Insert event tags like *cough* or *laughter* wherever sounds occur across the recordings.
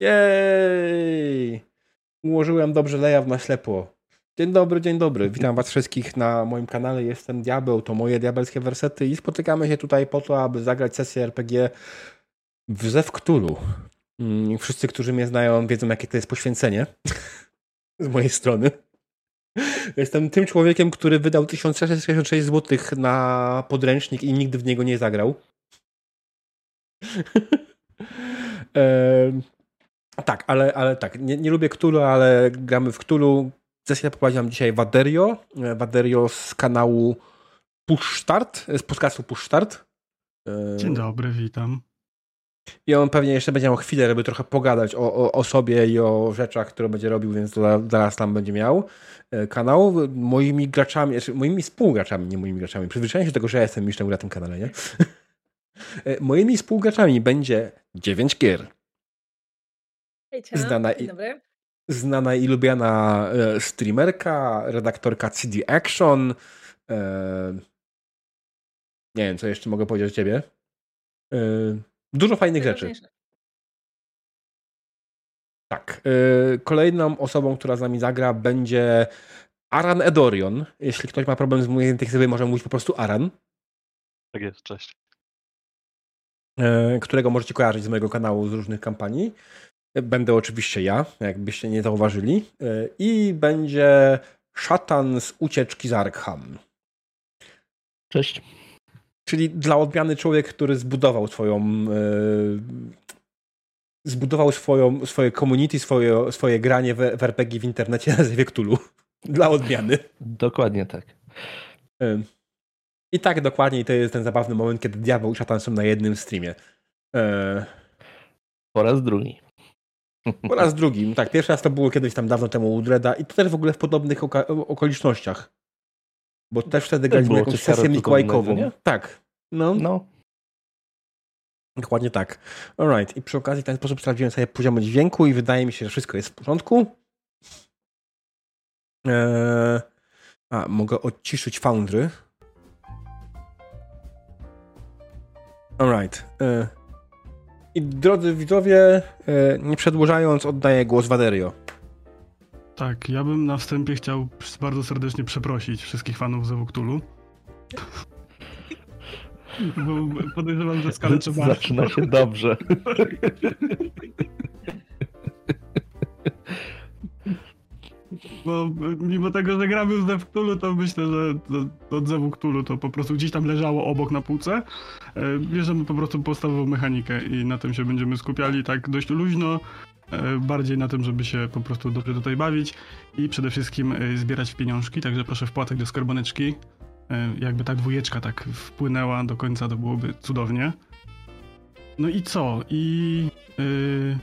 Jej! Ułożyłem dobrze layout na ślepo. Dzień dobry, dzień dobry. Witam was wszystkich na moim kanale. Jestem Diabeł, to moje diabelskie wersety i spotykamy się tutaj po to, aby zagrać sesję RPG w Zew Cthulhu. Mm, wszyscy, którzy mnie znają, wiedzą, jakie to jest poświęcenie *laughs* z mojej strony. Jestem tym człowiekiem, który wydał 1666 zł na podręcznik i nigdy w niego nie zagrał. *laughs* e, tak, ale, ale tak, nie, nie lubię Cthulhu, ale gramy w Cthulhu. Sesję poprowadziłam dzisiaj Waderio. Waderio z kanału Push Start, z podcastu Push Start. E, Dzień dobry, witam. I on pewnie jeszcze będzie miał chwilę, żeby trochę pogadać o, o, o sobie i o rzeczach, które będzie robił, więc zaraz tam będzie miał e, kanał. Moimi graczami, znaczy moimi współgraczami, nie moimi graczami. Przyzwyczaiłem się do tego, że ja jestem mistrzem na tym kanale, nie? *laughs* E, moimi współgraczami będzie 9 gier. Hejcia, znana, i, znana i lubiana e, streamerka, redaktorka CD Action. nie wiem, co jeszcze mogę powiedzieć o ciebie. Dużo fajnych rzeczy. Tak. Kolejną osobą, która z nami zagra, będzie Aran Edorion. Jeśli ktoś ma problem z moim językiem, może mówić po prostu Aran. Tak jest, cześć. Którego możecie kojarzyć z mojego kanału z różnych kampanii. Będę oczywiście ja, jakbyście nie zauważyli. Y, I będzie szatan z ucieczki z Arkham. Cześć. Czyli dla odmiany człowiek, który zbudował swoją. Yy, zbudował swoją, swoje community, swoje, swoje granie w, w RPG w internecie na Cthulhu. *laughs* Dla odmiany. Dokładnie tak. Yy. I tak dokładnie to jest ten zabawny moment, kiedy diabeł i szatan są na jednym streamie. Yy. Po raz drugi. Po raz drugi. Tak, pierwszy raz to było kiedyś tam dawno temu u Dreda i to też w ogóle w podobnych okolicznościach. Bo też wtedy graliśmy jakąś sesję mikołajkową. Tak. No. no. Dokładnie tak. Alright. I przy okazji w ten sposób sprawdziłem sobie poziomy dźwięku i wydaje mi się, że wszystko jest w porządku. Eee, a, mogę odciszyć Foundry. Alright. Eee, I drodzy widzowie, e, nie przedłużając, oddaję głos Waderio. Tak, ja bym na wstępie chciał bardzo serdecznie przeprosić wszystkich fanów Zewuktulu. *laughs* Bo podejrzewam, że skalę trzeba... Zaczyna się dobrze. *laughs* Bo mimo tego, że gramy z Zewktulu, to myślę, że od Zewktulu to po prostu gdzieś tam leżało obok na półce. E, bierzemy po prostu podstawową mechanikę i na tym się będziemy skupiali tak dość luźno. E, bardziej na tym, żeby się po prostu dobrze tutaj bawić i przede wszystkim e, zbierać pieniążki, także proszę wpłatek do skarboneczki. Jakby ta dwójeczka tak wpłynęła do końca, to byłoby cudownie. No i co? I, yy,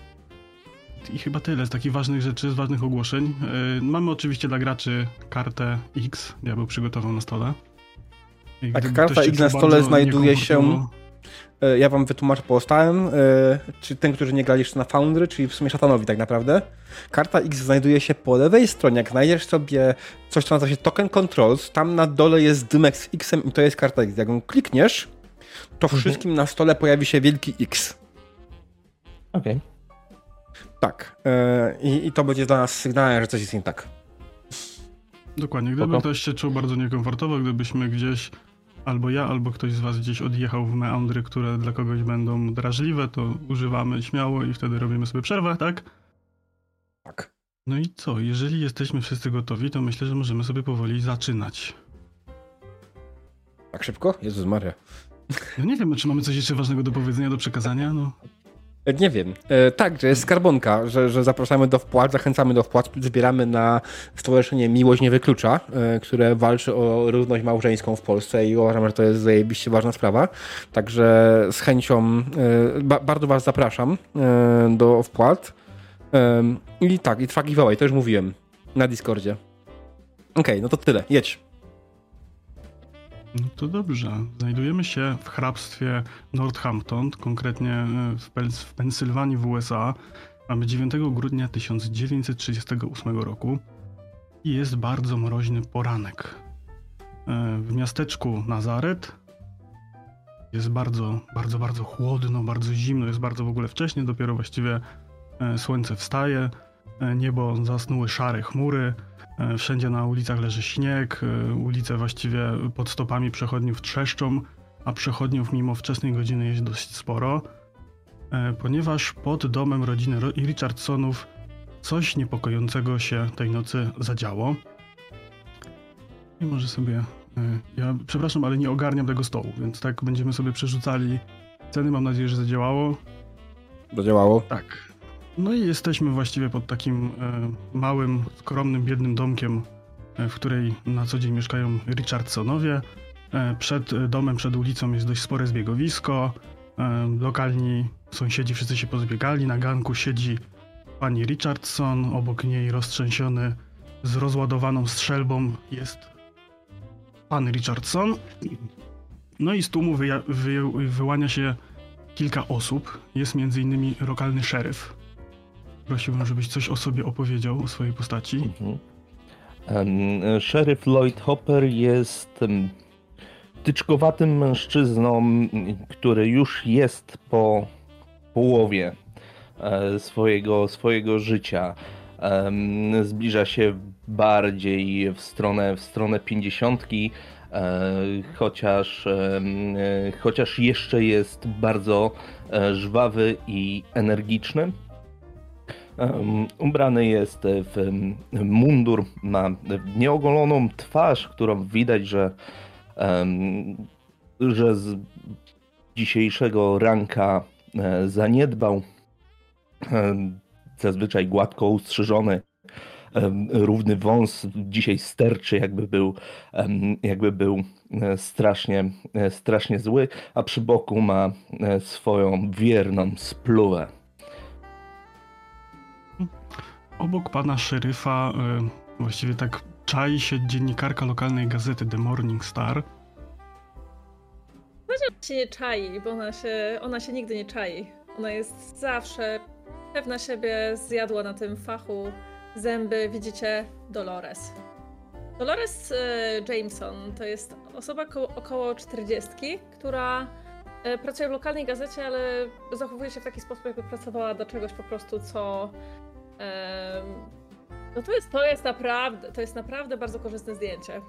i chyba tyle z takich ważnych rzeczy, z ważnych ogłoszeń. Yy, mamy oczywiście dla graczy kartę X, ja bym przygotował na stole. I tak, karta X na stole znajduje się E, ja wam wytłumaczę pozostałym, e, czy ten, którzy nie grali jeszcze na Foundry, czyli w sumie szatanowi tak naprawdę. Karta X znajduje się po lewej stronie. Jak znajdziesz sobie coś, co nazywa się Token Controls, tam na dole jest dymek z X i to jest karta X. Jak ją klikniesz, to mhm. wszystkim na stole pojawi się wielki X. Okej. Okay. Tak. E, I, I, to będzie dla nas sygnałem, że coś jest nie tak. Dokładnie. Gdyby ktoś się czuł bardzo niekomfortowo, gdybyśmy gdzieś albo ja, albo ktoś z was gdzieś odjechał w meandry, które dla kogoś będą drażliwe, to używamy śmiało i wtedy robimy sobie przerwę, tak? Tak. No i co? Jeżeli jesteśmy wszyscy gotowi, to myślę, że możemy sobie powoli zaczynać. Tak szybko? Jezus Maria. No nie wiem, czy mamy coś jeszcze ważnego do powiedzenia, do przekazania, no. E, nie wiem. E, tak, że jest skarbonka, że, że zapraszamy do wpłat, zachęcamy do wpłat, zbieramy na Stowarzyszenie Miłość Nie Wyklucza, e, które walczy o równość małżeńską w Polsce i uważam, że to jest zajebiście ważna sprawa. Także z chęcią ba bardzo Was zapraszam do wpłat. I tak, i trwa giveaway, to już mówiłem na Discordzie. Okej, okay, no to tyle, jedź. No to dobrze. Znajdujemy się w hrabstwie Northampton, konkretnie e, w, Pens w Pensylwanii w USA. Mamy 9 grudnia 1938 roku i jest bardzo mroźny poranek. E, w miasteczku Nazaret jest bardzo, bardzo, bardzo chłodno, bardzo zimno, jest bardzo w ogóle wcześnie, dopiero właściwie E, słońce wstaje, niebo zasnuły szare chmury, wszędzie na ulicach leży śnieg, ulice właściwie pod stopami przechodniów trzeszczą, a przechodniów mimo wczesnej godziny jest dość sporo, ponieważ pod domem rodziny Richardsonów coś niepokojącego się tej nocy zadziało. I może sobie. Ja przepraszam, ale nie ogarniam tego stołu, więc tak będziemy sobie przerzucali ceny. Mam nadzieję, że zadziałało. Zadziałało? Tak. No i jesteśmy właściwie pod takim e, małym, skromnym, biednym domkiem, e, w której na co dzień mieszkają Richardsonowie. E, przed domem, przed ulicą jest dość spore zbiegowisko. Lokalni sąsiedzi wszyscy się pozbiegali. Na ganku siedzi pani Richardson, obok niej roztrzęsiony z rozładowaną strzelbą jest pan Richardson. No i z tłumu wy- wyłania się kilka osób. Jest między innymi lokalny szeryf, Prosiłbym, żebyś coś o sobie opowiedział, o swojej postaci. Mhm. Um, Lloyd Hopper jest tyczkowatym mężczyzną, który już jest po połowie e, swojego, swojego życia. Um, zbliża się bardziej w stronę, w stronę pięćdziesiątki, e, chociaż, e, chociaż jeszcze jest bardzo e, żwawy i energiczny. Ubrany jest w mundur, ma nieogoloną twarz, którą widać, że, że z dzisiejszego ranka e, zaniedbał. Zazwyczaj gładko ustrzyżony, równy wąs dzisiaj sterczy, jakby był, jakby był e, strasznie, e, strasznie zły, a przy boku ma swoją wierną spluwę. Obok pana szeryfa y, właściwie tak czai się dziennikarka lokalnej gazety The Morning Star. Powiedział, się nie czai, bo ona się, ona się nigdy nie czai. Ona jest zawsze pewna siebie, zjadła na tym fachu zęby. Widzicie Dolores. Dolores y, Jameson to jest osoba około 40, która y, pracuje w lokalnej gazecie, ale zachowuje się w taki sposób, jakby pracowała do czegoś po prostu, co no to jest, to jest naprawdę, to jest naprawdę bardzo korzystne zdjęcie.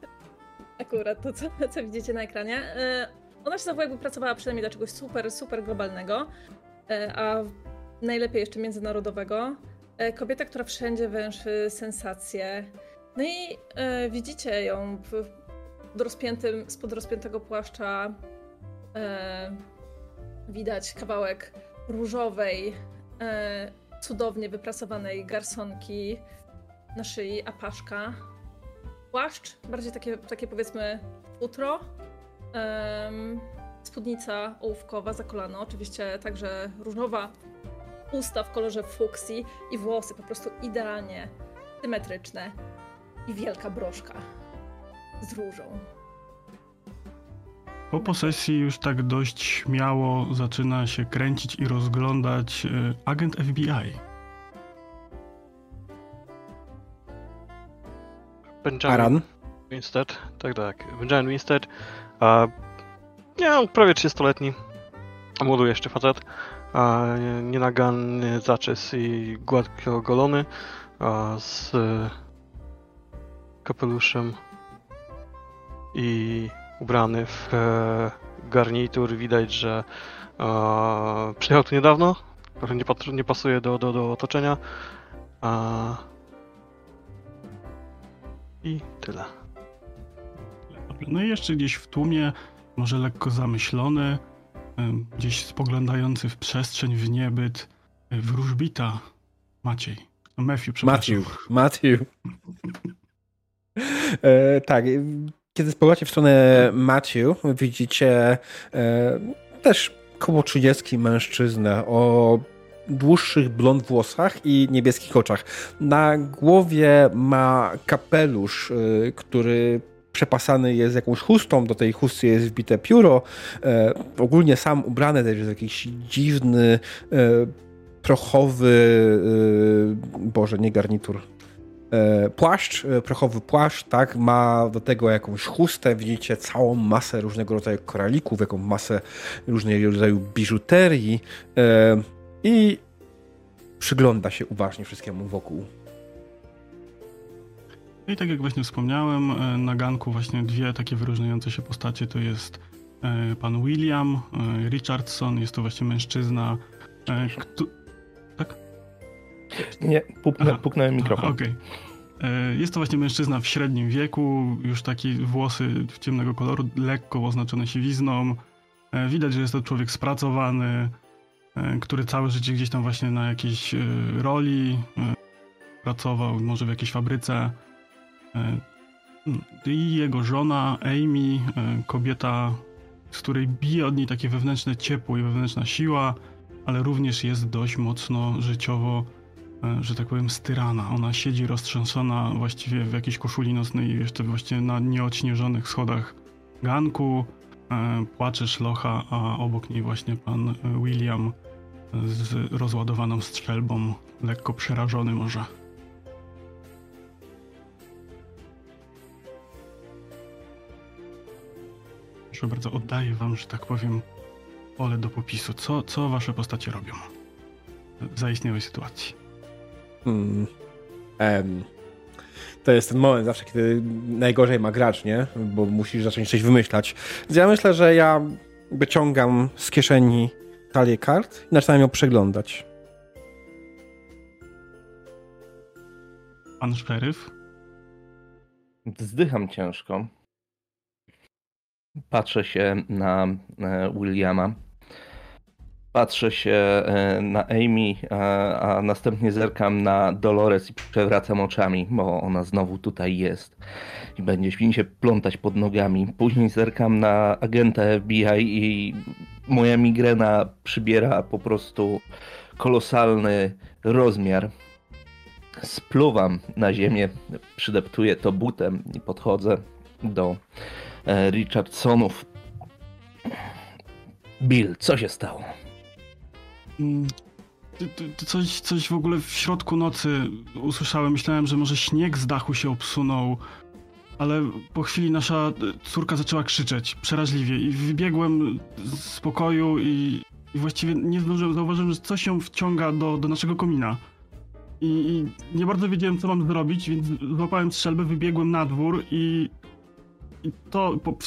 *laughs* Akurat to, co, co widzicie na ekranie. E, ona się zachowuje, jakby pracowała przynajmniej dla czegoś super, super globalnego, e, a najlepiej jeszcze międzynarodowego. E, kobieta, która wszędzie węszy sensacje. No i widzicie ją w, rozpiętym, spod rozpiętego płaszcza. Widać kawałek różowej, cudownie wyprasowanej garsonki na szyi, apaszka. Płaszcz, bardziej takie, takie powiedzmy futro. Um, spódnica ołówkowa za kolano, oczywiście także różowa usta w kolorze fuksji i włosy po prostu idealnie symetryczne i wielka broszka z różą. Po posesji już tak dość śmiało zaczyna się kręcić i rozglądać y, agent FBI. Benjamin Aran. Winstead, tak, tak. Benjamin Winstead. A, nie, prawie 30-letni. Młody jeszcze facet. A, nienaganny zaczes i gładko ogolony. A, z kapeluszem i ubrany w e, garnitur. Widać, że e, przyjechał tu niedawno. Trochę nie, nie pasuje do, do, do otoczenia. A... I tyle. No i jeszcze gdzieś w tłumie, może lekko zamyślony, gdzieś spoglądający w przestrzeń, w niebyt, e, wróżbita Maciej. No Matthew, przepraszam. Matthew. Matthew. *laughs* e, tak, kiedy spojrzycie w stronę Matthew, widzicie e, też koło 30 mężczyznę o dłuższych blond włosach i niebieskich oczach. Na głowie ma kapelusz, e, który przepasany jest jakąś chustą, do tej chusty jest wbite pióro. E, ogólnie sam ubrany też jest jakiś dziwny, e, prochowy, e, boże, nie garnitur, płaszcz, e, prochowy płaszcz, tak, ma do tego jakąś chustę, widzicie całą masę różnego rodzaju koralików, jaką masę różnego rodzaju biżuterii e, i przygląda się uważnie wszystkiemu wokół. I tak jak właśnie wspomniałem, e, na ganku właśnie dwie takie wyróżniające się postacie to jest e, pan William e, Richardson, jest to właśnie mężczyzna, e. Nie, puknę, Aha. puknąłem mikrofon. Okej. E, Jest to właśnie mężczyzna w średnim wieku, już taki włosy ciemnego koloru, lekko oznaczone siwizną. E, Widać, że jest to człowiek spracowany, e, który całe życie gdzieś tam właśnie na jakiejś roli pracował, może w jakiejś fabryce. E, I jego żona Amy, kobieta, z której bije od niej takie wewnętrzne ciepło i wewnętrzna siła, ale również jest dość mocno życiowo że tak powiem, styrana. Ona siedzi roztrzęsona właściwie w jakiejś koszuli nocnej, jeszcze właśnie na nieodśnieżonych schodach ganku. E, Płacze szlocha, a obok niej właśnie pan e, William z rozładowaną strzelbą, lekko przerażony może. Proszę bardzo, oddaję wam, że tak powiem, pole do popisu. Co, co wasze postacie robią w zaistniałej sytuacji? Hmm. Em. To jest ten moment zawsze, kiedy najgorzej ma gracz, nie? Bo musisz zacząć coś wymyślać. Więc ja myślę, że ja wyciągam z kieszeni talię kart i zaczynam ją przeglądać. Pan szeryf? Zdycham ciężko. Patrzę się na e, Williama. Patrzę się e, na Amy, a, następnie zerkam na Dolores i przewracam oczami, bo ona znowu tutaj jest i będzie mi się plątać pod nogami. Później zerkam na agenta FBI i moja migrena przybiera po prostu kolosalny rozmiar. Spluwam na ziemię, przydeptuję to butem i podchodzę do e, Richardsonów. Bill, co się stało? Mm, Coś, coś w ogóle w środku nocy usłyszałem. Myślałem, że może śnieg z dachu się obsunął, ale po chwili nasza y, córka zaczęła krzyczeć przeraźliwie i wybiegłem z pokoju i, i właściwie nie zdążyłem, zauważyłem, że coś się wciąga do, do naszego komina. I, I nie bardzo wiedziałem, co mam zrobić, więc złapałem strzelbę, wybiegłem na dwór i, i to po,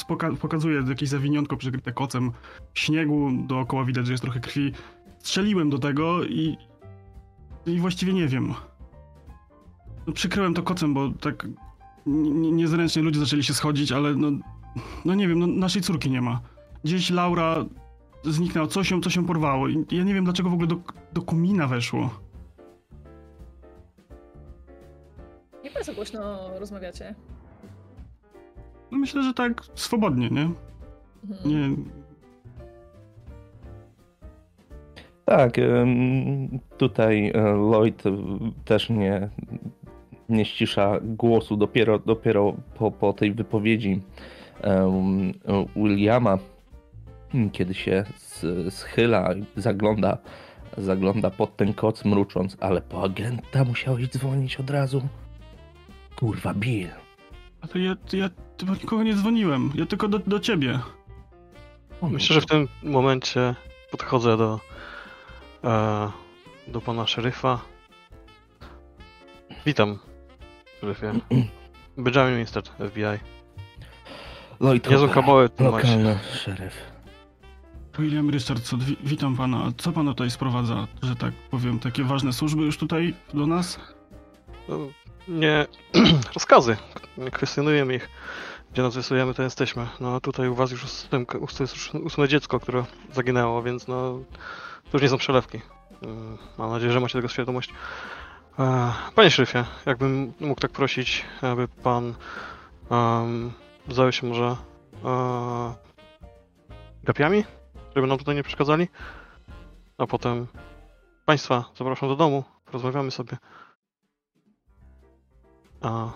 pokazuje jakieś zawiniątko przykryte kocem śniegu, dookoła widać, że jest trochę krwi strzeliłem do tego i. i właściwie nie wiem. No, przykryłem to kocem, bo tak niezręcznie ludzie zaczęli się schodzić, ale no. No nie wiem, no, naszej córki nie ma. Gdzieś Laura zniknęła, coś ją, coś ją porwało. I ja nie wiem, dlaczego w ogóle do, do komina weszło. Jak bardzo głośno rozmawiacie? No myślę, że tak swobodnie, nie? Mhm. Nie. Tak, tutaj e, Lloyd też nie, nie ścisza głosu dopiero, dopiero po, po tej wypowiedzi Williama, kiedy się schyla i zagląda, zagląda pod ten koc mrucząc, ale po agenta musiałeś dzwonić od razu. Kurwa, Bill. A to ja, ja do nikogo nie dzwoniłem. Ja tylko do, do ciebie. Myślę, że w tym momencie podchodzę do, e, do pana szeryfa. Witam, szeryfie. *clears throat* Benjamin Winstead, FBI. Lloyd Niezłe Hopper, kabały tu macie. lokalny szeryf. William Richardson, wi witam pana. A Co pana tutaj sprowadza, że tak powiem, takie ważne służby już tutaj do nas? No, Nie, *clears throat* rozkazy. Nie kwestionujemy ich. Gdzie nas wysłujemy, to jesteśmy. No a tutaj u was już ósme dziecko, które zaginęło, więc no... To już nie są przelewki. Mm, Mam nadzieję, że macie tego świadomość. E, Panie szeryfie, jakbym mógł tak prosić, aby pan um, zajął się może e, gapiami, żeby nam tutaj nie przeszkadzali. A potem państwa zapraszam do domu, porozmawiamy sobie. A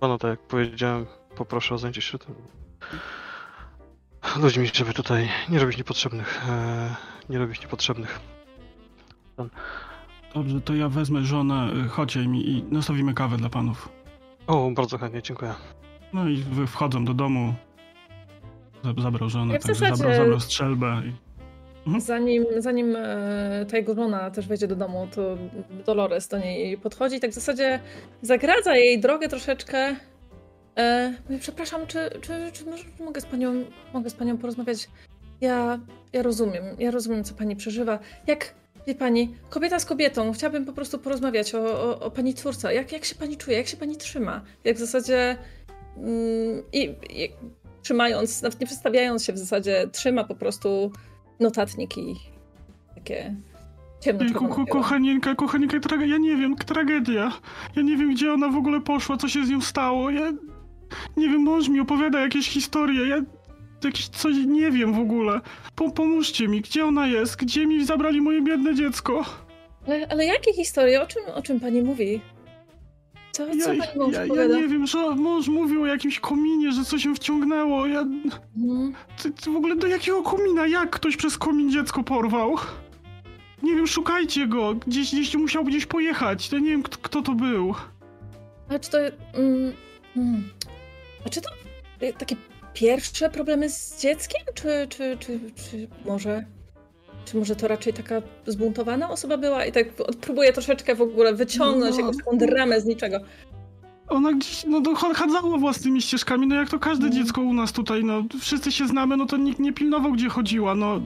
pana, tak jak powiedziałem, poproszę o zajęcie się tym ludźmi, żeby tutaj nie robić niepotrzebnych, e, nie robić niepotrzebnych. Dobrze, to ja wezmę żonę, y, chodźcie mi i nastawimy kawę dla panów. O, bardzo chętnie, dziękuję. No i wchodzą do domu. Za- Zabrał żonę, Ja zasadzie- zabrał, zabrał strzelbę i... Mhm. Zanim, zanim e, ta jego żona też wejdzie do domu, to Dolores do niej podchodzi i tak w zasadzie zagradza jej drogę troszeczkę. E, przepraszam, czy, czy, czy może, mogę, z panią, mogę z panią porozmawiać? Ja, ja rozumiem, ja rozumiem, co pani przeżywa. Jak, wie pani, kobieta z kobietą, chciałabym po prostu porozmawiać o, o, o pani twórca. Jak, jak się pani czuje, jak się pani trzyma? Jak w zasadzie mm, i, i trzymając, nawet nie przedstawiając się w zasadzie, trzyma po prostu notatniki takie ciemno Ej, ko ko kochanieńka, kochanieńka, ja nie wiem, tragedia. Ja nie wiem, gdzie ona w ogóle poszła, co się z nią stało. Ja nie wiem, mąż mi opowiada jakieś historie. Ja jakieś coś nie wiem w ogóle. Po pomóżcie mi, gdzie ona jest? Gdzie mi zabrali moje biedne dziecko? Ale, ale jakie historie? O czym, o czym pani mówi? Co, co Ja, pani mąż ja, ja nie wiem, że mąż mówił o jakimś kominie, że coś się wciągnęło. Ja... Mhm. Ty, ty w ogóle do jakiego komina? Jak ktoś przez komin dziecko porwał? Nie wiem, szukajcie go. Gdzieś, gdzieś musiał gdzieś pojechać. Ja nie wiem, kto, kto to był. A czy to... Mm, mm. A czy to y, takie pierwsze problemy z dzieckiem? Czy, czy, czy, czy może... Czy może to raczej taka zbuntowana osoba była i tak próbuje troszeczkę w ogóle wyciągnąć No. jakąś taką dramę z niczego. Ona gdzieś, no to chadzała własnymi ścieżkami, no jak to każde Mhm. dziecko u nas tutaj, no wszyscy się znamy, no to nikt nie pilnował, gdzie chodziła, no.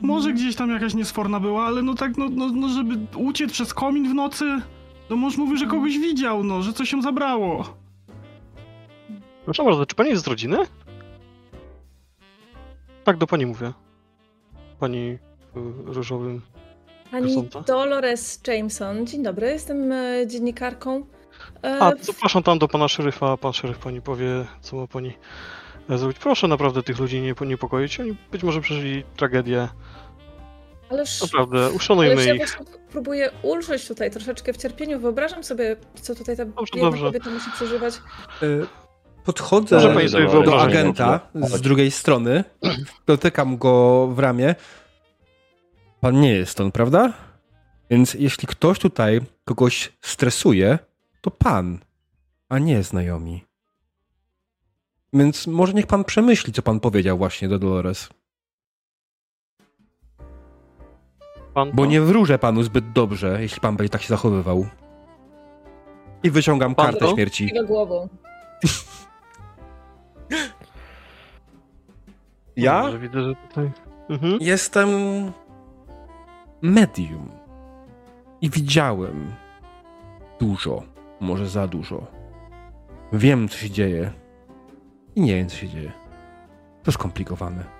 Może Mhm. gdzieś tam jakaś niesforna była, ale no tak, no, no, no żeby uciec przez komin w nocy, no mąż mówił, że Mhm. kogoś widział, no, że coś się zabrało. Proszę bardzo, czy pani jest z rodziny? Tak, do pani mówię. Pani w różowym. Pani? Dolores Jameson. Dzień dobry, jestem e, dziennikarką. E, A, zapraszam tam do pana szeryfa, a pan szeryf pani powie, co ma pani e, zrobić. Proszę naprawdę tych ludzi nie niepokoić. Oni być może przeżyli tragedię. Ależ, Naprawdę, uszanujmy ależ ja ich. próbuję ulżyć tutaj troszeczkę w cierpieniu. Wyobrażam sobie, co tutaj ta Dobrze, biedna dobrze. kobieta musi przeżywać. Podchodzę do agenta z drugiej strony, dotykam go w ramię. Pan nie jest stąd, prawda? Więc jeśli ktoś tutaj kogoś stresuje, to pan, a nie znajomi. Więc może niech pan przemyśli, co pan powiedział właśnie do Dolores. Pan Bo nie wróżę panu zbyt dobrze, jeśli pan będzie tak się zachowywał. I wyciągam Pan kartę to? śmierci. Jego głową. *laughs* *gasps* Ja Dobrze, widzę, że tutaj. Mhm. Jestem medium. I widziałem dużo, może za dużo. Wiem, co się dzieje. I nie wiem, co się dzieje. To skomplikowane.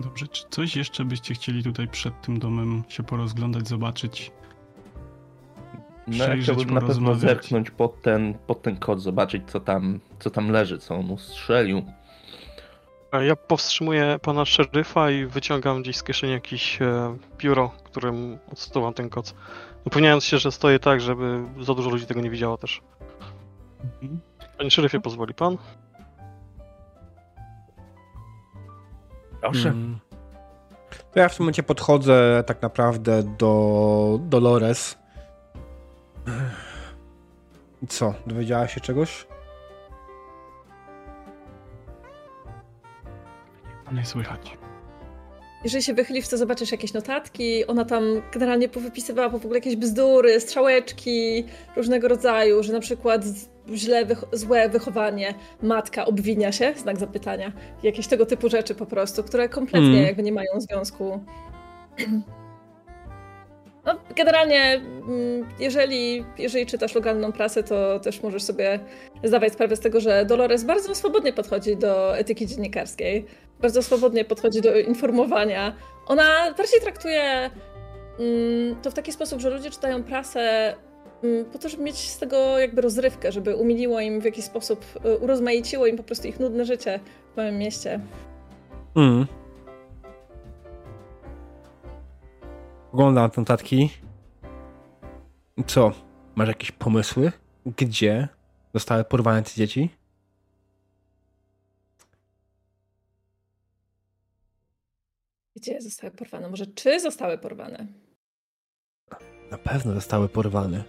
Dobrze, czy coś jeszcze byście chcieli tutaj przed tym domem się porozglądać, zobaczyć? No ja Przejrzeć, chciałbym na pewno zerknąć pod ten, pod ten kod, zobaczyć co tam, co tam leży, co on ustrzelił. A Ja powstrzymuję pana szeryfa i wyciągam gdzieś z kieszeni jakieś e, pióro, którym odsuwam ten koc. Upewniając się, że stoję tak, żeby za dużo ludzi tego nie widziało też. Mhm. Panie szeryfie, pozwoli pan? Proszę. Mm. To ja w tym momencie podchodzę tak naprawdę do Dolores. I co? Dowiedziałaś się czegoś? Nie słychać. Jeżeli się wychylisz, to zobaczysz jakieś notatki. Ona tam generalnie powypisywała po w ogóle jakieś bzdury, strzałeczki różnego rodzaju, że na przykład z- źle, wych- złe wychowanie, matka obwinia się, znak zapytania. Jakieś tego typu rzeczy po prostu, które kompletnie Mm. jakby nie mają związku. No, generalnie, mm, jeżeli, jeżeli czytasz lokalną prasę, to też możesz sobie zdawać sprawę z tego, że Dolores bardzo swobodnie podchodzi do etyki dziennikarskiej bardzo swobodnie podchodzi do informowania. Ona bardziej traktuje mm, to w taki sposób, że ludzie czytają prasę po to, żeby mieć z tego jakby rozrywkę, żeby umiliło im w jakiś sposób, y, urozmaiciło im po prostu ich nudne życie w małym mieście. Mm. Oglądam te notatki. Co? Masz jakieś pomysły? Gdzie zostały porwane te dzieci? Gdzie zostały porwane? Może czy zostały porwane? Na pewno zostały porwane.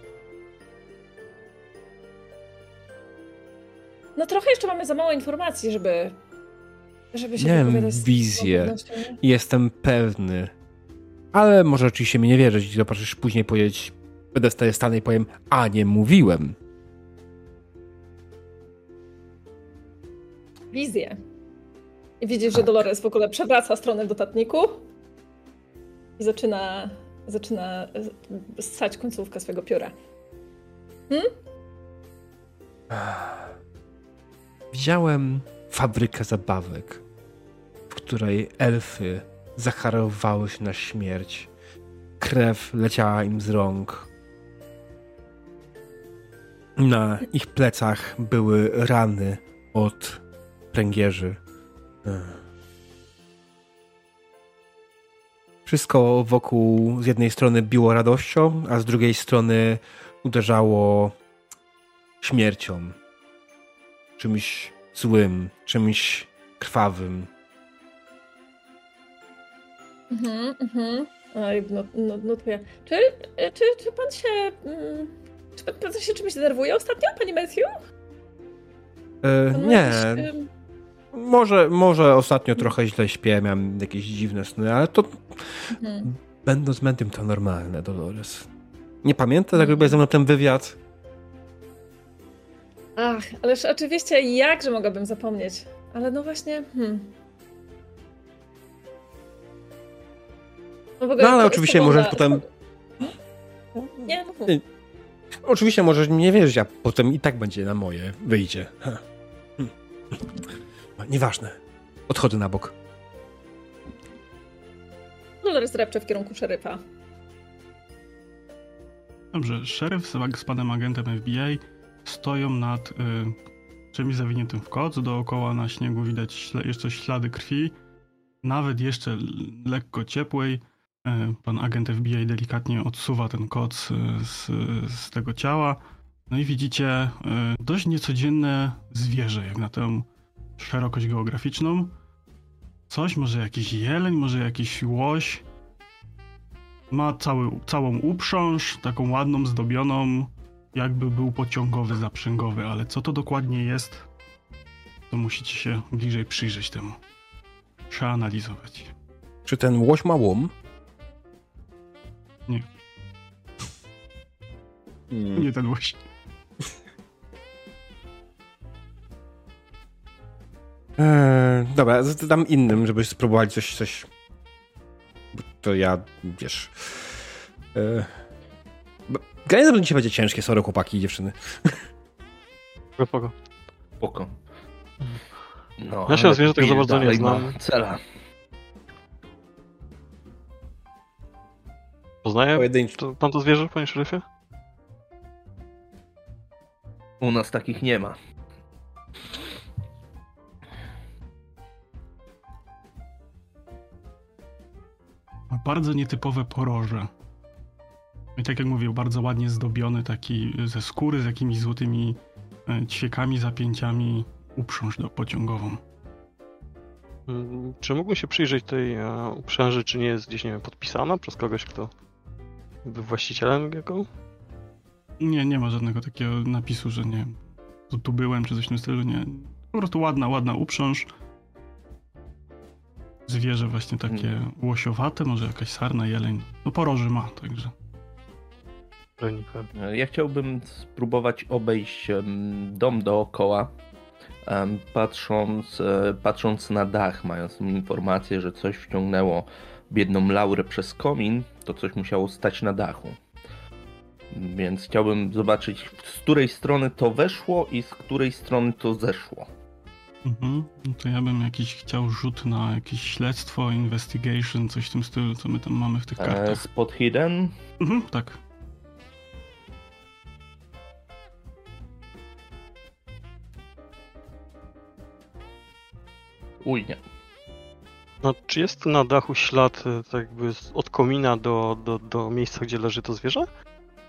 No trochę jeszcze mamy za mało informacji, żeby, żeby się Miałem wizję. Jestem pewny. Ale może oczywiście mi nie wierzyć i zobaczysz później powiedzieć, będę staję stanę i powiem, a nie mówiłem. Wizję. I widzisz, Tak. że Dolores w ogóle przewraca stronę w dotatniku i zaczyna, zaczyna e, ssać końcówkę swojego pióra. Widziałem fabrykę zabawek, w której elfy zacharowały się na śmierć. Krew leciała im z rąk. Na ich plecach były rany od pręgierzy. Ech. Wszystko wokół z jednej strony biło radością, a z drugiej strony uderzało śmiercią czymś złym, czymś krwawym. Mhm, mhm. Oj, no, no, notuję. Czy, czy, czy pan się... mm, Czy pan, pan się czymś denerwuje ostatnio, panie Matthew? E, nie, może, może ostatnio trochę źle śpię, miałem jakieś dziwne sny, ale to mhm. będąc medyum to normalne, Dolores. Nie pamiętasz, jak robię ze mną ten wywiad? Ach, ależ oczywiście jakże mogłabym zapomnieć. Ale no właśnie, hmm. No, w ogóle No ale oczywiście możesz potem... Nie, no. Nie. Oczywiście możesz mi nie wierzyć, a potem i tak będzie na moje, wyjdzie. Ha. Hm. No, Nieważne. Odchodzę na bok. Dolores drepcze w kierunku szeryfa. Dobrze, szeryf z panem agentem FBI stoją nad y, czymś zawiniętym w koc. Dookoła na śniegu widać jeszcze ślady krwi, nawet jeszcze lekko ciepłej. Y, pan agent FBI delikatnie odsuwa ten koc y, z, z tego ciała. No i widzicie y, dość niecodzienne zwierzę, jak na tę szerokość geograficzną. Coś, może jakiś jeleń, może jakiś łoś. Ma cały, całą uprząż, taką ładną, zdobioną, jakby był pociągowy, zaprzęgowy, ale co to dokładnie jest, to musicie się bliżej przyjrzeć temu. Przeanalizować. Czy ten łoś ma łom? Nie. Hmm. Nie ten łoś. Eee, dobra, dam innym, żebyś spróbowali coś, coś... Bo To ja, wiesz... Eee, Granie to dzisiaj będzie ciężkie, sorry chłopaki i dziewczyny. Spoko, spoko. Spoko. No, Ja się ale o zwierzętach za bardzo nie znam. na Cela. Poznaję Pojedynczy. to, pan to zwierzę, panie szeryfie? U nas takich nie ma. Ma bardzo nietypowe poroże. I tak jak mówię, bardzo ładnie zdobiony, taki ze skóry z jakimiś złotymi e, ćwiekami, zapięciami, uprząż do pociągową. Mm, Czy mógłbym się przyjrzeć tej e, uprzęży, czy nie jest gdzieś, nie wiem, podpisana przez kogoś, kto był właścicielem jego? Nie, nie ma żadnego takiego napisu, że nie tu, tu byłem, czy coś w tym stylu, nie. Po prostu ładna, ładna uprząż. Zwierzę właśnie takie Mhm. łosiowate, może jakaś sarna, jeleń. No poroży ma, także. Renifer. Ja chciałbym spróbować obejść dom dookoła, patrząc, e, patrząc na dach, mając informację, że coś wciągnęło biedną Laurę przez komin, to coś musiało stać na dachu. Więc chciałbym zobaczyć, z której strony to weszło i z której strony to zeszło. Mhm. No to ja bym jakiś chciał rzut na jakieś śledztwo, investigation, coś w tym stylu, co my tam mamy w tych E, kartach. spot hidden. Mhm, tak. Uj, nie. No, czy jest na dachu ślad e, tak jakby od komina do, do, do miejsca, gdzie leży to zwierzę?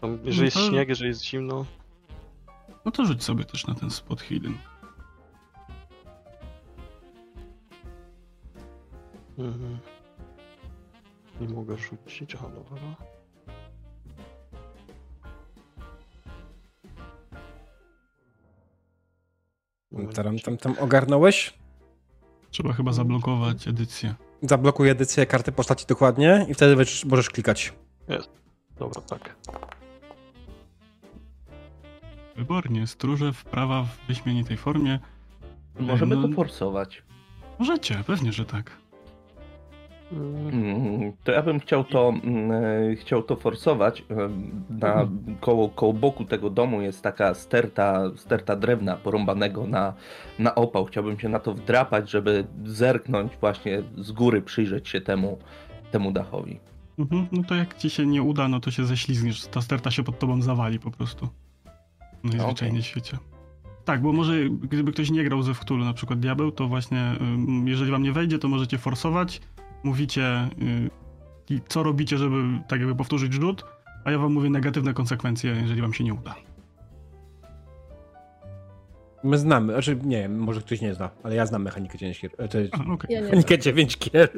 Tam, jeżeli jest No to- śnieg, jeżeli jest zimno. No to rzuć sobie też na ten spot hidden. Mhm. Nie mogę rzucić, aha, dobra. Tam, tam, tam ogarnąłeś? Trzeba chyba zablokować edycję. Zablokuj edycję karty postaci dokładnie i wtedy możesz klikać. Dobra, tak. Wybornie, stróże wprawa w wyśmienitej formie. Możemy No, to forsować. Możecie, pewnie, że tak. Mm, Mm, To ja bym chciał to, mm, e, chciał to forsować. Em, Na koło, koło boku tego domu jest taka sterta, sterta drewna porąbanego na, na opał. Chciałbym się na to wdrapać, żeby zerknąć właśnie z góry, przyjrzeć się temu, temu dachowi. Mhm, no to jak ci się nie uda, no to się ześlizgniesz. Ta sterta się pod tobą zawali po prostu. Najzwyczajniej w świecie. Tak, bo może gdyby ktoś nie grał ze Wktulu, na przykład Diabeł, to właśnie jeżeli wam nie wejdzie, to możecie forsować. Mówicie, y, i co robicie, żeby tak jakby powtórzyć rzut, a ja wam mówię negatywne konsekwencje, jeżeli wam się nie uda. My znamy, znaczy nie wiem, może ktoś nie zna, ale ja znam mechanikę 9 gier. e, To jest A, okej. Ja mechanikę 9 gier.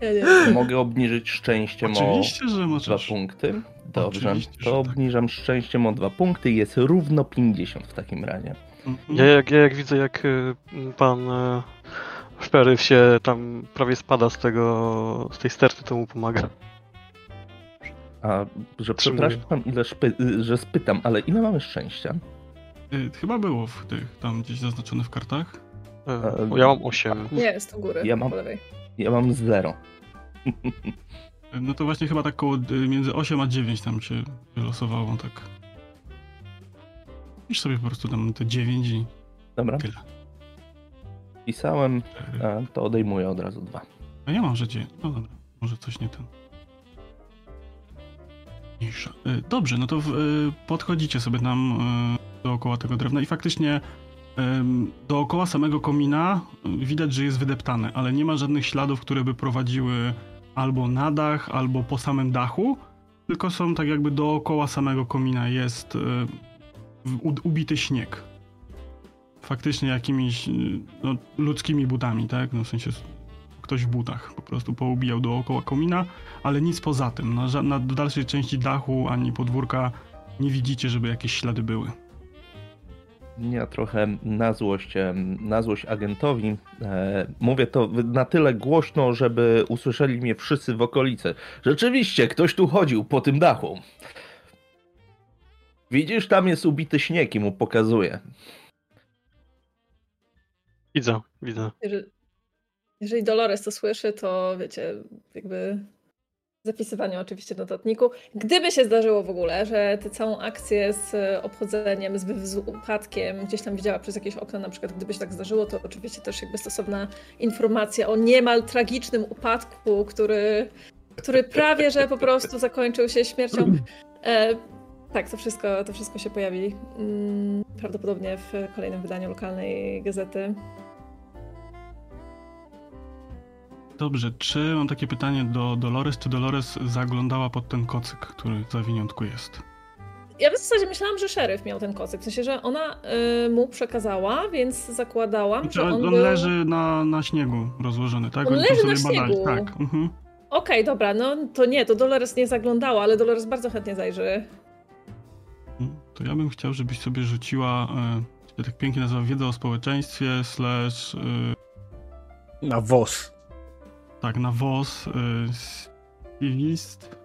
Ja nie. Mogę obniżyć szczęściem o Oczywiście, że dwa punkty. Dobrze, Oczywiście, że to tak. obniżam szczęściem o dwa punkty i jest równo 50 w takim razie. Mhm. Ja jak, ja jak widzę, jak y, pan y, Szperyw się tam prawie spada z tego, z tej sterty, to mu pomaga. A że przepraszam, ile szpy, że spytam, ale ile mamy szczęścia? Y, Chyba było w tych, tam gdzieś zaznaczone w kartach. Bo ja mam 8. Jest, u góry, Ja mam- po lewej. Ja mam zero. Y, No to właśnie chyba tak koło y, między 8 a 9 tam się wylosowało, tak. Pisz sobie po prostu tam te 9 i Dobra, tyle. Pisałem, Cztery. a to odejmuję od razu dwa. A ja mam, że 9. No dobra, może coś nie ten. Mniejsza. Y, Dobrze, no to w, y, podchodzicie sobie tam y, dookoła tego drewna i faktycznie dookoła samego komina widać, że jest wydeptane, ale nie ma żadnych śladów, które by prowadziły albo na dach, albo po samym dachu, tylko są tak jakby dookoła samego komina jest ubity śnieg. Faktycznie jakimiś y, no, ludzkimi butami, tak? No w sensie ktoś w butach po prostu poubijał dookoła komina, ale nic poza tym. Na, ża- na dalszej części dachu ani podwórka nie widzicie, żeby jakieś ślady były. Ja trochę na złość, na złość agentowi e, mówię to na tyle głośno, żeby usłyszeli mnie wszyscy w okolicy. Rzeczywiście, ktoś tu chodził po tym dachu. Widzisz, tam jest ubity śnieg i mu pokazuje. Widzę, widzę. Jeżeli, jeżeli Dolores to słyszy, to wiecie, jakby zapisywanie oczywiście w notatniku. Gdyby się zdarzyło w ogóle, że tę całą akcję z e, obchodzeniem, z, z upadkiem gdzieś tam widziała przez jakieś okno, na przykład gdyby się tak zdarzyło, to oczywiście też jakby stosowna informacja o niemal tragicznym upadku, który, który prawie, że po prostu zakończył się śmiercią. Tak, to wszystko, to wszystko się pojawi mm, prawdopodobnie w kolejnym wydaniu lokalnej gazety. Dobrze, czy mam takie pytanie do Dolores, czy Dolores zaglądała pod ten kocyk, który w zawiniątku jest? Ja w zasadzie myślałam, że szeryf miał ten kocyk, w sensie, że ona y, mu przekazała, więc zakładałam, Znaczy, że on on, był... leży na, na śniegu rozłożony, tak? On Oni leży na badali, śniegu. Tak. Mhm. Okej, dobra, no to nie, to Dolores nie zaglądała, ale Dolores bardzo chętnie zajrzy. To ja bym chciał, żebyś sobie rzuciła, e, tak pięknie nazywa, wiedzę o społeczeństwie, slash, e, Na WOS. tak, na WOS, e, Civist.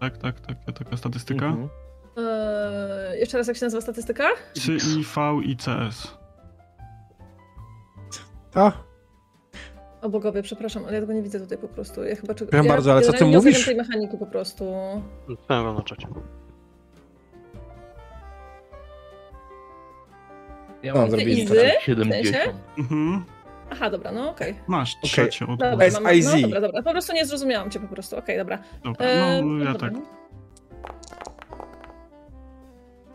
Tak, tak, tak, taka statystyka. Mhm. Eee, jeszcze raz, jak się nazywa statystyka? 3 IV i CS. A, O bogowie, przepraszam, ale ja tego nie widzę tutaj po prostu. Ja chyba czego. Przepraszam bardzo, ale co ty mówisz? oceniam tej mechaniki po prostu. Chciałem wam na czacie. Ja mam mam zrobić Easy? 70. Mhm. Aha, dobra, no okej. Masz trzecie od Dobra, SIZ. mam, no dobra, dobra. Po prostu nie zrozumiałam cię po prostu. Okej, dobra. Dobra, Eee, no ja dobra, tak. no.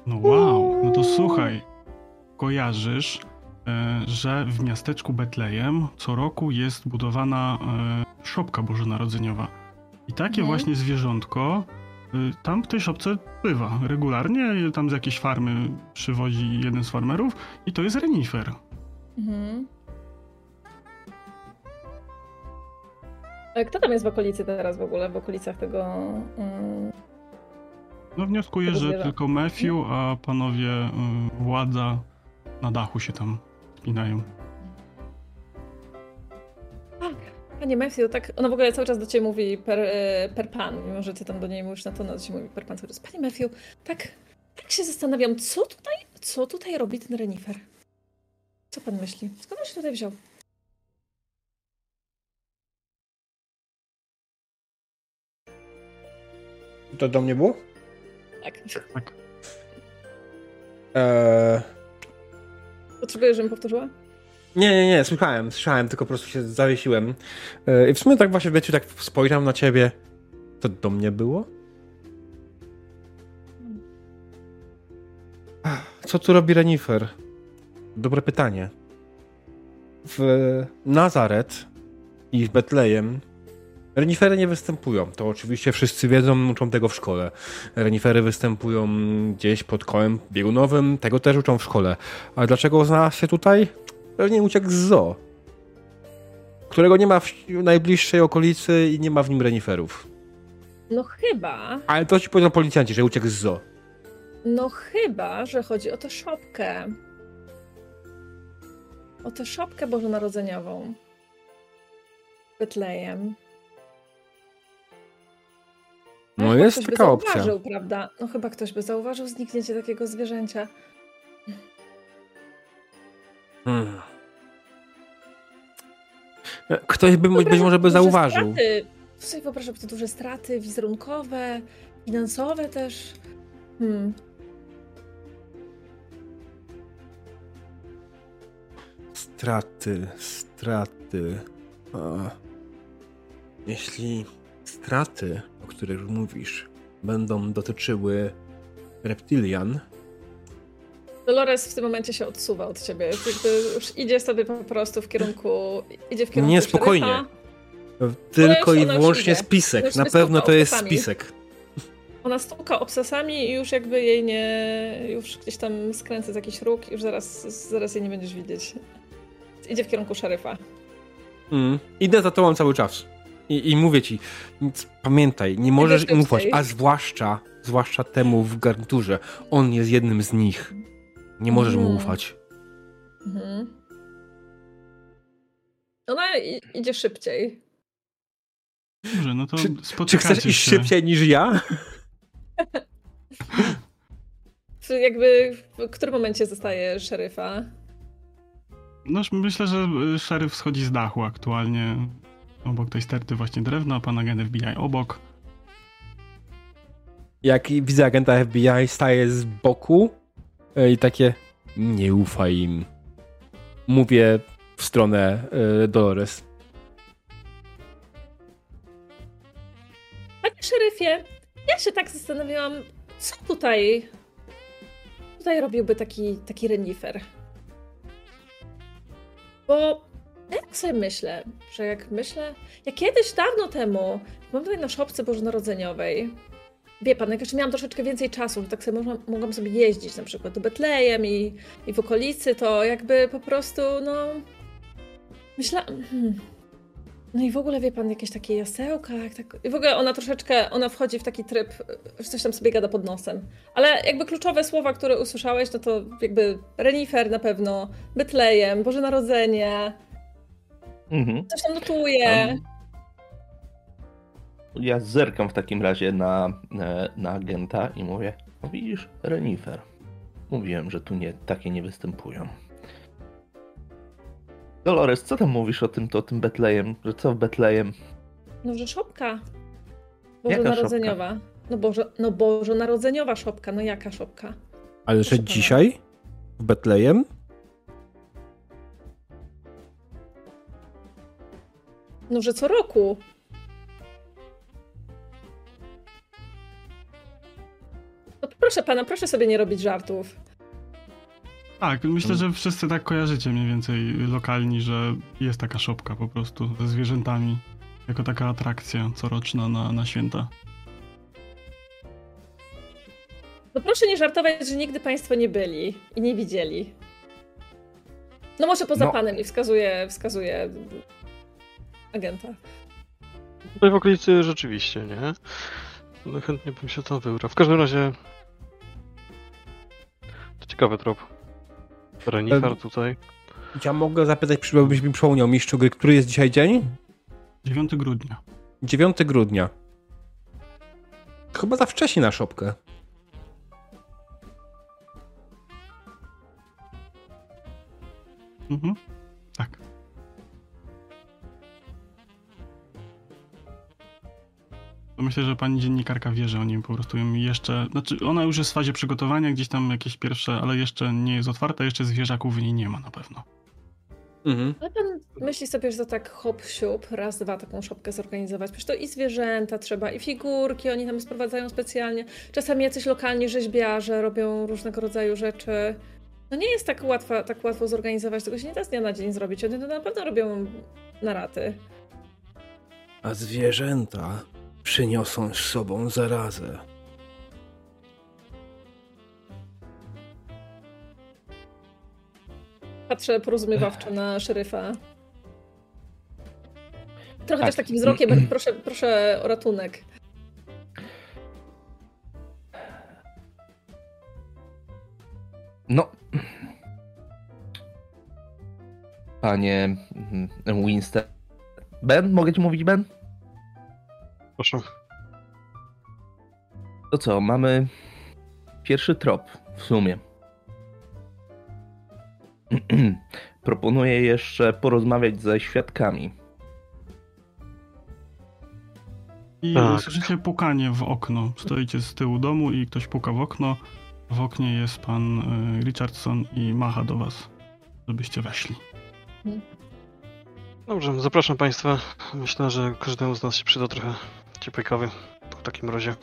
No wow, no to słuchaj, kojarzysz, e, że w miasteczku Betlejem co roku jest budowana e, szopka bożonarodzeniowa. I takie Mhm. właśnie zwierzątko tam w tej szopce bywa regularnie, tam z jakiejś farmy przywozi jeden z farmerów i to jest renifer. Mhm. Kto tam jest w okolicy teraz w ogóle, w okolicach tego... mm, No wnioskuję, Tego że tylko Matthew, a panowie y, władza na dachu się tam spinają. Panie Matthew, tak, ona w ogóle cały czas do ciebie mówi per, e, per pan, mimo że ty tam do niej mówisz na to, ona do ciebie mówi per pan cały czas. Panie Matthew, tak, tak się zastanawiam, co tutaj, co tutaj robi ten renifer? Co pan myśli? Skąd on się tutaj wziął? To do mnie było? Tak. Tak. Eee, Potrzebujesz, żebym powtórzyła? Nie, nie, nie, słyszałem, słyszałem, tylko po prostu się zawiesiłem. Eee, I w sumie tak właśnie, wiecie, tak spojrzałem na ciebie. To do mnie było? Co tu robi Renifer? Dobre pytanie. W Nazaret i w Betlejem renifery nie występują. To oczywiście wszyscy wiedzą, uczą tego w szkole. Renifery występują gdzieś pod kołem biegunowym, tego też uczą w szkole. Ale dlaczego znalazł się tutaj? Pewnie uciekł z zoo, którego nie ma w najbliższej okolicy i nie ma w nim reniferów. No chyba, Ale to ci powiedzą policjanci, że uciekł z zoo. no chyba, że chodzi o tę szopkę. O tę szopkę bożonarodzeniową. Betlejem. No chyba jest ktoś by taka opcja. zauważył, prawda? No chyba ktoś by zauważył zniknięcie takiego zwierzęcia. Hmm. Ktoś by być może by zauważył. Straty. Sobie wyobrażam te duże straty wizerunkowe, finansowe też. Hmm. Straty, straty. A. Jeśli straty, o których mówisz, będą dotyczyły reptilian, Dolores w tym momencie się odsuwa od ciebie. Już idzie sobie po prostu w kierunku. Idzie w kierunku. Nie, spokojnie. szeryfa. tylko i wyłącznie spisek. Już Na pewno to jest obcasami. spisek. Ona stuka obsesami i już jakby jej nie. Już gdzieś tam skręca z jakiś róg, już zaraz, zaraz jej nie będziesz widzieć. Idzie w kierunku szeryfa. Mm. Idę za tobą cały czas. I, I mówię ci, pamiętaj, nie możesz im ufać, a zwłaszcza, zwłaszcza temu w garniturze. On jest jednym z nich. Nie możesz mu Mhm. ufać. Mhm. Ona i, idzie szybciej. Dobrze, no to Czy- Czy chcesz iść się. szybciej niż ja? *laughs* Czy jakby w którym momencie zostaje szeryfa? No myślę, że y, szeryf schodzi z dachu aktualnie. Obok tej sterty właśnie drewna, pan agent FBI obok. Jak widzę agenta FBI, staje z boku i takie nie ufaj im. Mówię w stronę e, Dolores. Panie szeryfie, ja się tak zastanawiałam, co tutaj. Tutaj robiłby taki, taki renifer. Bo ja sobie myślę, że jak myślę. Ja kiedyś dawno temu byłam tutaj na szopce bożonarodzeniowej. Wie pan, jak jeszcze miałam troszeczkę więcej czasu, że tak sobie mogłam, mogłam sobie jeździć na przykład do Betlejem i, i w okolicy, to jakby po prostu, no. Myślałam. Hmm. No i w ogóle wie pan, jakieś takie jasełka, tak... I w ogóle ona troszeczkę, ona wchodzi w taki tryb, że coś tam sobie gada pod nosem. Ale jakby kluczowe słowa, które usłyszałeś, no to jakby renifer na pewno, Betlejem, Boże Narodzenie, Mhm. coś tam notuje. Em, Ja zerkam w takim razie na, e, na agenta i mówię, no widzisz, renifer. Mówiłem, że tu nie, takie nie występują. Dolores, co tam mówisz o tym, to, o tym Betlejem? Że co w Betlejem? No, że szopka. Jaka Bożonarodzeniowa. No Boże, no Bożonarodzeniowa szopka, no jaka szopka? Ale że dzisiaj w Betlejem? No, że co roku. Proszę pana, proszę sobie nie robić żartów. Tak, myślę, że wszyscy tak kojarzycie mniej więcej lokalni, że jest taka szopka po prostu ze zwierzętami. Jako taka atrakcja coroczna na, na święta. No proszę nie żartować, że nigdy państwo nie byli i nie widzieli. No może poza No. panem i wskazuje, wskazuje agenta. Tutaj w okolicy rzeczywiście, nie? No chętnie bym się tam wybrał. W każdym razie... To ciekawy trop. Renifer tutaj. Ja mogę zapytać, byś mi przypomniał, mistrzu gry, który jest dzisiaj dzień? 9 grudnia. 9 grudnia. Chyba za wcześnie na szopkę. Mhm. Myślę, że pani dziennikarka wie, że oni po prostu jeszcze. Znaczy, ona już jest w fazie przygotowania, gdzieś tam jakieś pierwsze, ale jeszcze nie jest otwarta, jeszcze zwierzaków w niej nie ma na pewno. Mhm. Ale pan myśli sobie, że to tak hop siup, raz, dwa taką szopkę zorganizować. Przecież to i zwierzęta trzeba, i figurki, oni tam sprowadzają specjalnie. Czasami jacyś lokalni rzeźbiarze robią różnego rodzaju rzeczy. No nie jest tak łatwo, tak łatwo zorganizować, tego się nie da z dnia na dzień zrobić. Oni to naprawdę robią na raty. A zwierzęta przyniosą z sobą zarazę. Patrzę porozumiewawczo na szeryfa. Trochę tak. też takim wzrokiem, proszę, proszę o ratunek. No. Panie Winston. Ben, mogę ci mówić Ben? Proszę. To co, mamy pierwszy trop w sumie. *clears throat* Proponuję jeszcze porozmawiać ze świadkami. I tak. słyszycie pukanie w okno. Stoicie z tyłu domu i ktoś puka w okno. W oknie jest pan y, Richardson i macha do was, żebyście weszli. Dobrze, zapraszam państwa. Myślę, że każdemu z nas się przyda trochę ciepłej kawy w takim razie.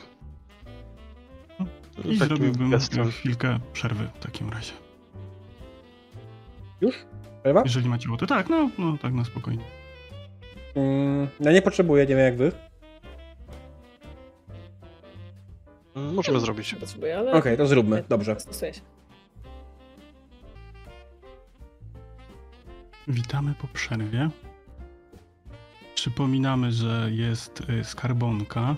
I zrobiłbym gestem. chwilkę przerwy w takim razie. Już? Przerwa? Jeżeli macie ochotę. Tak, no, no tak na spokojnie. Mm, ja nie potrzebuję, nie wiem jak wy. Mm, możemy zrobić. Potrzebuję, ale... Okej, okay, to zróbmy, dobrze. Stosuję się. Witamy po przerwie. Przypominamy, że jest y, skarbonka,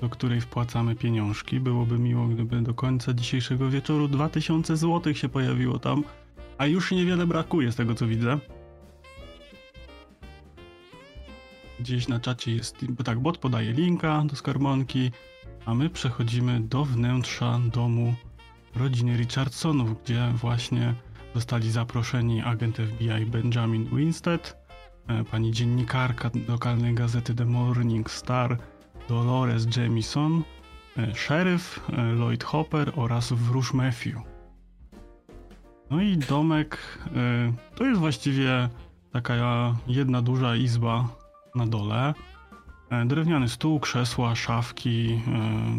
do której wpłacamy pieniążki. Byłoby miło, gdyby do końca dzisiejszego wieczoru 2000 zł się pojawiło tam, a już niewiele brakuje z tego co widzę. Gdzieś na czacie jest, bo tak, bot podaje linka do skarbonki, a my przechodzimy do wnętrza domu rodziny Richardsonów, gdzie właśnie zostali zaproszeni agent FBI Benjamin Winstead, pani dziennikarka lokalnej gazety The Morning Star Dolores Jamison, e, szeryf e, Lloyd Hopper oraz wróż Matthew. No i domek to jest właściwie taka jedna duża izba na dole. Drewniany stół, krzesła, szafki.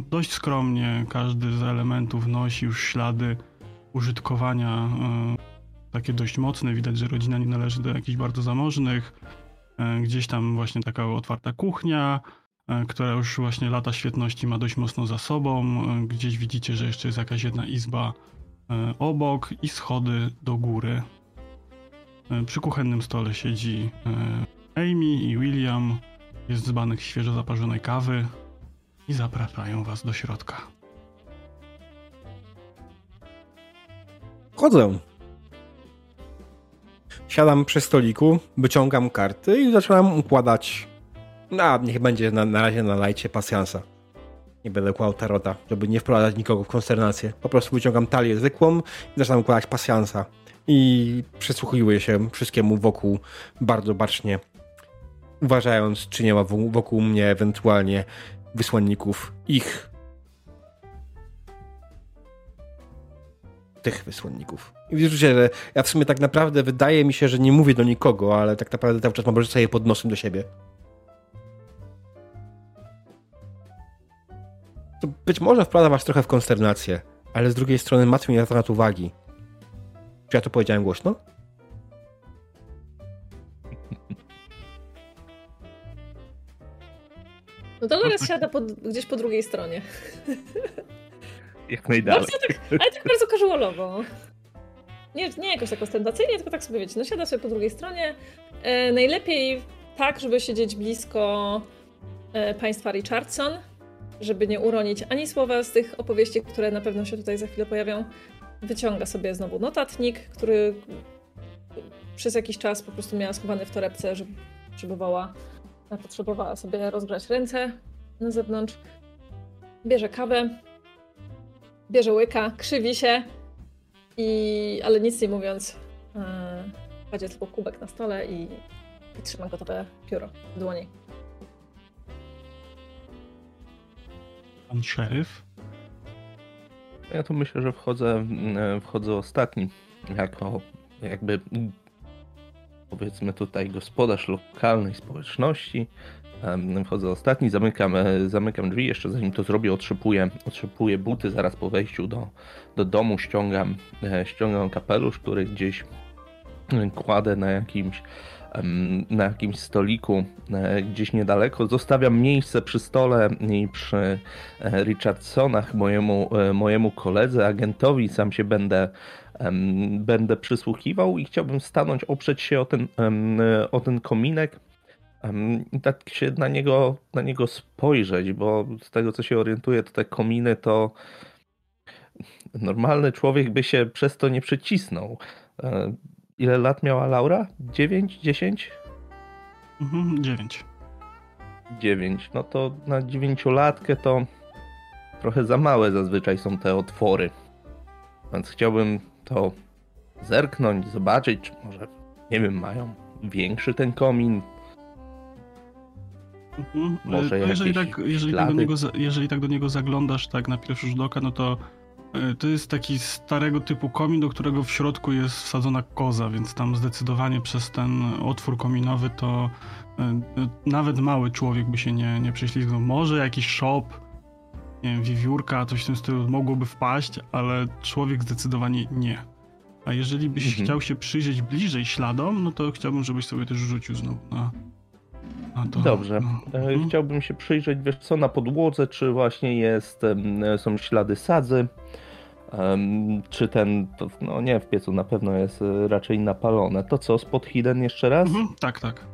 Dość skromnie każdy z elementów nosi już ślady użytkowania takie dość mocne. Widać, że rodzina nie należy do jakichś bardzo zamożnych. E, gdzieś tam właśnie taka otwarta kuchnia, e, która już właśnie lata świetności ma dość mocno za sobą. E, gdzieś widzicie, że jeszcze jest jakaś jedna izba obok i schody do góry. Przy kuchennym stole siedzi Amy i William. Jest dzbanek świeżo zaparzonej kawy i zapraszają was do środka. Chodzę. Siadam przy stoliku, wyciągam karty i zaczynam układać. No, niech będzie na, na razie na lajcie pasjansa. Nie będę kłał tarota, żeby nie wprowadzać nikogo w konsternację. Po prostu wyciągam talię zwykłą i zaczynam układać pasjansa. I przysłuchuję się wszystkiemu wokół bardzo bacznie, uważając, czy nie ma wokół mnie ewentualnie wysłanników ich tych wysłanników. I widzicie, że ja w sumie tak naprawdę wydaje mi się, że nie mówię do nikogo, ale tak naprawdę cały czas mam sobie pod nosem do siebie. To być może wprowadza was trochę w konsternację, ale z drugiej strony ma mi na temat uwagi. Czy ja to powiedziałem głośno? No Dolores siada pod, gdzieś po drugiej stronie. *laughs* Jak najdalej. Bardzo tak, ale tak bardzo casualowo. Nie, nie jakoś tak ostentacyjnie, tylko tak sobie wiecie, no siada sobie po drugiej stronie. E, najlepiej tak, żeby siedzieć blisko e, państwa Richardson, żeby nie uronić ani słowa z tych opowieści, które na pewno się tutaj za chwilę pojawią. wyciąga sobie znowu notatnik, który przez jakiś czas po prostu miała schowany w torebce, żeby potrzebowała, potrzebowała sobie rozgrzać ręce na zewnątrz. Bierze kawę, bierze łyka, krzywi się, i, ale nic nie mówiąc, yy, kładzie tylko kubek na stole i, i trzyma gotowe pióro w dłoni. Pan szeryf? Ja tu myślę, że wchodzę, e, wchodzę ostatni, jako jakby powiedzmy tutaj gospodarz lokalnej społeczności. Wchodzę ostatni, zamykam, e, zamykam drzwi, jeszcze zanim to zrobię, otrzypuję, otrzypuję buty, zaraz po wejściu do, do domu ściągam, e, ściągam kapelusz, który gdzieś kładę na jakimś, na jakimś stoliku e, gdzieś niedaleko. Zostawiam miejsce przy stole i przy Richardsonach, mojemu, mojemu koledze, agentowi. Sam się będę, będę przysłuchiwał i chciałbym stanąć, oprzeć się o ten, o ten kominek tak się na niego, na niego spojrzeć, bo z tego co się orientuję, to te kominy to normalny człowiek by się przez to nie przycisnął. E, ile lat miała Laura? 9, 10? Mhm, 9. 9. No to na dziewięciolatkę to trochę za małe zazwyczaj są te otwory. Więc chciałbym to zerknąć, zobaczyć, czy może, nie wiem, mają większy ten komin, Mhm. Może jeżeli, tak, jeżeli, tak do niego, jeżeli tak do niego zaglądasz tak na pierwszy rzut oka, no to e, to jest taki starego typu komin, do którego w środku jest wsadzona koza, więc tam zdecydowanie przez ten otwór kominowy to e, e, nawet mały człowiek by się nie, nie prześlizgnął. Może jakiś shop, nie wiem, wiewiórka, coś w tym stylu mogłoby wpaść, ale człowiek zdecydowanie nie. A jeżeli byś mhm. chciał się przyjrzeć bliżej śladom, no to chciałbym, żebyś sobie też rzucił znowu na to... Dobrze. E, mhm. Chciałbym się przyjrzeć, wiesz co, na podłodze, czy właśnie jest, są ślady sadzy, czy ten, no nie, w piecu na pewno jest e, raczej napalone. To co, spod hidden jeszcze raz? Mhm. Tak, tak.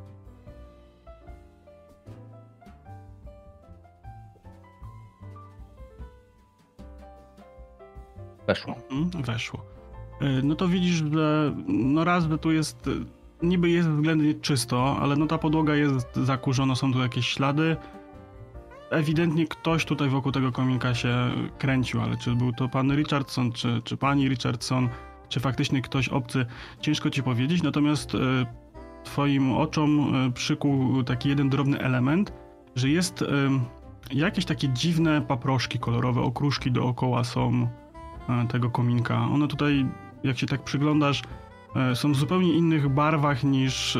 Weszło. Mhm, weszło. E, no to widzisz, że no raz, że tu jest niby jest względnie czysto, ale no ta podłoga jest zakurzona, są tu jakieś ślady. Ewidentnie ktoś tutaj wokół tego kominka się kręcił, ale czy był to pan Richardson, czy, czy pani Richardson, czy faktycznie ktoś obcy, ciężko ci powiedzieć, natomiast e, twoim oczom e, przykuł taki jeden drobny element, że jest e, jakieś takie dziwne paproszki kolorowe, okruszki dookoła są tego kominka. One tutaj, jak się tak przyglądasz, są w zupełnie innych barwach niż e,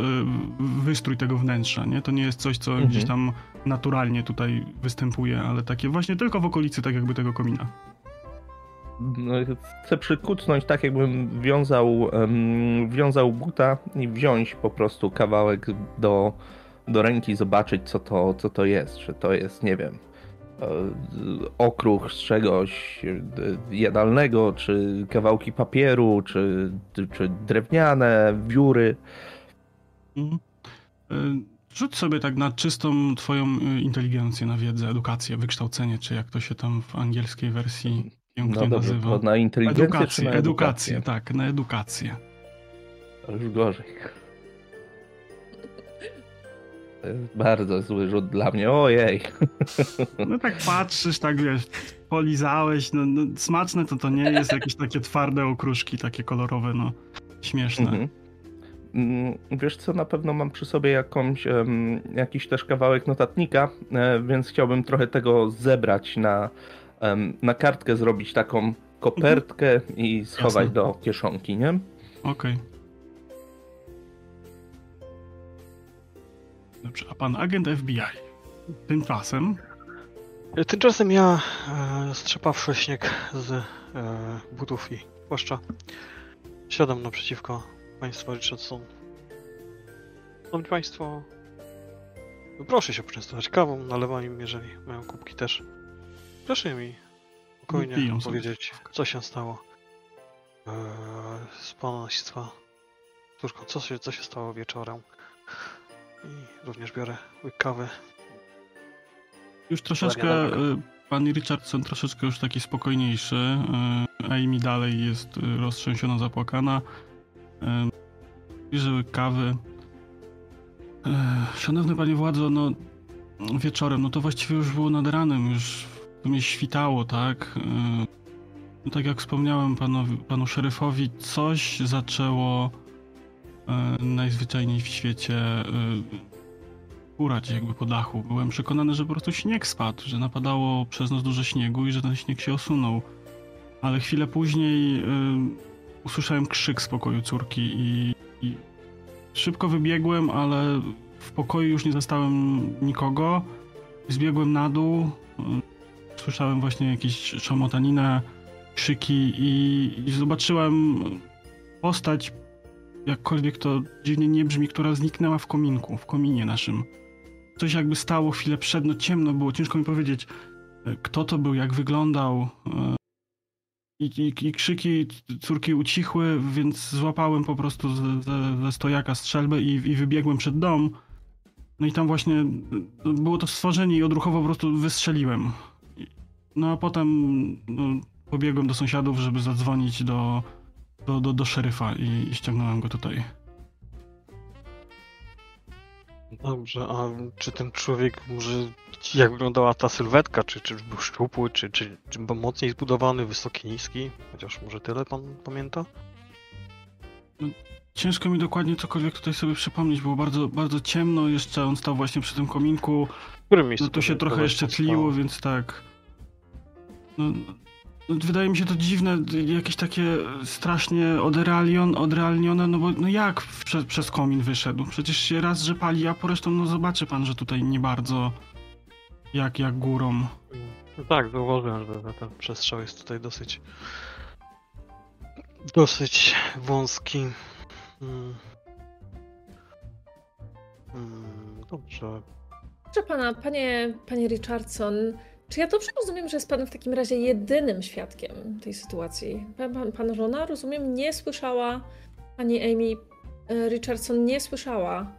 wystrój tego wnętrza, nie? To nie jest coś, co mhm. gdzieś tam naturalnie tutaj występuje, ale takie właśnie tylko w okolicy tak jakby tego komina. No, chcę przykucnąć tak, jakbym wiązał, um, wiązał buta i wziąć po prostu kawałek do, do ręki, zobaczyć co to, co to jest. Czy to jest, nie wiem, E, okruch z czegoś e, jadalnego, czy kawałki papieru, czy, czy drewniane wióry. Mhm. E, rzuć sobie tak na czystą twoją inteligencję, na wiedzę, edukację, wykształcenie, czy jak to się tam w angielskiej wersji pięknie no dobrze, nazywa. na inteligencję edukację, na edukację? edukację, tak, na edukację. To już gorzej. To jest bardzo zły rzut dla mnie, ojej. *laughs* No tak patrzysz, tak wiesz, polizałeś, no, no smaczne to to nie jest, jakieś takie twarde okruszki, takie kolorowe, no śmieszne. Mhm. Mm, wiesz co, na pewno mam przy sobie jakąś, jakiś też kawałek notatnika, e, więc chciałbym trochę tego zebrać na, na kartkę, zrobić taką kopertkę i schować Jasne. do kieszonki, nie? Okej. Okay. Dobrze, a pan agent FBI tymczasem? Tymczasem ja, e, strzepawszy śnieg z e, butów i płaszcza, siadam naprzeciwko państwa Richardson. Szanowni Państwo, proszę się poczęstować kawą, nalewam im, jeżeli mają kubki też. Proszę mi spokojnie Piją powiedzieć, co się stało e, z pana nasictwa. Córką, co się, co się stało wieczorem? I również biorę kawy. Już troszeczkę, y, pan Richardson troszeczkę już taki spokojniejszy. Y, Amy dalej jest y, roztrzęsiona, zapłakana. Bierze kawy. Szanowny panie władzo, no wieczorem, no to właściwie już było nad ranem, już w sumie świtało, tak? No tak jak wspomniałem panowi, panu szeryfowi, coś zaczęło najzwyczajniej w świecie e, urać jakby po dachu. Byłem przekonany, że po prostu śnieg spadł, że napadało przez noc dużo śniegu i że ten śnieg się osunął. Ale chwilę później y, usłyszałem krzyk z pokoju córki i, i szybko wybiegłem, ale w pokoju już nie zastałem nikogo. Zbiegłem na dół. y, Słyszałem właśnie jakieś szamotaninę, krzyki i, i zobaczyłem postać, jakkolwiek to dziwnie nie brzmi, która zniknęła w kominku, w kominie naszym. Coś jakby stało chwilę przed, no ciemno było, ciężko mi powiedzieć, e, kto to był, jak wyglądał. e, I, i, i krzyki córki ucichły, więc złapałem po prostu ze, ze, stojaka strzelbę i, i wybiegłem przed dom. No i tam właśnie e, było to stworzenie i odruchowo po prostu wystrzeliłem. No a potem no, pobiegłem do sąsiadów, żeby zadzwonić do, do, do, do szeryfa i, i ściągnąłem go tutaj. Dobrze, a czy ten człowiek może. Jak wyglądała ta sylwetka? Czy, czy był szczupły, czy, czy, czy był mocniej zbudowany, wysoki, niski? Chociaż może tyle pan pamięta? Ciężko mi dokładnie cokolwiek tutaj sobie przypomnieć, było bardzo, bardzo ciemno, jeszcze on stał właśnie przy tym kominku, W którym miejscu? no to się trochę jeszcze tliło, więc tak. No, wydaje mi się to dziwne, jakieś takie strasznie odrealion, odrealnione, no bo no jak prze, przez komin wyszedł? Przecież się raz, że pali, a po resztą no zobaczy pan, że tutaj nie bardzo jak, jak górą. No tak, zauważyłem, że ten przestrzał jest tutaj dosyć. dosyć wąski. Hmm. Hmm, dobrze. Proszę pana, panie, panie Richardson, czy ja dobrze rozumiem, że jest pan w takim razie jedynym świadkiem tej sytuacji? Pan, pan, pana żona, rozumiem, nie słyszała, pani Amy e, Richardson nie słyszała,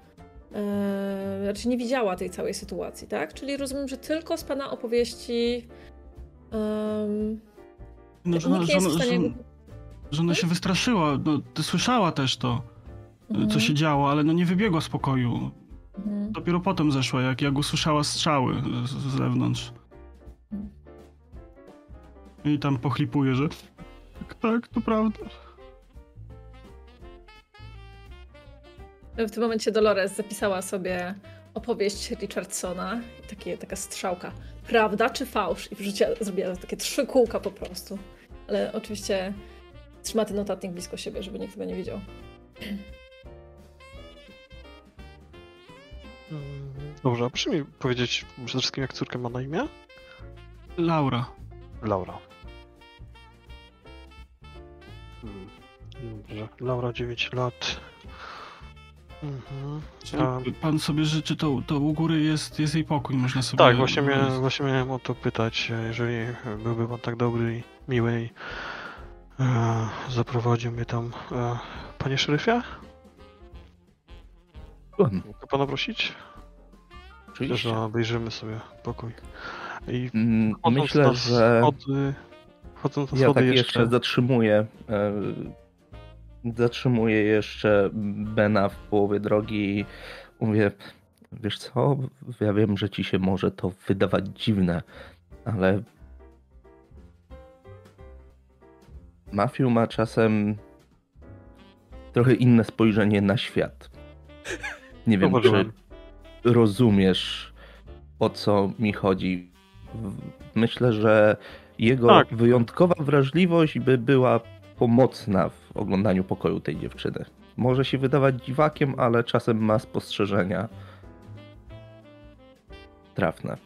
e, znaczy nie widziała tej całej sytuacji, tak? Czyli rozumiem, że tylko z pana opowieści em, No, żona, nikt nie jest w stanie... żona, żona się wystraszyła, no, ty słyszała też to, Mhm, co się działo, ale no nie wybiegła z pokoju. mhm. Dopiero potem zeszła, jak, jak usłyszała strzały z, z zewnątrz. I tam pochlipuje, że tak, tak, to prawda. W tym momencie Dolores zapisała sobie opowieść Richardsona i takie, taka strzałka. Prawda czy fałsz? I wrzuciła, zrobiła takie trzy kółka po prostu. Ale oczywiście trzyma ten notatnik blisko siebie, żeby nikt tego nie widział. Dobrze, a proszę mi powiedzieć przede wszystkim, jak córka ma na imię? Laura. Laura. Dobrze, Laura 9 lat. Mhm. A, Pan sobie życzy, to, to u góry jest, jest jej pokój, można sobie... tak, właśnie, miałem, właśnie miałem o to pytać, jeżeli byłby pan tak dobry i miły i e, zaprowadził mnie tam. E, panie szeryfie? Mogę pana prosić? Oczywiście. że obejrzymy sobie pokój. I Mm, Myślę, że Schody, wchodząc na ja schody tak jeszcze... jeszcze zatrzymuję. e, Zatrzymuję jeszcze Bena w połowie drogi i mówię, wiesz co, ja wiem, że ci się może to wydawać dziwne, ale Mafiu ma czasem trochę inne spojrzenie na świat. Nie wiem, czy rozumiesz, o co mi chodzi. Myślę, że jego Tak. wyjątkowa wrażliwość by była pomocna w oglądaniu pokoju tej dziewczyny. Może się wydawać dziwakiem, ale czasem ma spostrzeżenia trafne.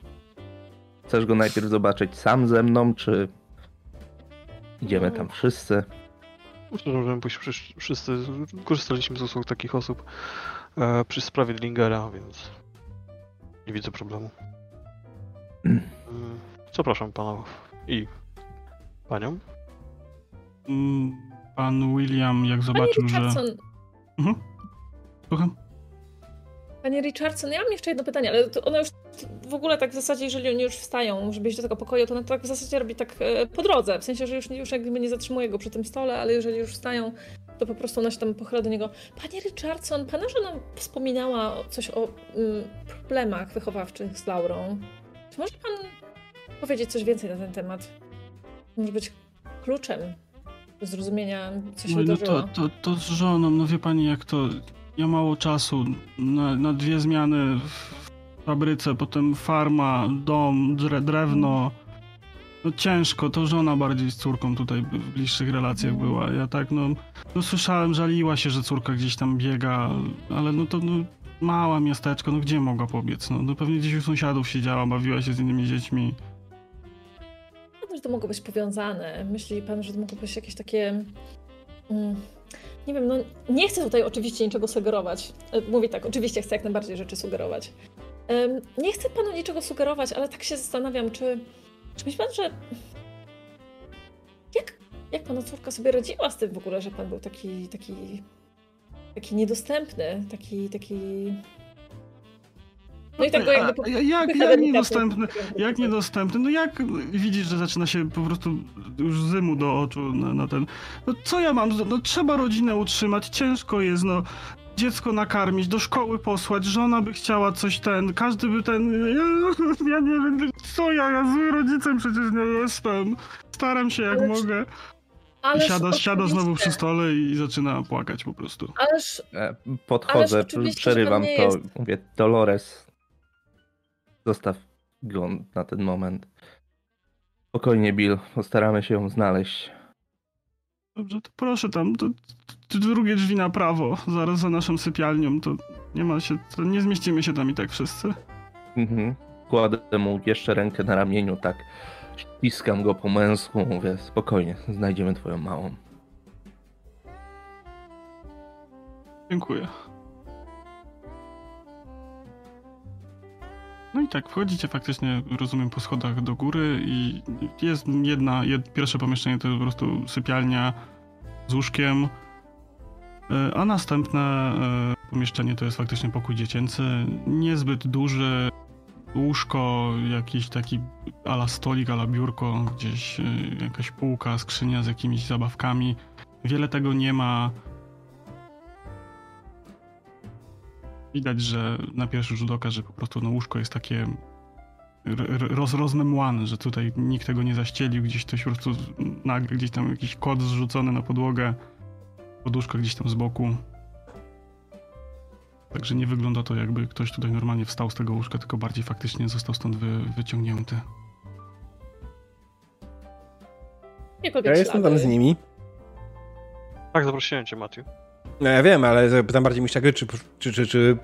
Chcesz go najpierw zobaczyć sam ze mną, czy idziemy tam wszyscy? Myślę, że możemy pójść wszyscy, korzystaliśmy z usług takich osób e, przy sprawie Dlingera, więc nie widzę problemu. Mm, Zapraszam pana i panią. Mm, Pan William, jak Panie zobaczył, że... Richardson, Mhm. Słucham? Panie Richardson, ja mam jeszcze jedno pytanie, ale to ono już w ogóle tak w zasadzie, jeżeli oni już wstają, żeby iść do tego pokoju, to ona tak w zasadzie robi tak e, po drodze. W sensie, że już, już jakby nie zatrzymuje go przy tym stole, ale jeżeli już wstają, to po prostu ona się tam pochyla do niego. Panie Richardson, pana żona wspominała coś o mm, problemach wychowawczych z Laurą. Czy może pan powiedzieć coś więcej na ten temat? Może być kluczem do zrozumienia, co się No, no to, to, to z żoną, no wie pani jak to, ja mało czasu na, na dwie zmiany w fabryce, potem farma, dom, dre, drewno. No ciężko, to żona bardziej z córką tutaj w bliższych relacjach była. Ja tak no, no słyszałem, żaliła się, że córka gdzieś tam biega, ale no to no, małe miasteczko, no gdzie mogła pobiec? No, no pewnie gdzieś u sąsiadów siedziała, bawiła się z innymi dziećmi. Że to mogło być powiązane. Myśli pan, że to mogło być jakieś takie. Mm, nie wiem, no nie chcę tutaj oczywiście niczego sugerować. E, Mówię tak, oczywiście chcę jak najbardziej rzeczy sugerować. Nie chcę panu niczego sugerować, ale tak się zastanawiam, czy. Czy myśli pan, że. Jak, jak pana córka sobie radziła z tym w ogóle, że pan był taki. taki. taki niedostępny, taki. taki. No i tak go jakby. a jak, jak niedostępny? Jak niedostępny? No jak widzisz, że zaczyna się po prostu już zymu do oczu na, na ten... No co ja mam? No trzeba rodzinę utrzymać, ciężko jest, no. Dziecko nakarmić, do szkoły posłać, żona by chciała coś ten, każdy by ten... Ja, *laughs* ja nie wiem, co ja, ja złym rodzicem przecież nie jestem. Staram się jak Ależ- mogę. I Ależ siada, siada znowu przy stole i zaczyna płakać po prostu. Ależ Ależ E, Podchodzę, że przerywam to, jest- mówię, Dolores, zostaw go na ten moment. Spokojnie, Bill, postaramy się ją znaleźć. Dobrze, to proszę tam, to, to drugie drzwi na prawo, zaraz za naszą sypialnią, to nie ma się, to nie zmieścimy się tam i tak wszyscy. Mhm. Kładę mu jeszcze rękę na ramieniu, tak ściskam go po męsku, mówię, spokojnie, znajdziemy twoją małą. Dziękuję. No i tak, wchodzicie faktycznie, rozumiem, po schodach do góry i jest jedna, jed, pierwsze pomieszczenie to po prostu sypialnia z łóżkiem, e, a następne e, pomieszczenie to jest faktycznie pokój dziecięcy, niezbyt duży, łóżko, jakiś taki ala stolik, ala biurko, gdzieś e, jakaś półka, skrzynia z jakimiś zabawkami. Wiele tego nie ma, Widać, że na pierwszy rzut oka, że po prostu no, łóżko jest takie roz, rozmemłane, że tutaj nikt tego nie zaścielił, gdzieś ktoś po prostu nagle gdzieś tam jakiś kod zrzucony na podłogę, poduszka gdzieś tam z boku. Także nie wygląda to jakby ktoś tutaj normalnie wstał z tego łóżka, tylko bardziej faktycznie został stąd wy, wyciągnięty. Ja jestem tam z nimi. Tak, zaprosiłem cię, Matthew. No ja wiem, ale pytam bardziej mistrza gry, czy, czy, czy, czy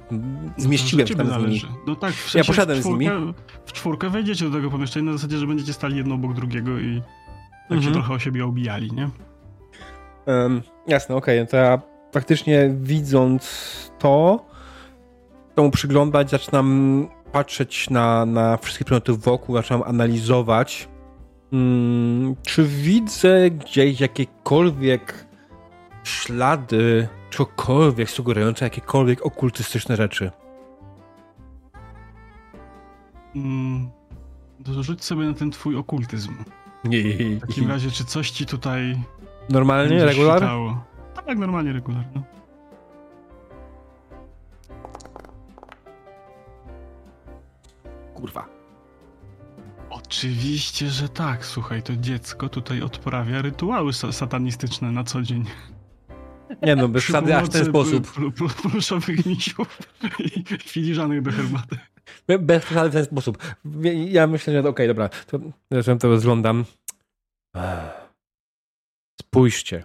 zmieściłem To się ciebie tam z nimi. No tak, w Ja sensie poszedłem w z nimi. czwórkę, W czwórkę wejdziecie do tego pomieszczenia na zasadzie, że będziecie stali jedno obok drugiego i tak się Mhm. trochę o siebie obijali, nie? Em, jasne, okej, no to ja faktycznie widząc to, temu przyglądać, zaczynam patrzeć na, na wszystkie przedmioty wokół, zaczynam analizować. Mm, czy widzę gdzieś jakiekolwiek ślady, czegokolwiek sugerujące jakiekolwiek okultystyczne rzeczy? Mm, to rzuć sobie na ten twój okultyzm. Nie. W takim razie, czy coś ci tutaj Normalnie, regular? świtało? Tak, normalnie, regular, no. Kurwa. Oczywiście, że tak. Słuchaj, to dziecko tutaj odprawia rytuały sa- satanistyczne na co dzień. Nie no, bez Przy szady aż w ten sposób. pl- pl- Pluszowych misiów i filiżanek do herbaty. Be- Bez przesady w ten sposób. Ja myślę, że okej, dobra, to zacząłem to rozglądam. Spójrzcie.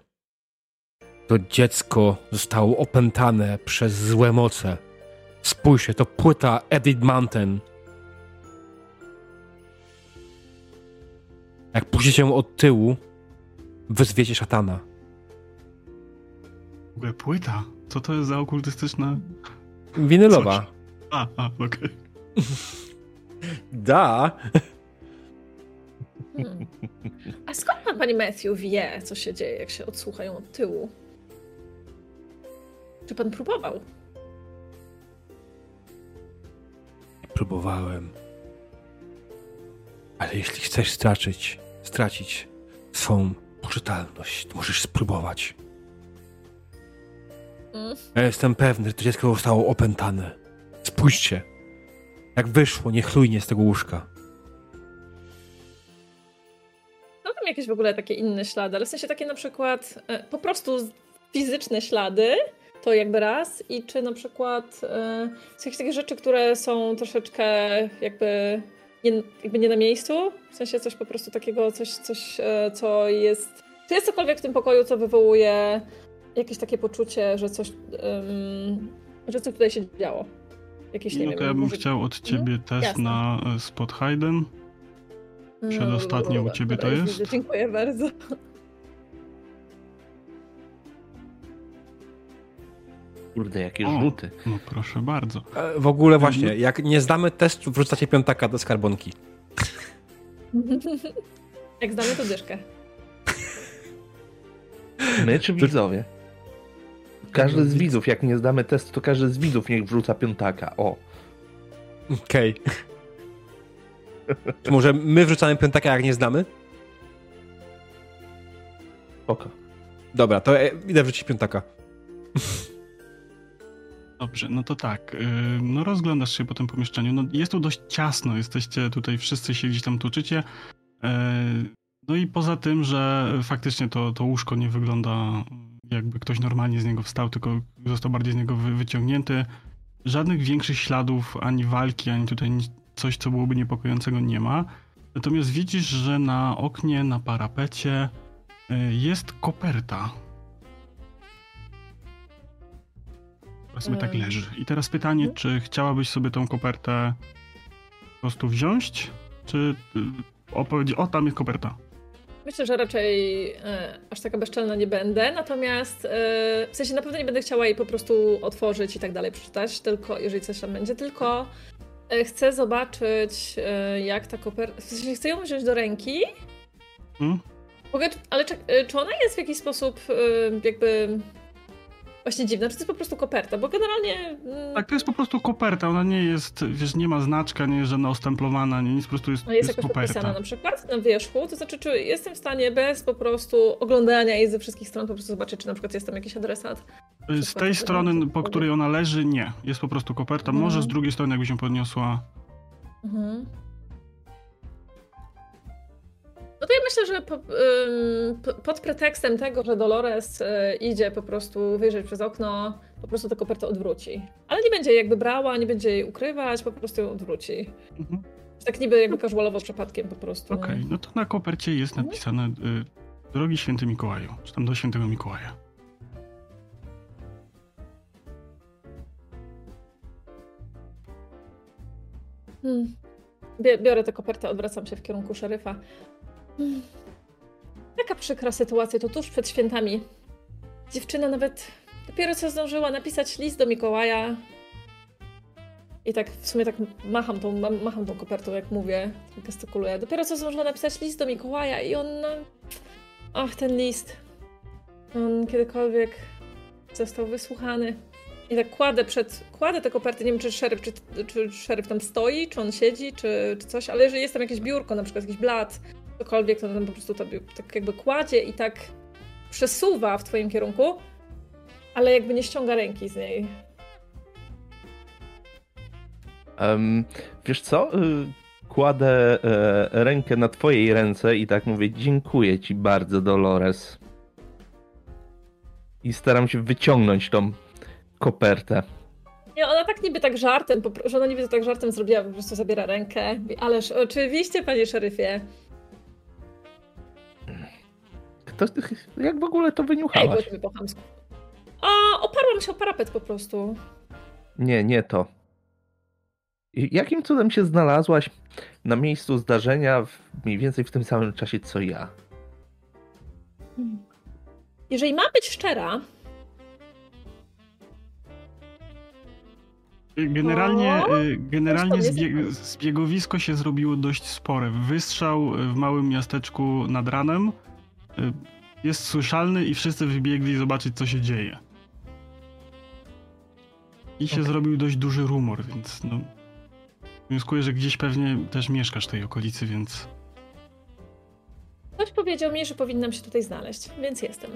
To dziecko zostało opętane przez złe moce. Spójrzcie, to płyta Edith Mountain. Jak ją od tyłu, wezwiecie szatana. W ogóle płyta? Co to jest za okultystyczna... Winylowa. Coś. A, a, okej. *laughs* Da. Hmm. A skąd pan, pani Matthew, wie, co się dzieje, jak się odsłuchają od tyłu? Czy pan próbował? próbowałem. Ale jeśli chcesz stracić, stracić swą poczytalność, to możesz spróbować. Ja jestem pewny, że to dziecko zostało opętane. Spójrzcie, jak wyszło niechlujnie z tego łóżka. No tam jakieś w ogóle takie inne ślady, ale w sensie takie na przykład e, po prostu fizyczne ślady, to jakby raz, i czy na przykład e, są jakieś takie rzeczy, które są troszeczkę jakby nie, jakby nie na miejscu, w sensie coś po prostu takiego, coś, coś e, co jest... Czy jest cokolwiek w tym pokoju, co wywołuje jakieś takie poczucie, że coś, em, że coś tutaj się działo? Jakiś, nie No wiem, to ja bym może- chciał od ciebie test Jasne. na e, spot hidden. Przedostatnie u Dobra, ciebie dobra, to jest? widzę, Dziękuję bardzo. Kurde, jakie O. rzuty. No proszę bardzo. E, W ogóle właśnie, jak nie zdamy testu, wrzucacie piątaka do skarbonki. *laughs* Jak znamy to dyszkę. My czy widzowie? Każdy z widzów, jak nie zdamy testu, to każdy z widzów niech wrzuca piątaka. O. Okej. Czy może my wrzucamy piątaka, jak nie znamy? Spoko. Dobra, to idę wrzucić piątaka. Dobrze, no to tak. y, No rozglądasz się po tym pomieszczeniu. No jest tu dość ciasno, jesteście tutaj, wszyscy się gdzieś tam tuczycie. E, No i poza tym, że faktycznie to, to łóżko nie wygląda jakby ktoś normalnie z niego wstał, tylko został bardziej z niego wy, wyciągnięty. Żadnych większych śladów ani walki, ani tutaj coś, co byłoby niepokojącego nie ma. Natomiast widzisz, że na oknie, na parapecie y, jest koperta. Powiedzmy tak Ym. leży. I teraz pytanie, Mhm. czy chciałabyś sobie tą kopertę po prostu wziąć, czy y, opowiedzieć, o tam jest koperta. Myślę, że raczej e, aż taka bezczelna nie będę, natomiast e, w sensie na pewno nie będę chciała jej po prostu otworzyć i tak dalej przeczytać, tylko jeżeli coś tam będzie, tylko e, chcę zobaczyć e, jak ta koperta, w sensie chcę ją wziąć do ręki, Hmm? Mogę, ale czy, e, czy ona jest w jakiś sposób e, jakby właśnie dziwna, czy to jest po prostu koperta, bo generalnie... mm, Tak, to jest po prostu koperta, ona nie jest, wiesz, nie ma znaczka, nie jest żadna ostemplowana, nie nic, po prostu jest, No, jest jest jakoś koperta. podpisana na przykład na wierzchu, to znaczy, czy jestem w stanie bez po prostu oglądania jej ze wszystkich stron po prostu zobaczyć, czy na przykład jest tam jakiś adresat. Z tej strony, po której ona leży, nie. Jest po prostu koperta. Mhm. Może z drugiej strony, jakby się podniosła. Mhm. No to ja myślę, że po, ym, pod pretekstem tego, że Dolores y, idzie po prostu wyjrzeć przez okno, po prostu tę kopertę odwróci. Ale nie będzie jej jakby brała, nie będzie jej ukrywać, po prostu ją odwróci. Mhm. Tak niby jakby casualowo przypadkiem po prostu. Okej, no to na kopercie jest Mhm. napisane y, Drogi Święty Mikołaju, czy tam do Świętego Mikołaja. Hmm. Biorę tę kopertę, odwracam się w kierunku szeryfa. Hmm. Taka przykra sytuacja, to tuż przed świętami. Dziewczyna nawet dopiero co zdążyła napisać list do Mikołaja. I tak w sumie tak macham tą, ma- macham tą kopertą, jak mówię, gestykuluję. Dopiero co zdążyła napisać list do Mikołaja i on... no, Ach, ten list. On kiedykolwiek został wysłuchany. I tak kładę przed, kładę te koperty, nie wiem czy szeryf, czy, czy szeryf tam stoi, czy on siedzi, czy, czy coś, ale jeżeli jest tam jakieś biurko, na przykład jakiś blat, cokolwiek, to tam po prostu to biu- tak jakby kładzie i tak przesuwa w twoim kierunku, ale jakby nie ściąga ręki z niej. Em, wiesz co? Y, Kładę e, rękę na twojej ręce i tak mówię, dziękuję ci bardzo, Dolores. I staram się wyciągnąć tą kopertę. Nie, ona tak niby tak żartem, że ona niby tak żartem zrobiła, po prostu zabiera rękę. Ależ oczywiście, panie szeryfie. Kto, jak w ogóle to Ej, wyniuchałaś? ciebie po chamsku. A, oparłam się o parapet po prostu. Nie, nie to. I Jakim cudem się znalazłaś na miejscu zdarzenia w, mniej więcej w tym samym czasie co ja? Jeżeli mam być szczera, Generalnie, y, generalnie zbiegowisko się zrobiło dość spore. Wystrzał w małym miasteczku nad ranem jest słyszalny i wszyscy wybiegli zobaczyć, co się dzieje. I się Okej. zrobił dość duży rumor, więc no, Wnioskuję, że gdzieś pewnie też mieszkasz w tej okolicy, więc Ktoś powiedział mi, że powinnam się tutaj znaleźć, więc jestem.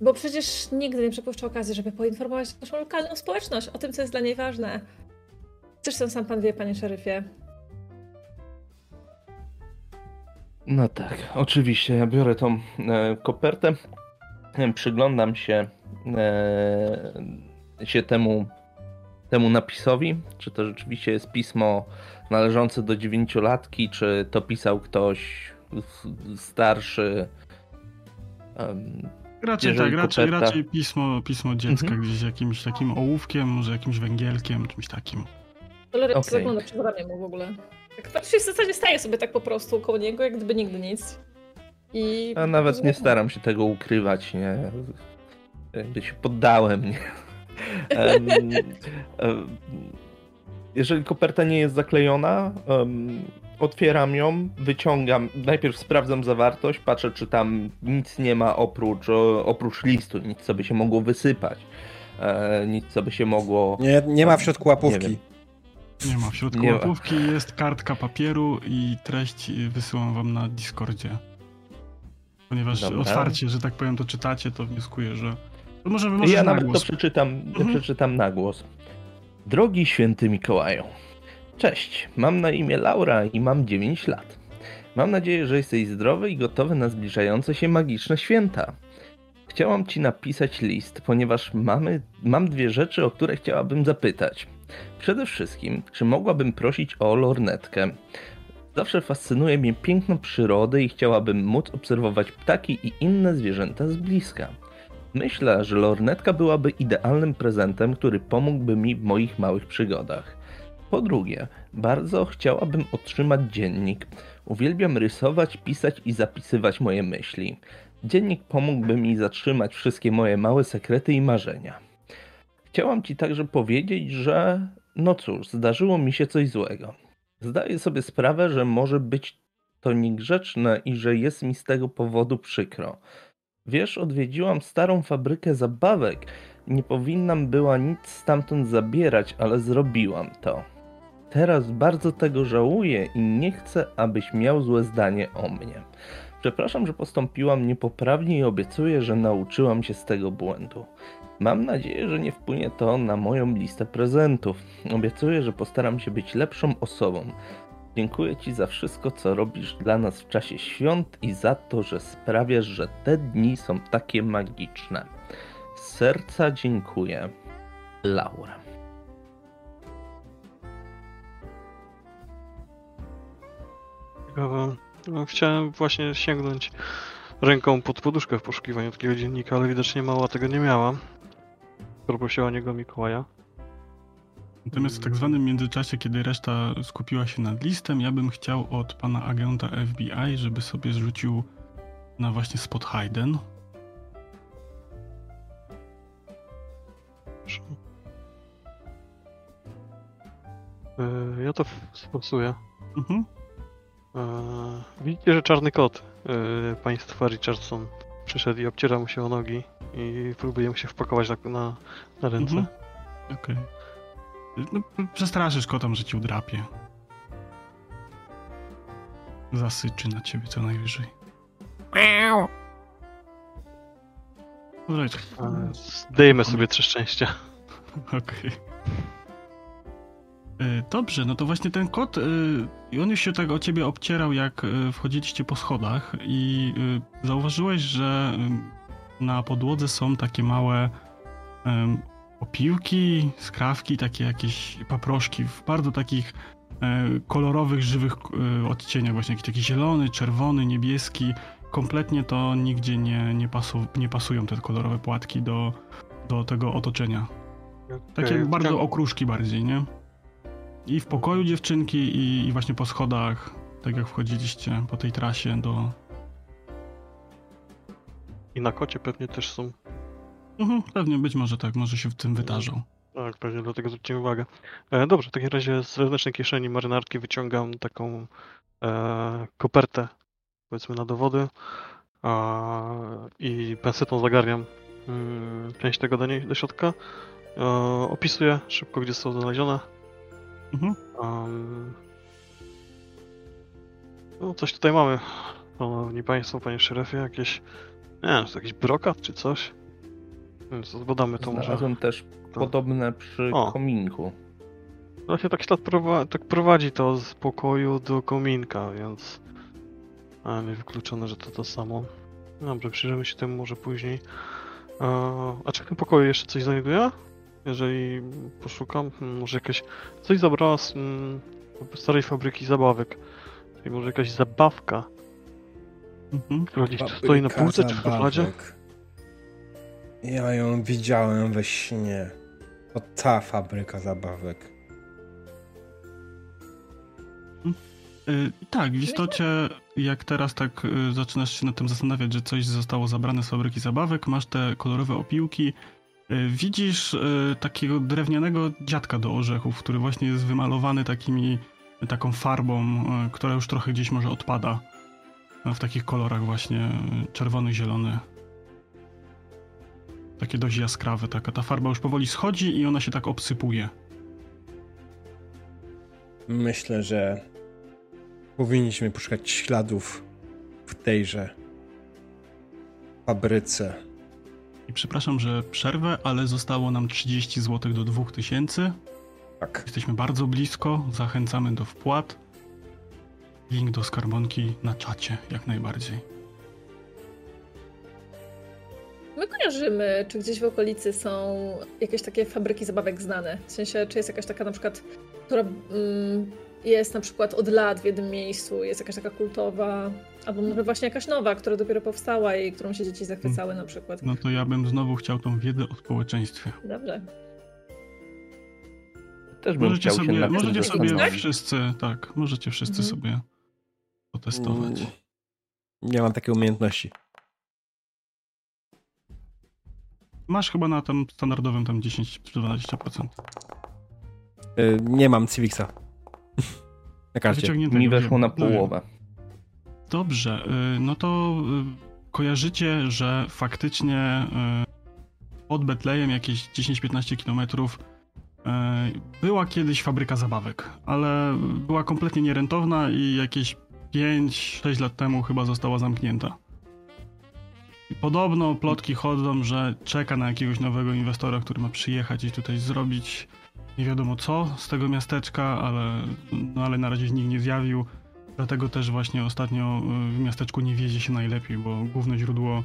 Bo przecież nigdy nie przepuszczę okazji, żeby poinformować naszą lokalną społeczność o tym, co jest dla niej ważne. Zresztą sam pan wie, panie szeryfie. No tak, oczywiście. Ja biorę tą e, kopertę, e, przyglądam się, e, się temu, temu napisowi, czy to rzeczywiście jest pismo należące do dziewięciolatki, czy to pisał ktoś starszy. em, raczej tak, raczej, koperta- raczej pismo, pismo dziecka Mhm. gdzieś jakimś takim ołówkiem, może jakimś węgielkiem, czymś takim. Okej. okay. zagląda przed ramię mu w ogóle. Tak patrzę, w zasadzie staje sobie tak po prostu koło niego, jak gdyby nigdy nic. I... A nawet nie staram się tego ukrywać, nie. Jakby się poddałem, nie. *laughs* Em, Jeżeli koperta nie jest zaklejona, em, otwieram ją, wyciągam, najpierw sprawdzam zawartość, patrzę czy tam nic nie ma oprócz, oprócz listu, nic co by się mogło wysypać, e, nic co by się mogło... Nie, nie ma w środku Nie łapówki. Nie ma, w środku Nie ma. łapówki jest kartka papieru i treść wysyłam wam na Discordzie. Ponieważ Dobra. otwarcie, że tak powiem, to czytacie, to wnioskuję, że... To może wy Ja na nawet to przeczytam, Mhm. przeczytam na głos. Drogi święty Mikołaju, cześć, mam na imię Laura i mam 9 lat. Mam nadzieję, że jesteś zdrowy i gotowy na zbliżające się magiczne święta. Chciałam ci napisać list, ponieważ mamy, mam dwie rzeczy, o które chciałabym zapytać. Przede wszystkim, czy mogłabym prosić o lornetkę? Zawsze fascynuje mnie piękno przyrody i chciałabym móc obserwować ptaki i inne zwierzęta z bliska. Myślę, że lornetka byłaby idealnym prezentem, który pomógłby mi w moich małych przygodach. Po drugie, bardzo chciałabym otrzymać dziennik. Uwielbiam rysować, pisać i zapisywać moje myśli. Dziennik pomógłby mi zatrzymać wszystkie moje małe sekrety i marzenia. Chciałam ci także powiedzieć, że no cóż, zdarzyło mi się coś złego. Zdaję sobie sprawę, że może być to niegrzeczne i że jest mi z tego powodu przykro. Wiesz, odwiedziłam starą fabrykę zabawek. Nie powinnam była nic stamtąd zabierać, ale zrobiłam to. Teraz bardzo tego żałuję i nie chcę, abyś miał złe zdanie o mnie. Przepraszam, że postąpiłam niepoprawnie i obiecuję, że nauczyłam się z tego błędu. Mam nadzieję, że nie wpłynie to na moją listę prezentów. Obiecuję, że postaram się być lepszą osobą. Dziękuję Ci za wszystko, co robisz dla nas w czasie świąt i za to, że sprawiasz, że te dni są takie magiczne. Z serca dziękuję. Laura. Ciekawe. No, chciałem właśnie sięgnąć ręką pod poduszkę w poszukiwaniu takiego dziennika, ale widocznie mała tego nie miała. Poprosiła o niego Mikołaja. Natomiast w tak zwanym międzyczasie, kiedy reszta skupiła się nad listem, ja bym chciał od pana agenta FBI, żeby sobie zrzucił na właśnie spot Hayden. Yy, Ja to sforsuję. Mhm. Yy, Widzicie, że czarny kot yy, państwa Richardson przyszedł i obciera mu się o nogi i próbuje mu się wpakować na, na, na ręce. Mhm. Okej. No, p- przestraszysz kotom, że ci udrapie. Zasyczy na ciebie co najwyżej. Dobra, Yy, Zdejmę sobie trzy szczęścia. *laughs* Okej. E, Dobrze, no to właśnie ten kot, y, i on już się tak o ciebie obcierał, jak y, wchodziliście po schodach i zauważyłeś, że na podłodze są takie małe em, opiłki, skrawki, takie jakieś paproszki w bardzo takich e, kolorowych, żywych e, odcieniach, właśnie jakiś taki zielony, czerwony, niebieski. Kompletnie to nigdzie nie, nie, pasu, nie pasują te kolorowe płatki do, do tego otoczenia. Takie Okej, bardzo okruszki bardziej, nie? I w pokoju dziewczynki i, i właśnie po schodach, tak jak wchodziliście po tej trasie do... I na kocie pewnie też są. Mhm, pewnie, być może tak, może się w tym wydarzą. Tak, pewnie dlatego zwróciłem uwagę. E, dobrze, w takim razie z wewnętrznej kieszeni marynarki wyciągam taką e, kopertę, powiedzmy na dowody a, i pensetą zagarniam mm, część tego do, niej, do środka. E, opisuję szybko, gdzie są znalezione Mhm. Um, no, coś tutaj mamy. Szanowni Państwo, Panie Szerefie, jakieś. Nie wiem, to jakiś brokat czy coś? Więc zbadamy to może. Znalazłem też podobne przy O. kominku. Właśnie tak ślad prowa- tak prowadzi to z pokoju do kominka, więc. A nie wykluczone, że to to samo. Dobrze, przyjrzymy się temu może później. A, a czy w tym pokoju jeszcze coś znajduję? Jeżeli poszukam, hmm, może jakieś. Coś zabrała z mm, starej fabryki zabawek. Czyli może jakaś zabawka, Mhm. która gdzieś tu stoi na półce czy w szufladzie? Zabawek. Ja ją widziałem we śnie. To ta fabryka zabawek. Y, tak, w istocie, jak teraz tak y, zaczynasz się nad tym zastanawiać, że coś zostało zabrane z fabryki zabawek, masz te kolorowe opiłki, y, widzisz takiego drewnianego dziadka do orzechów, który właśnie jest wymalowany takimi, taką farbą, która już trochę gdzieś może odpada. Y, W takich kolorach właśnie y, czerwony, zielony. Takie dość jaskrawe, taka ta farba już powoli schodzi i ona się tak obsypuje. Myślę, że powinniśmy poszukać śladów w tejże fabryce. I przepraszam, że przerwę, ale zostało nam 30 zł do 2000. Tak. Jesteśmy bardzo blisko, zachęcamy do wpłat. Link do skarbonki na czacie, jak najbardziej. My kojarzymy, czy gdzieś w okolicy są jakieś takie fabryki zabawek znane. W sensie, czy jest jakaś taka na przykład, która mm, jest na przykład od lat w jednym miejscu, jest jakaś taka kultowa, albo może właśnie jakaś nowa, która dopiero powstała i którą się dzieci zachwycały na przykład. No to ja bym znowu chciał tą wiedzę o społeczeństwie. Dobrze. Też bym Możecie chciał sobie, możecie sobie zastanowić. wszyscy, tak, możecie wszyscy Mhm. sobie potestować. Nie mam takiej umiejętności. Masz chyba na tym standardowym tam 10-20%. Y, Nie mam Civixa. *laughs* Na karcie. Mi weszło wiem. na No połowę. Dobrze, y, no to y, kojarzycie, że faktycznie pod Betlejem jakieś 10-15 kilometrów była kiedyś fabryka zabawek, ale była kompletnie nierentowna i jakieś 5-6 lat temu chyba została zamknięta. I podobno plotki chodzą, że czeka na jakiegoś nowego inwestora, który ma przyjechać i tutaj zrobić nie wiadomo co z tego miasteczka, ale, no ale na razie nikt nie zjawił. Dlatego też właśnie ostatnio y, w miasteczku nie wiedzie się najlepiej, bo główne źródło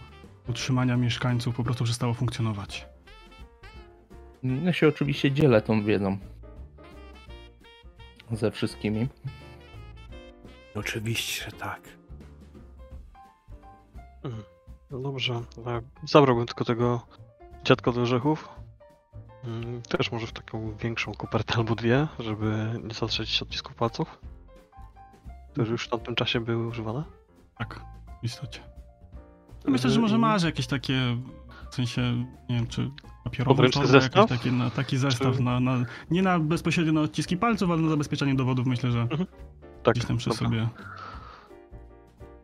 utrzymania mieszkańców po prostu przestało funkcjonować. Ja się oczywiście dzielę tą wiedzą. Ze wszystkimi. Oczywiście, że tak. Mhm. No dobrze. Zabrałbym tylko tego dziadka do orzechów. Mm, Też może w taką większą kopertę albo dwie, żeby nie zatrzeć odcisków palców. Które już w tamtym czasie były używane. Tak, w istocie. No Myślę, że może masz jakieś takie, w sensie, nie wiem, czy papierowe Podręczny torbę, zestaw? jakieś takie, na, taki zestaw, Czy- na, na, nie na bezpośrednio na odciski palców, ale na zabezpieczanie dowodów, myślę, że Tak, gdzieś tam przy dobra. sobie.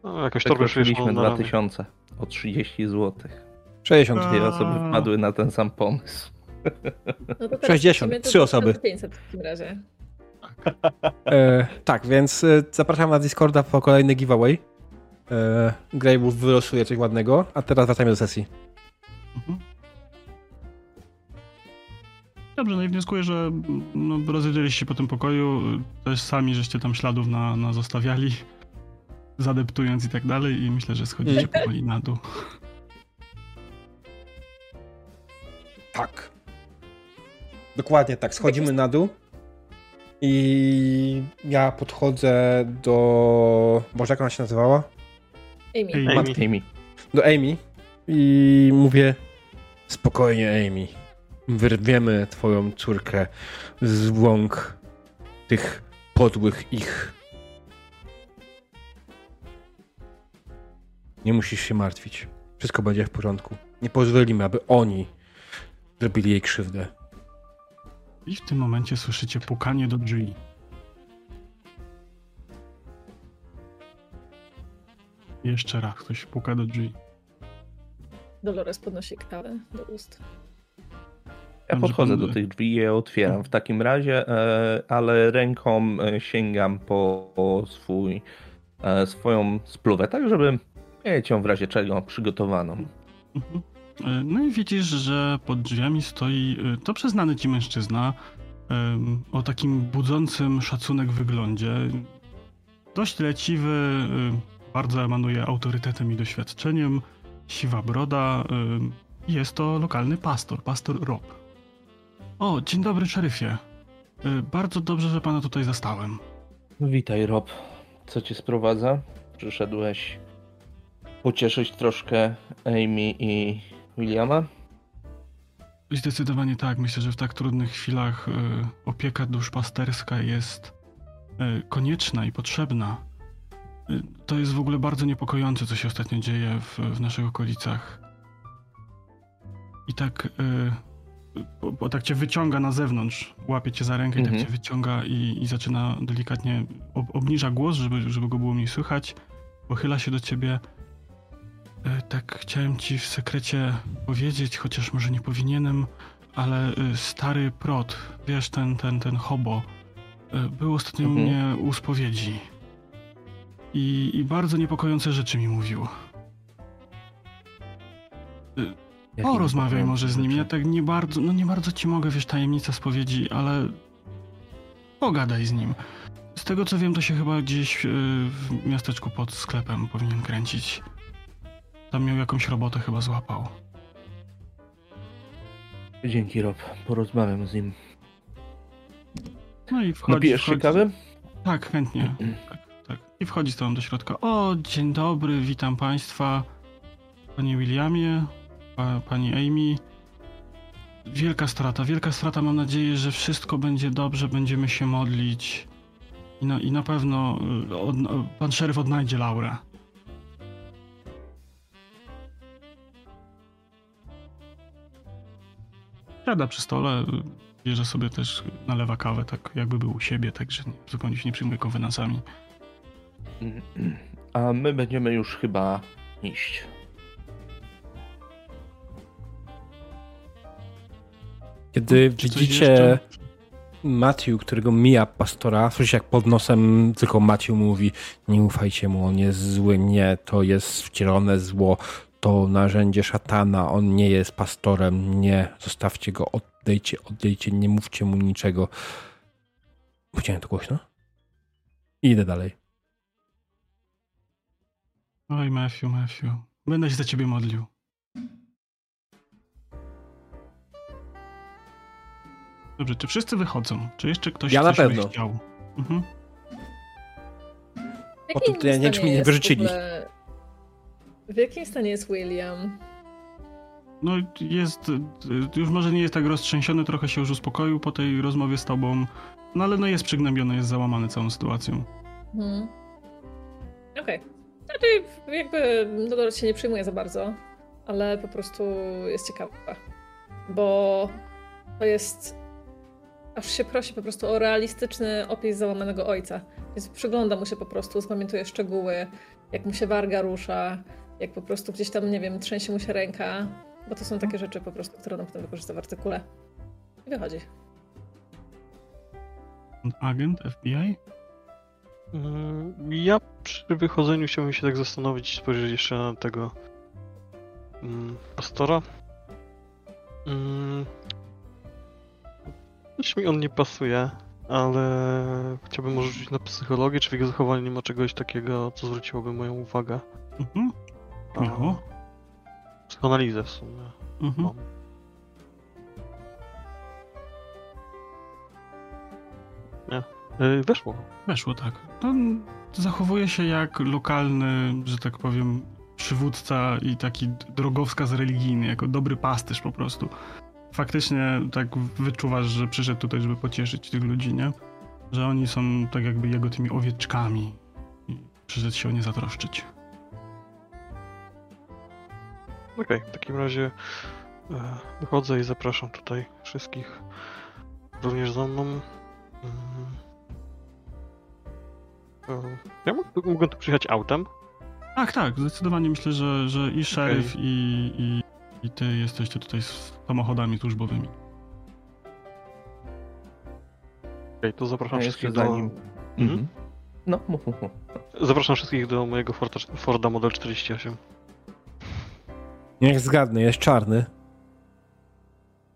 No, wiesz, na ramię. 2000 o 30 zł. 60. A. Dwie osoby wpadły na ten sam pomysł. No to teraz 60, musimy to trzy osoby. 500 w takim razie. E, tak, więc e, zapraszam na Discorda po kolejny giveaway. E, Greywolf wylosuje coś ładnego, a teraz wracamy do sesji. Mhm. Dobrze, no i wnioskuję, że no, rozwiedzieliście się po tym pokoju, też sami żeście tam śladów na, na zostawiali, zadeptując i tak dalej i myślę, że schodzicie powoli na dół. Tak. Dokładnie tak. Schodzimy na dół. I ja podchodzę do. Boże, jak ona się nazywała? Amy. Amy. Do Amy. I mówię: Spokojnie, Amy. Wyrwiemy twoją córkę z łąk tych podłych ich. Nie musisz się martwić. Wszystko będzie w porządku. Nie pozwolimy, aby oni zrobili jej krzywdę. I w tym momencie słyszycie pukanie do drzwi. Jeszcze raz ktoś puka do drzwi. Dolores podnosi kawę do ust. Ja podchodzę do tych drzwi i je otwieram w takim razie, e, ale ręką e, sięgam po, swój, e, swoją spluwę, tak żeby mieć ją w razie czego przygotowaną. Mhm. No i widzisz, że pod drzwiami stoi e, dobrze znany ci mężczyzna o takim budzącym szacunek wyglądzie. Dość leciwy, bardzo emanuje autorytetem i doświadczeniem, siwa broda. Jest to lokalny pastor, pastor Rob. O, dzień dobry, szeryfie. E, Bardzo dobrze, że pana tutaj zastałem. Witaj Rob, co cię sprowadza? Przyszedłeś pocieszyć troszkę Amy i Williama? Zdecydowanie tak. Myślę, że w tak trudnych chwilach e, opieka duszpasterska jest e, konieczna i potrzebna. E, To jest w ogóle bardzo niepokojące, co się ostatnio dzieje w, w naszych okolicach. I tak, e, bo, bo tak cię wyciąga na zewnątrz, łapie cię za rękę i Mhm. tak cię wyciąga i, i zaczyna delikatnie, ob, obniża głos, żeby, żeby go było mniej słychać, pochyla się do ciebie. E, Tak chciałem ci w sekrecie powiedzieć, chociaż może nie powinienem, ale y, stary prot, wiesz, ten, ten, ten hobo, y, był ostatnio u Mhm. mnie u spowiedzi. I, I bardzo niepokojące rzeczy mi mówił. O, rozmawiaj może z nim. Ja tak nie bardzo, no nie bardzo ci mogę, wiesz, tajemnica spowiedzi, ale pogadaj z nim. Z tego co wiem, to się chyba gdzieś y, w miasteczku pod sklepem powinien kręcić. Tam miał jakąś robotę chyba złapał. Dzięki Rob, porozmawiam z nim. No i wchodzi. Napijesz się wchodzi- kawy? Tak, chętnie. Tak, tak. I wchodzi z tobą do środka. O, dzień dobry, witam państwa. Panie Williamie, pa, pani Amy. Wielka strata, wielka strata. Mam nadzieję, że wszystko będzie dobrze, będziemy się modlić. I na, i na pewno y, od, pan szeryf odnajdzie Laurę. Siada przy stole, bierze sobie też, nalewa kawę, tak jakby był u siebie, także nie, zupełnie się nie przyjmuje konwenansami. A my będziemy już chyba iść. Kiedy widzicie? Matthew, którego mija pastora, słyszycie jak pod nosem tylko Matthew mówi nie ufajcie mu, on jest zły, nie, to jest wcielone zło, to narzędzie szatana, on nie jest pastorem, nie, zostawcie go, oddejcie, oddejcie, nie mówcie mu niczego. Powiedziałem to głośno? I idę dalej. Oj, Matthew, Matthew. Będę się za ciebie modlił. Dobrze, czy wszyscy wychodzą? Czy jeszcze ktoś Ja na coś by pewno. chciał? Mhm. W O, to ty- nie wiem, nie jest wyrzucili. w ogóle- W jakim stanie jest William? No jest, już może nie jest tak roztrzęsiony, trochę się już uspokoił po tej rozmowie z tobą, no ale no jest przygnębiony, jest załamany całą sytuacją. Mhm. Okej. Znaczy, jakby Dolores się nie przyjmuje za bardzo, ale po prostu jest ciekawa. Bo to jest. Aż się prosi po prostu o realistyczny opis załamanego ojca. Więc przygląda mu się po prostu, zapamiętuje szczegóły, jak mu się warga rusza, jak po prostu gdzieś tam, nie wiem, trzęsie mu się ręka. Bo to są takie rzeczy po prostu, które on potem wykorzysta w artykule. I wychodzi. Agent FBI? Mm, Ja przy wychodzeniu chciałbym się tak zastanowić, spojrzeć jeszcze na tego mm, pastora. Coś mi on nie pasuje, ale chciałbym może rzucić na psychologię, czy w jego zachowaniu nie ma czegoś takiego, co zwróciłoby moją uwagę. Mhm. Miało. Psychoanalizę w sumie Mhm. mam. Nie. Y, Weszło. Weszło tak. On zachowuje się jak lokalny, że tak powiem, przywódca i taki drogowskaz religijny, jako dobry pasterz po prostu. Faktycznie tak wyczuwasz, że przyszedł tutaj, żeby pocieszyć tych ludzi, nie? Że oni są tak jakby jego tymi owieczkami i przyszedł się o nie zatroszczyć. Okej, w takim razie e, wychodzę i zapraszam tutaj wszystkich również za mną. Mm. E, Ja mógłbym tu przyjechać autem. Tak, tak, zdecydowanie myślę, że, że i szeryf, i, i, i ty jesteście tutaj z samochodami służbowymi. Okej, to zapraszam ja wszystkich do... Nim. Mhm. No, mów, mów, mów. Zapraszam wszystkich do mojego Forda, Forda Model 48. Niech zgadnę, jest czarny.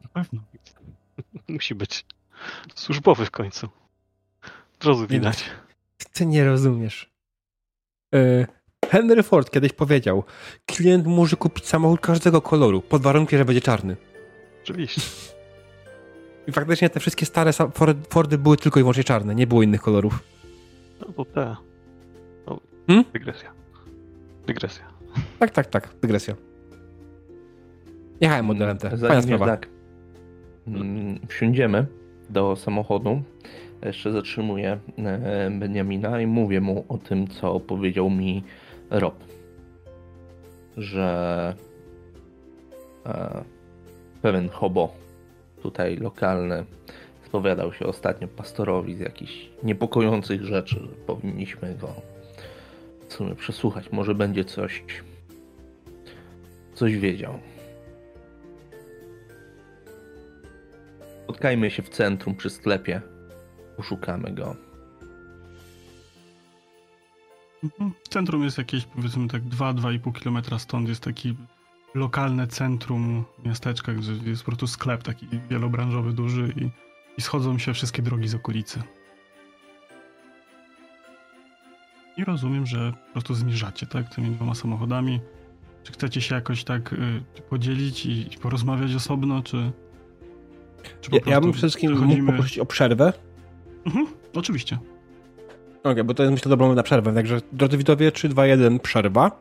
Na pewno. *laughs* Musi być. Służbowy w końcu. Od no. widać. Ty nie rozumiesz. Yy, Henry Ford kiedyś powiedział, klient może kupić samochód każdego koloru, pod warunkiem, że będzie czarny. Oczywiście. I faktycznie te wszystkie stare Fordy były tylko i wyłącznie czarne, nie było innych kolorów. No to te. No, Hmm? Dygresja. Dygresja. Tak, tak, tak, dygresja. Jechałem modelem T. Fajna sprawa. jednak mm, wsiądziemy do samochodu, jeszcze zatrzymuję e, Beniamina i mówię mu o tym, co powiedział mi Rob. Że e, pewien hobo, tutaj lokalny, spowiadał się ostatnio pastorowi z jakichś niepokojących rzeczy, że powinniśmy go w sumie przesłuchać. Może będzie coś, coś wiedział. Spotkajmy się w centrum przy sklepie. Poszukamy go. Mhm. Centrum jest jakieś powiedzmy tak 2-2,5 km stąd jest taki lokalne centrum miasteczka, gdzie jest po prostu sklep taki wielobranżowy, duży i, i schodzą się wszystkie drogi z okolicy. I rozumiem, że po prostu zmierzacie, tak, tymi dwoma samochodami. Czy chcecie się jakoś tak y, podzielić i, i porozmawiać osobno, czy... czy Ja, ja bym wszystkim mógł poprosić o przerwę. Mhm, oczywiście. Okej, bo to jest myślę moment na przerwę. Także drodzy widzowie, 3, 2, 1, przerwa.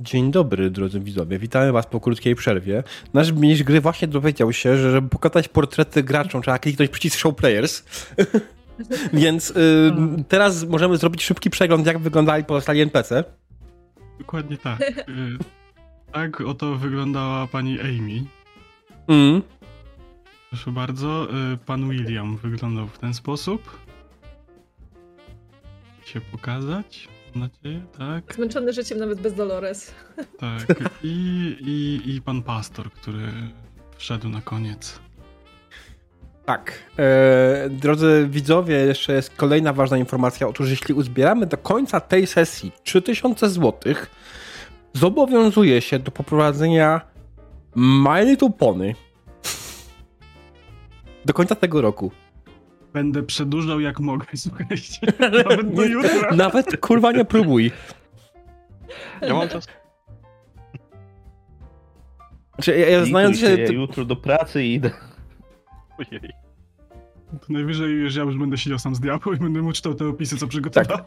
Dzień dobry, drodzy widzowie. Witamy Was po krótkiej przerwie. Nasz mistrz gry właśnie dowiedział się, że żeby pokazać portrety graczom, trzeba kliknąć przycisk Show Players. *laughs* Więc y, teraz możemy zrobić szybki przegląd, jak wyglądali pozostali NPC. Dokładnie tak. Y, tak oto wyglądała pani Amy. Mm. Proszę bardzo, y, pan William wyglądał w ten sposób. Się pokazać, mam nadzieję, tak. Zmęczony życiem nawet bez Dolores. Tak. *laughs* I, i, i pan pastor, który wszedł na koniec. Tak. E, drodzy widzowie, jeszcze jest kolejna ważna informacja. Otóż jeśli uzbieramy do końca tej sesji 3000 zł, zobowiązuje się do poprowadzenia My Little Pony do końca tego roku. Będę przedłużał jak mogę, *laughs* słuchajcie. *laughs* Nawet do jutra. Nawet kurwa nie próbuj. Ja mam czas. Znaczy, ja, ja znając się, ty- jutro do pracy i idę. Ojej. To najwyżej już ja już będę siedział sam z diabłem i będę mu czytał te opisy, co przygotowałem.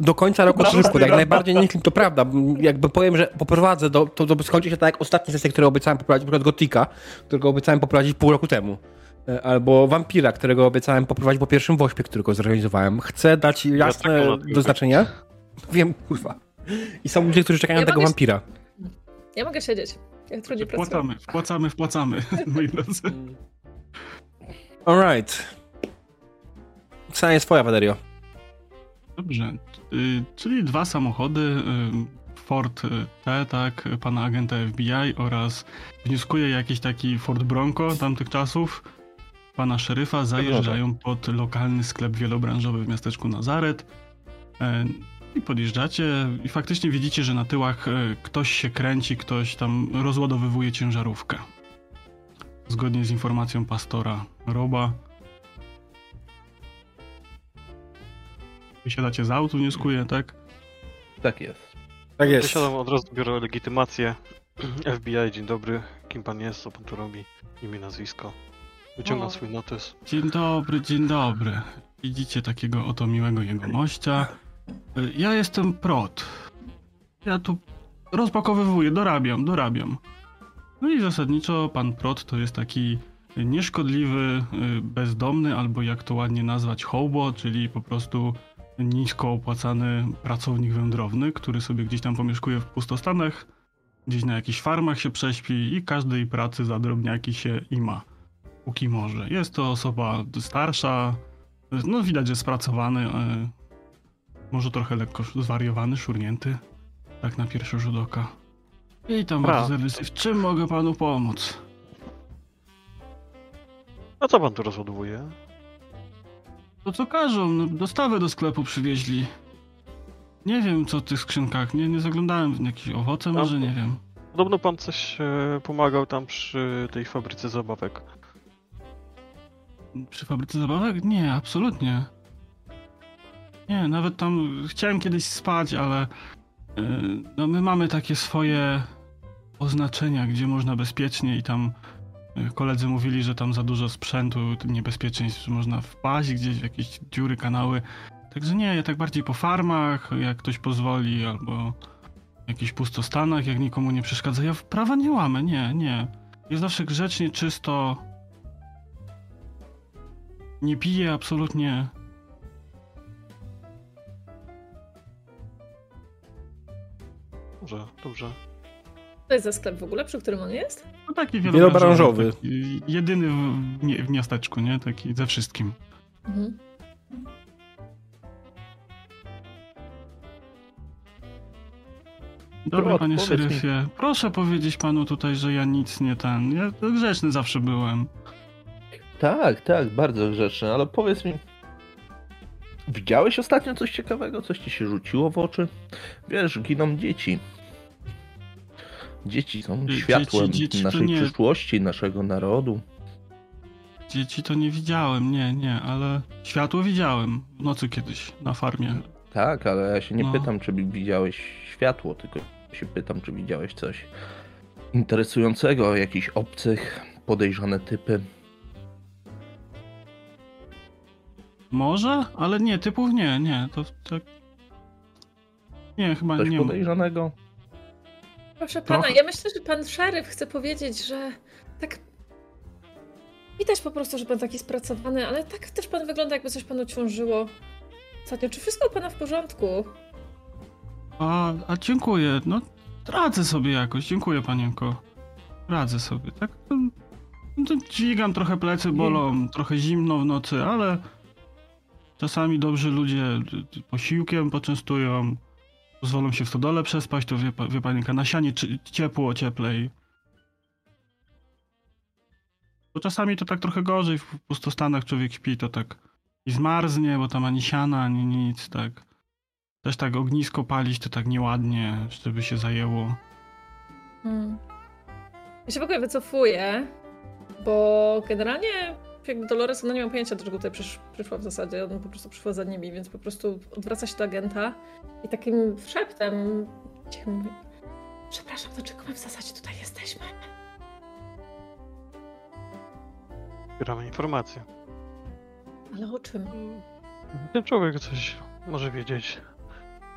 do końca roku szybko, jak najbardziej nie to prawda. Jakby powiem, że poprowadzę, do, to, to skończy się tak jak ostatnie sesje, które obiecałem poprowadzić, na przykład Gotika, którego obiecałem poprowadzić pół roku temu. E, Albo Vampira, którego obiecałem poprowadzić po pierwszym wośpie, którego zorganizowałem. Chcę dać jasne tak ponad- do znaczenia. *laughs* Wiem, kurwa. I są ludzie, którzy czekają Ja na tego Vampira. Ja mogę siedzieć. Jak trudniej pracuję. Wpłacamy, wpłacamy, wpłacamy, *laughs* moi drodzy. Alright. Cena jest twoja, Valerio. Dobrze, y, czyli dwa samochody, y, Ford y, T, tak, pana agenta FBI oraz wnioskuję jakiś taki Ford Bronco tamtych czasów, pana szeryfa zajeżdżają pod lokalny sklep wielobranżowy w miasteczku Nazaret e, i podjeżdżacie i faktycznie widzicie, że na tyłach e, ktoś się kręci, ktoś tam rozładowywuje ciężarówkę. Zgodnie z informacją pastora Roba. Wysiadacie z autu, wnioskuję, tak? Tak jest. Tak jest. Wysiadam od razu, biorę legitymację. *clears throat* FBI, dzień dobry. Kim pan jest, co pan tu robi? Imię, nazwisko. Wyciągam O. swój notes. Dzień dobry, dzień dobry. Widzicie takiego oto miłego jegomościa. Ja jestem Prot. Ja tu rozpakowywuję, dorabiam, dorabiam. No i zasadniczo pan Prot to jest taki nieszkodliwy, y, bezdomny, albo jak to ładnie nazwać, hobo, czyli po prostu nisko opłacany pracownik wędrowny, który sobie gdzieś tam pomieszkuje w pustostanach, gdzieś na jakichś farmach się prześpi i każdej pracy za drobniaki się ima póki może. Jest to osoba starsza, no widać, że spracowany, e, może trochę lekko zwariowany, szurnięty, tak na pierwszy rzut oka. Witam Bra. bardzo serdecznie. W czym mogę panu pomóc? A co pan tu rozładowuje? To co każą, no, dostawę do sklepu przywieźli. Nie wiem co w tych skrzynkach, nie, nie zaglądałem w jakieś owoce, może nie wiem. Podobno pan coś e, pomagał tam przy tej fabryce zabawek. Przy fabryce zabawek? Nie, absolutnie. Nie, nawet tam chciałem kiedyś spać, ale yy, no my mamy takie swoje oznaczenia, gdzie można bezpiecznie i tam yy, koledzy mówili, że tam za dużo sprzętu, niebezpieczeństw, że można wpaść gdzieś w jakieś dziury, kanały. Także nie, ja tak bardziej po farmach, jak ktoś pozwoli, albo w jakichś pustostanach, jak nikomu nie przeszkadza. Ja prawa nie łamę, nie, nie. Jest zawsze grzecznie, czysto, nie piję absolutnie. Dobrze, dobrze. To jest za sklep w ogóle, przy którym on jest? No taki Wielobranżowy. Taki jedyny w, nie, w miasteczku, nie? Taki ze wszystkim. Mhm. Dobry panie powiedz mi. szeryfie, proszę powiedzieć panu tutaj, że ja nic nie ten. Ja to grzeczny zawsze byłem. Tak, tak, bardzo grzeczny, ale powiedz mi. Widziałeś ostatnio coś ciekawego? Coś ci się rzuciło w oczy? Wiesz, giną dzieci. Dzieci są Dzieci- światłem dzieci naszej nie. przyszłości, naszego narodu. Dzieci to nie widziałem, nie, nie, ale światło widziałem w nocy kiedyś na farmie. Tak, ale ja się nie No. pytam, czy widziałeś światło, tylko się pytam, czy widziałeś coś interesującego, jakichś obcych, podejrzane typy. Może? Ale nie, typów nie, nie, to tak... Nie, chyba Coś nie ma. podejrzanego? Proszę pana, Trochę- ja myślę, że pan szeryf chce powiedzieć, że tak. Widać po prostu, że pan taki spracowany, ale tak też pan wygląda, jakby coś panu ciążyło. Ostatnio, czy wszystko u pana w porządku? A, a dziękuję, no radzę sobie jakoś, dziękuję panienko. Radzę sobie, tak? To dźwigam trochę plecy, bolą, trochę zimno w nocy, ale czasami dobrzy ludzie d- d- posiłkiem poczęstują, pozwolą się w stodole przespać, to wie, wie panienka, na sianie czy- ciepło, cieplej. Bo czasami to tak trochę gorzej, w pustostanach człowiek śpi, to tak i zmarznie, bo tam ani siana, ani nic, tak. Też tak ognisko palić to tak nieładnie, żeby się zajęło. Hmm. Ja się w ogóle wycofuję, bo generalnie jakby Dolores, ona nie ma pojęcia, dlaczego tutaj przysz, przyszła w zasadzie. Ona po prostu przyszła za nimi, więc po prostu odwraca się do agenta i takim szeptem cicho mówi Przepraszam, dlaczego my w zasadzie tutaj jesteśmy? Zbieramy informacje. Ale o czym? Ten człowiek coś może wiedzieć.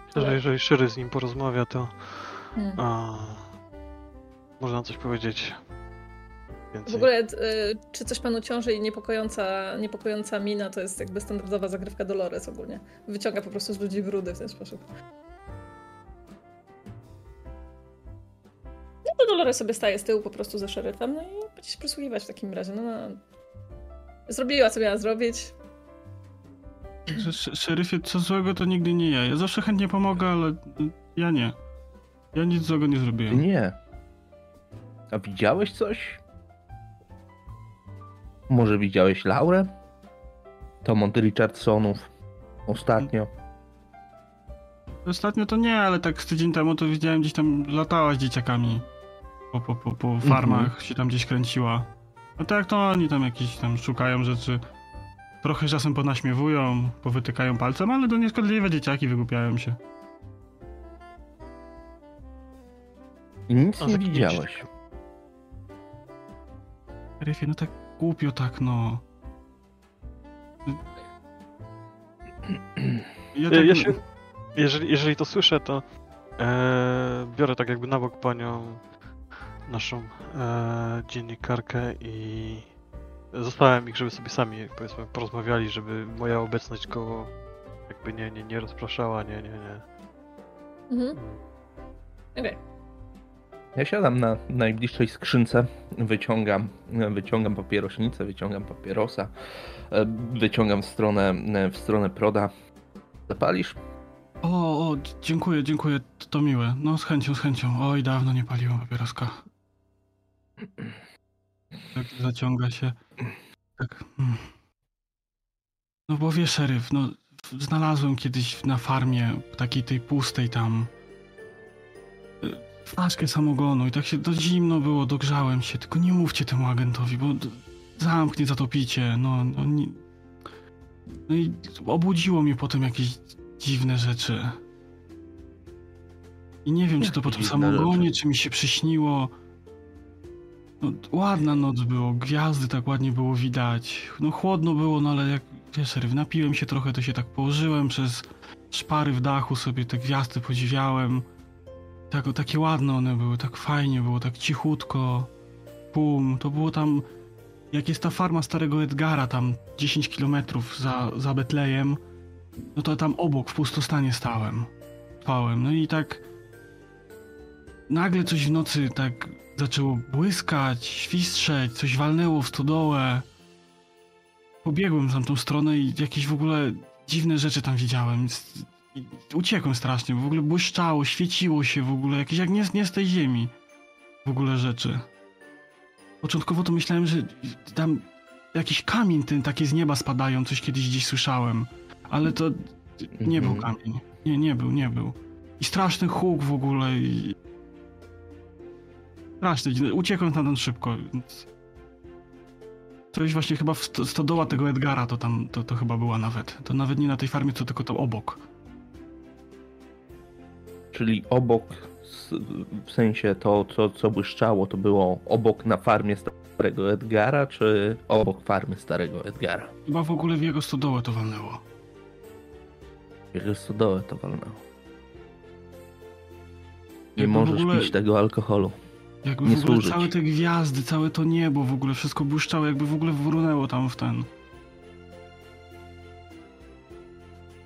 Myślę, że jeżeli Szyry z nim porozmawia, to Hmm. a, można coś powiedzieć W ogóle, y, czy coś panu ciąży i niepokojąca, niepokojąca mina to jest jakby standardowa zagrywka Dolores ogólnie. Wyciąga po prostu z ludzi brudy w ten sposób. No to Dolores sobie staje z tyłu po prostu za szeryfem, no i będzie się przysłuchiwać w takim razie. No, no. Zrobiła, co miała zrobić. Sz- szeryfie, co złego to nigdy nie ja. Ja zawsze chętnie pomogę, ale ja nie. Ja nic złego nie zrobiłem. nie. A widziałeś coś? Może widziałeś Laurę? Tom od Richardsonów. Ostatnio. Ostatnio to nie, ale tak z tydzień temu to widziałem gdzieś tam latała z dzieciakami. Po, po, po, po farmach się tam gdzieś kręciła. No tak to oni tam jakieś tam szukają rzeczy. Trochę czasem ponaśmiewują, powytykają palcem, ale to nieszkodliwe dzieciaki wygłupiają się. I nic A nie kimś? widziałeś. Ryfie, no tak głupio tak, no. Ja tak, ja się, jeżeli, jeżeli to słyszę, to e, biorę tak jakby na bok panią naszą e, dziennikarkę i zostawiam ich, żeby sobie sami powiedzmy porozmawiali, żeby moja obecność go jakby nie, nie, nie rozpraszała, nie, nie, nie. Mhm. Okej. Ja siadam na najbliższej skrzynce, wyciągam, wyciągam papierośnicę, wyciągam papierosa, e, wyciągam w stronę, w stronę proda. Zapalisz? O, O, dziękuję, dziękuję, to, to miłe. No, z chęcią, z chęcią. Oj, dawno nie paliłem papieroska. Tak zaciąga się. Tak. mm. No bo wiesz, szeryf, no znalazłem kiedyś na farmie, takiej tej pustej tam, flaszkę samogonu i tak się do zimno było, dogrzałem się, tylko nie mówcie temu agentowi, bo zamknie, zatopicie, no, no, nie... no i obudziło mnie potem jakieś dziwne rzeczy. I nie wiem, czy to po tym samogonie, rzeczy? czy mi się przyśniło. No, ładna noc było, gwiazdy tak ładnie było widać. No chłodno było, no ale jak wiesz, napiłem się trochę, to się tak położyłem przez szpary w dachu sobie te gwiazdy podziwiałem. Tak, takie ładne one były, tak fajnie było, tak cichutko. Pum, to było tam, jak jest ta farma starego Edgara, tam 10 kilometrów za, za Betlejem, no to tam obok w pustostanie stałem. Spałem, no i tak nagle coś w nocy tak zaczęło błyskać, świstrzeć, coś walnęło w stodołę. Pobiegłem w tamtą stronę i jakieś w ogóle dziwne rzeczy tam widziałem. I Uciekłem strasznie, bo w ogóle błyszczało, świeciło się w ogóle, jakieś jak nie, nie z tej ziemi. W ogóle rzeczy. Początkowo to myślałem, że tam jakiś kamień ten takie z nieba spadają, coś kiedyś gdzieś słyszałem. Ale to nie był Mhm. kamień. Nie, nie był, nie był. I straszny huk w ogóle i... Straszny, uciekłem tam szybko, więc... Coś właśnie chyba w sto- stodoła tego Edgara to tam, to, to chyba była nawet. To nawet nie na tej farmie, co tylko to obok. Czyli obok, w sensie to, co, co błyszczało, to było obok na farmie starego Edgara, czy obok farmy starego Edgara? Chyba w ogóle w jego stodołę to walnęło. Jego stodołę to walnęło. Nie Jakby w możesz ogóle- pić tego alkoholu. Jakby Nie w ogóle służyć. całe te gwiazdy, całe to niebo, w ogóle wszystko błyszczało, jakby w ogóle wrunęło tam w ten...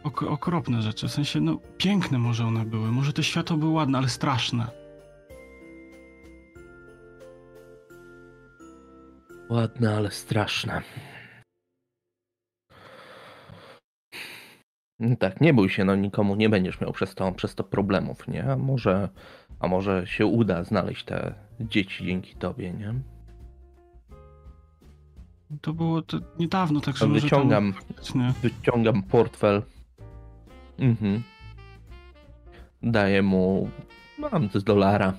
Ok okropne rzeczy, w sensie, no piękne może one były, może te światło były ładne, ale straszne. Ładne, ale straszne. No Tak, nie bój się, no nikomu nie będziesz miał przez to, przez to problemów, nie? A może, a może się uda znaleźć te dzieci dzięki tobie, nie? To było to niedawno, tak że wyciągam, Tam, wyciągam portfel. Mhm. Daję mu, mam z dolara.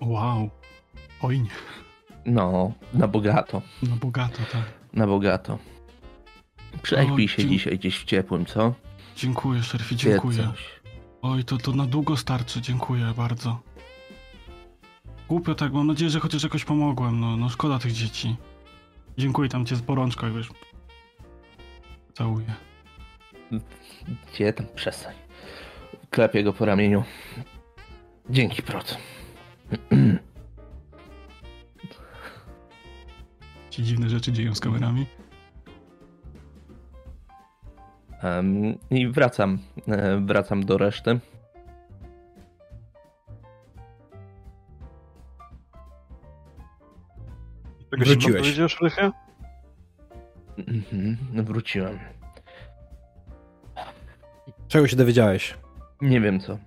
Wow. Oj nie, No, na bogato, no bogato, tak. na bogato. Prześpij się dzisiaj gdzieś w ciepłym, co? Dziękuję, szerfie, dziękuję. Oj, to, to na długo starczy, dziękuję bardzo. Głupio tak, mam nadzieję, że chociaż jakoś pomogłem, no, no szkoda tych dzieci. Dziękuję, tam cię z porączką, jak wiesz. Całuję. Gdzie tam przestań. Klepię go po ramieniu. Dzięki, Prot. *clears throat* Ci dziwne rzeczy dzieją z kamerami. Em, I wracam, e, wracam do reszty. Się Wróciłeś. Rychie? Mhm, wróciłem. Czego się dowiedziałeś? Nie wiem co.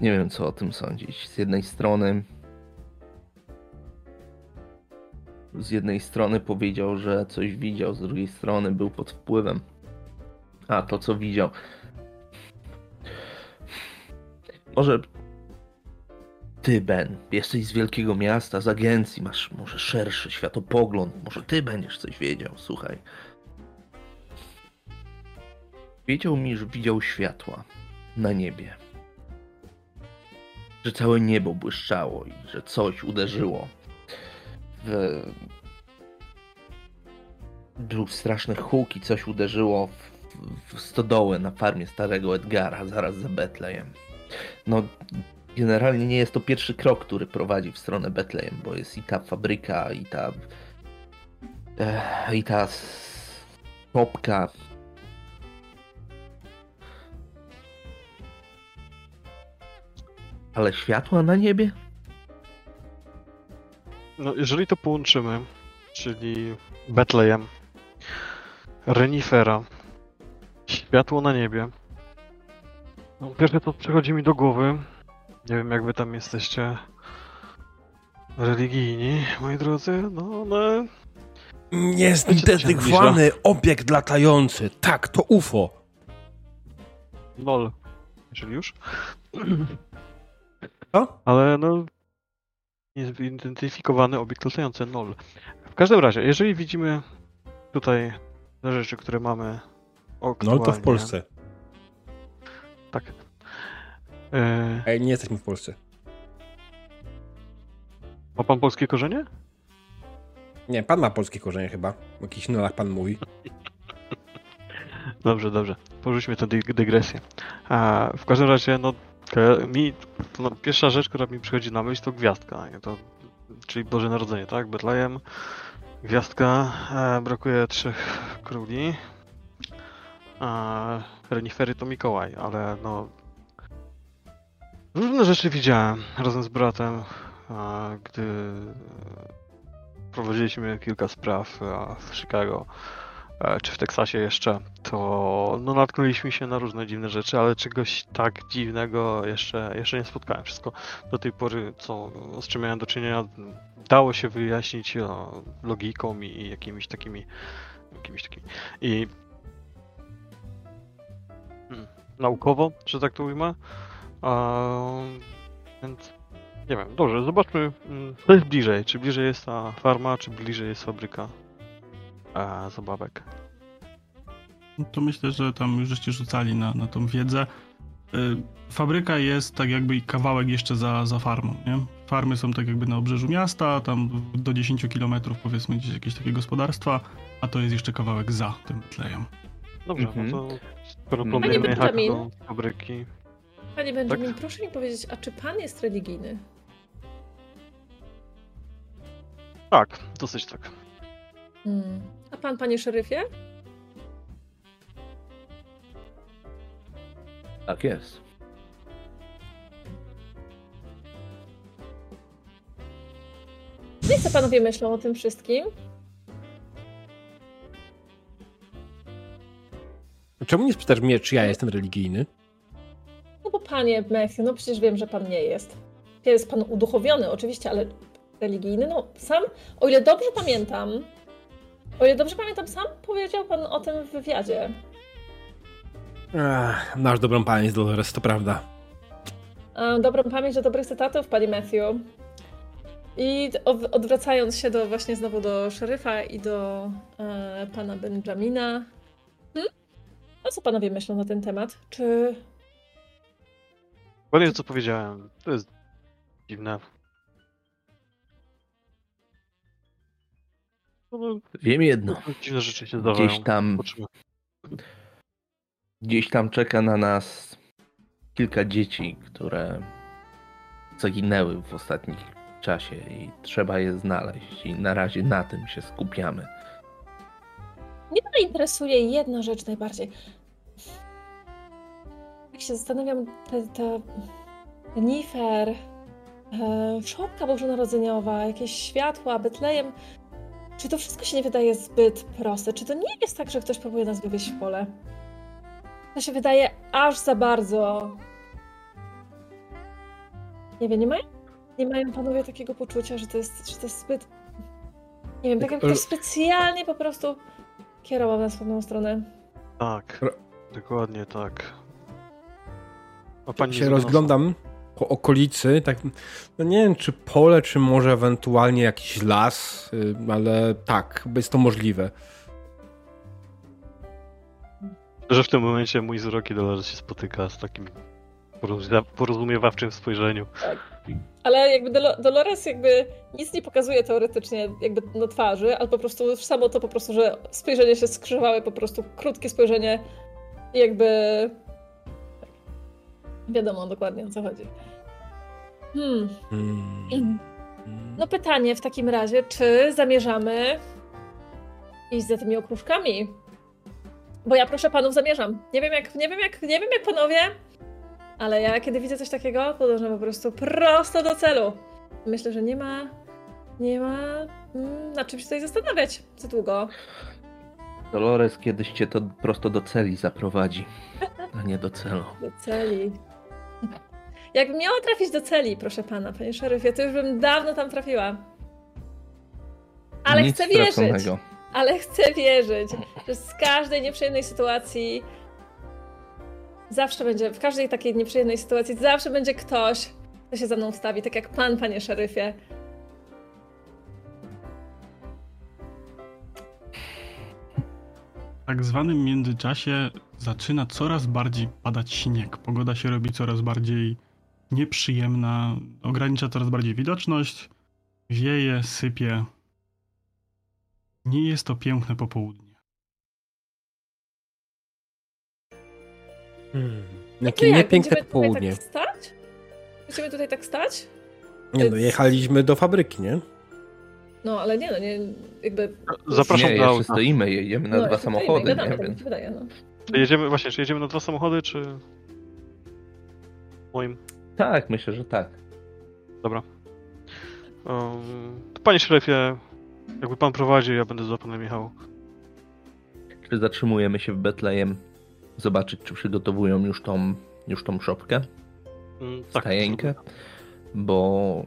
Nie wiem co o tym sądzić. Z jednej strony. Z jednej strony powiedział, że coś widział, z drugiej strony był pod wpływem. A to co widział. Może. Ty, Ben, jesteś z wielkiego miasta, z agencji, masz może szerszy światopogląd, może ty będziesz coś wiedział, słuchaj. Wiedział mi, że widział światła na niebie. Że całe niebo błyszczało i że coś uderzyło w... Był straszny huk i coś uderzyło w, w stodołę na farmie starego Edgara, zaraz za Betlejem. No, generalnie nie jest to pierwszy krok, który prowadzi w stronę Betlejem, bo jest i ta fabryka, i ta... E, i ta topka, Ale światła na niebie? No, jeżeli to połączymy, czyli Betlejem, Renifera, światło na niebie, No, pierwsze co przychodzi mi do głowy, nie wiem jak wy tam jesteście religijni, moi drodzy, no ale Niezdetectowany obiekt latający. Tak, to UFO. lol, jeżeli już. *clears throat* Co? Ale no, niezidentyfikowany obiekt latający, lol. W każdym razie, jeżeli widzimy tutaj te rzeczy, które mamy No aktualnie... to w Polsce. Tak. E, Ej, nie jesteśmy w Polsce. ma pan polskie korzenie? Nie, pan ma polskie korzenie chyba. O jakichś nolach pan mówi. *laughs* Dobrze, dobrze. Porzućmy tę dy- dygresję. A, w każdym razie, no, mi, no, pierwsza rzecz, która mi przychodzi na myśl, to gwiazdka. nie? To, czyli Boże Narodzenie, tak? Betlejem, gwiazdka, e, brakuje trzech króli. A, renifery to Mikołaj, ale no... Różne rzeczy widziałem razem z bratem, a, gdy prowadziliśmy kilka spraw a, w Chicago e, czy w Teksasie jeszcze, to no, natknęliśmy się na różne dziwne rzeczy, ale czegoś tak dziwnego jeszcze, jeszcze nie spotkałem. Wszystko do tej pory, co, z czym miałem do czynienia, dało się wyjaśnić o, logiką i jakimiś takimi, jakimiś takimi. I hmm, naukowo, że tak to ujmę. A, więc nie wiem, dobrze, zobaczmy, co jest bliżej. Czy bliżej jest ta farma, czy bliżej jest fabryka a, zabawek. No To myślę, że tam już żeście rzucali na, na tą wiedzę. Y, Fabryka jest tak jakby i kawałek jeszcze za, za farmą, nie? Farmy są tak jakby na obrzeżu miasta, tam do 10 km powiedzmy gdzieś jakieś takie gospodarstwa, a to jest jeszcze kawałek za tym Betlejem. Dobrze, Mhm. no to skoro planujemy jechać do fabryki... Panie Benjamin, Tak? proszę mi powiedzieć, a czy pan jest religijny? Tak, dosyć tak. Hmm. A pan, panie szeryfie? Tak jest. Nie co panowie myślą o tym wszystkim? Czemu nie spytasz mnie, czy ja jestem religijny? No bo panie Matthew, no przecież wiem, że pan nie jest. Jest pan uduchowiony oczywiście, ale religijny, no sam, o ile dobrze pamiętam, o ile dobrze pamiętam, sam powiedział pan o tym w wywiadzie. Ach, masz dobrą pamięć, Dolores, to prawda. A, dobrą pamięć do dobrych cytatów, panie Matthew. I od- odwracając się do właśnie znowu do szeryfa i do e, pana Benjamina. Hmm? A co panowie myślą na ten temat? Czy Dokładnie co powiedziałem, to jest dziwne. No, no, Wiem jedno. dziwne rzeczy się zdarzają. Gdzieś tam, gdzieś tam czeka na nas kilka dzieci, które zaginęły w ostatnim czasie i trzeba je znaleźć. I na razie na tym się skupiamy. Mnie to interesuje jedna rzecz najbardziej. Jak się zastanawiam, te, te renifer, e, szopka bożonarodzeniowa, jakieś światła, Betlejem. Czy to wszystko się nie wydaje zbyt proste? Czy to nie jest tak, że ktoś próbuje nas wywieźć w pole? To się wydaje aż za bardzo. Nie wiem, nie mają, nie mają panowie takiego poczucia, że to jest, że to jest zbyt. Nie wiem, tak jakby ktoś specjalnie po prostu kierował nas w pewną stronę. Tak, dokładnie tak. A Tak pani się rozglądam po okolicy, tak, no nie wiem, czy pole, czy może ewentualnie jakiś las, y, ale tak, jest to możliwe. Że w tym momencie mój wzrok i dolar się spotyka z takim porozumiewawczym spojrzeniu. Ale jakby Dolo- Dolores jakby nic nie pokazuje teoretycznie jakby na twarzy, ale po prostu samo to po prostu, że spojrzenie się skrzyżowały, po prostu krótkie spojrzenie i jakby wiadomo dokładnie o co chodzi. Hmm. Hmm. No pytanie w takim razie, czy zamierzamy iść za tymi okruszkami? Bo ja proszę panów zamierzam. Nie wiem jak, nie wiem jak, nie wiem jak panowie, ale ja kiedy widzę coś takiego, podążam po prostu prosto do celu. Myślę, że nie ma, nie ma mm, nad czym się tutaj zastanawiać za długo. Dolores kiedyś cię to prosto do celi zaprowadzi. a nie do celu. Do celi. Jakbym miała trafić do celi, proszę pana, panie szeryfie, to już bym dawno tam trafiła. Ale Nic chcę wierzyć. straconego. Ale chcę wierzyć, że z każdej nieprzyjemnej sytuacji zawsze będzie, w każdej takiej nieprzyjemnej sytuacji zawsze będzie ktoś, kto się za mną wstawi, tak jak pan, panie szeryfie. W tak zwanym międzyczasie zaczyna coraz bardziej padać śnieg. Pogoda się robi coraz bardziej nieprzyjemna, ogranicza coraz bardziej widoczność, wieje, sypie. Nie jest to piękne popołudnie. Hmm. Jakie jak, niepiękne będziemy popołudnie. Tak stać? Będziemy tutaj tak stać? Nie no, jechaliśmy do fabryki, nie? No, ale nie, no nie, jakby... Zapraszam nie, do auta. stoimy, jedziemy na no, dwa jeszcze stoimy samochody, gadamy, nie? tak wydaje, no. Jedziemy, właśnie, czy jedziemy na dwa samochody, czy moim? Tak, myślę, że tak. Dobra. Um, to panie szeryfie, jakby pan prowadzi, ja będę za panem jechał. Czy zatrzymujemy się w Betlejem, zobaczyć, czy przygotowują już tą, już tą szopkę, Mm, tak. stajenkę? Bo...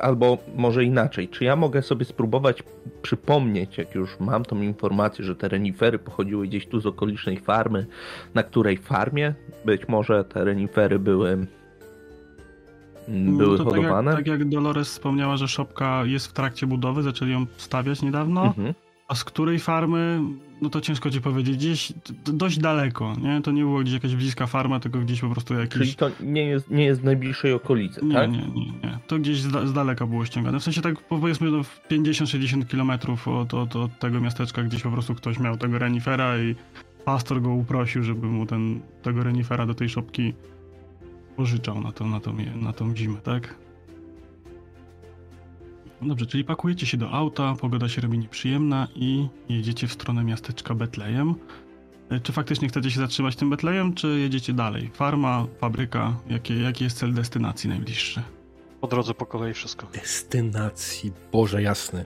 Albo może inaczej, czy ja mogę sobie spróbować przypomnieć, jak już mam tą informację, że te renifery pochodziły gdzieś tu z okolicznej farmy, na której farmie być może te renifery były, były No to tak jak, hodowane? tak jak Dolores wspomniała, że szopka jest w trakcie budowy, zaczęli ją stawiać niedawno. Mhm. A z której farmy, no to ciężko ci powiedzieć. Gdzieś dość daleko, nie? To nie było gdzieś jakaś bliska farma, tylko gdzieś po prostu jakiś... Czyli to nie jest, nie jest w najbliższej okolicy, Nie, tak? nie, nie, nie. To gdzieś z, da- z daleka było ściągane. W sensie tak powiedzmy no, w 50-60 kilometrów od, od, od tego miasteczka, gdzieś po prostu ktoś miał tego renifera i pastor go uprosił, żeby mu ten, tego renifera do tej szopki pożyczał na tą, na tą, na tą zimę, tak? No Dobrze, czyli pakujecie się do auta, pogoda się robi nieprzyjemna i jedziecie w stronę miasteczka Betlejem. E, Czy faktycznie chcecie się zatrzymać tym Betlejem, czy jedziecie dalej? Farma, fabryka, jakie, jaki jest cel destynacji najbliższy? Po drodze po kolei wszystko. Destynacji, Boże jasny.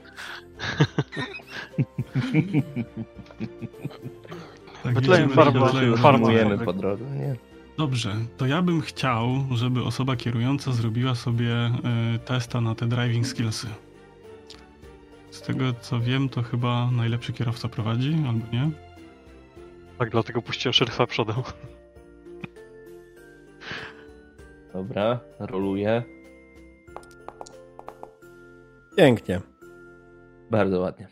Tak, Betlejem, farma, fabryka. po drodze, nie? Dobrze, to ja bym chciał, żeby osoba kierująca zrobiła sobie y, testa na te driving skillsy. Z tego co wiem, to chyba najlepszy kierowca prowadzi, albo nie? Tak, dlatego puściłem szeryfa przodem. Dobra, roluję. Pięknie. Bardzo ładnie.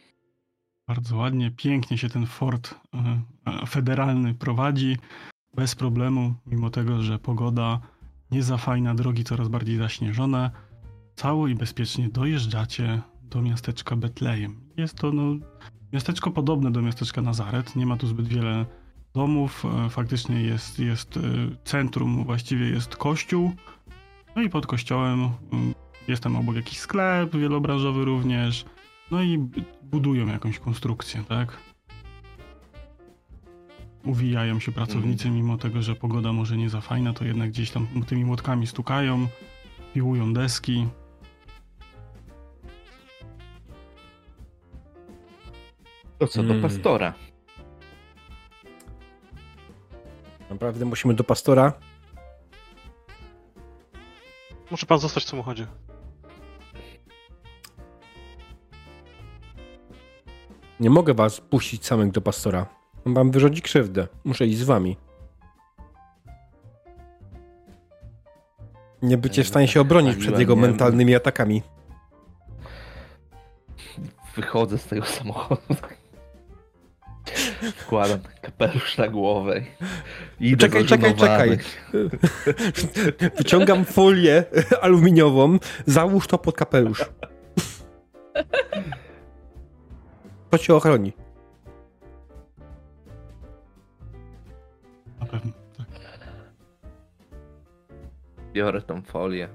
Bardzo ładnie, pięknie się ten Ford y, y, federalny prowadzi, bez problemu, mimo tego, że pogoda nie za fajna, drogi coraz bardziej zaśnieżone. Cało i bezpiecznie dojeżdżacie do miasteczka Betlejem. Jest to no, miasteczko podobne do miasteczka Nazaret, nie ma tu zbyt wiele domów, e, faktycznie jest, jest e, centrum, właściwie jest kościół, no i pod kościołem mm, jest tam obok jakiś sklep wielobranżowy również, no i budują jakąś konstrukcję, tak? Uwijają się pracownicy, mimo tego, że pogoda może nie za fajna, to jednak gdzieś tam tymi młotkami stukają, piłują deski. To co, do Mm. pastora. Naprawdę musimy do pastora. Może pan zostać w samochodzie. Nie mogę was puścić samych do pastora. On wam wyrządzi krzywdę. Muszę iść z wami. Nie bycie w stanie się obronić przed jego mentalnymi atakami. Wychodzę z tego samochodu. Wkładam kapelusz na głowę. Idę Czekaj, czekaj, czekaj. Wyciągam folię aluminiową. Załóż to pod kapelusz. To cię ochroni. Biorę tą folię.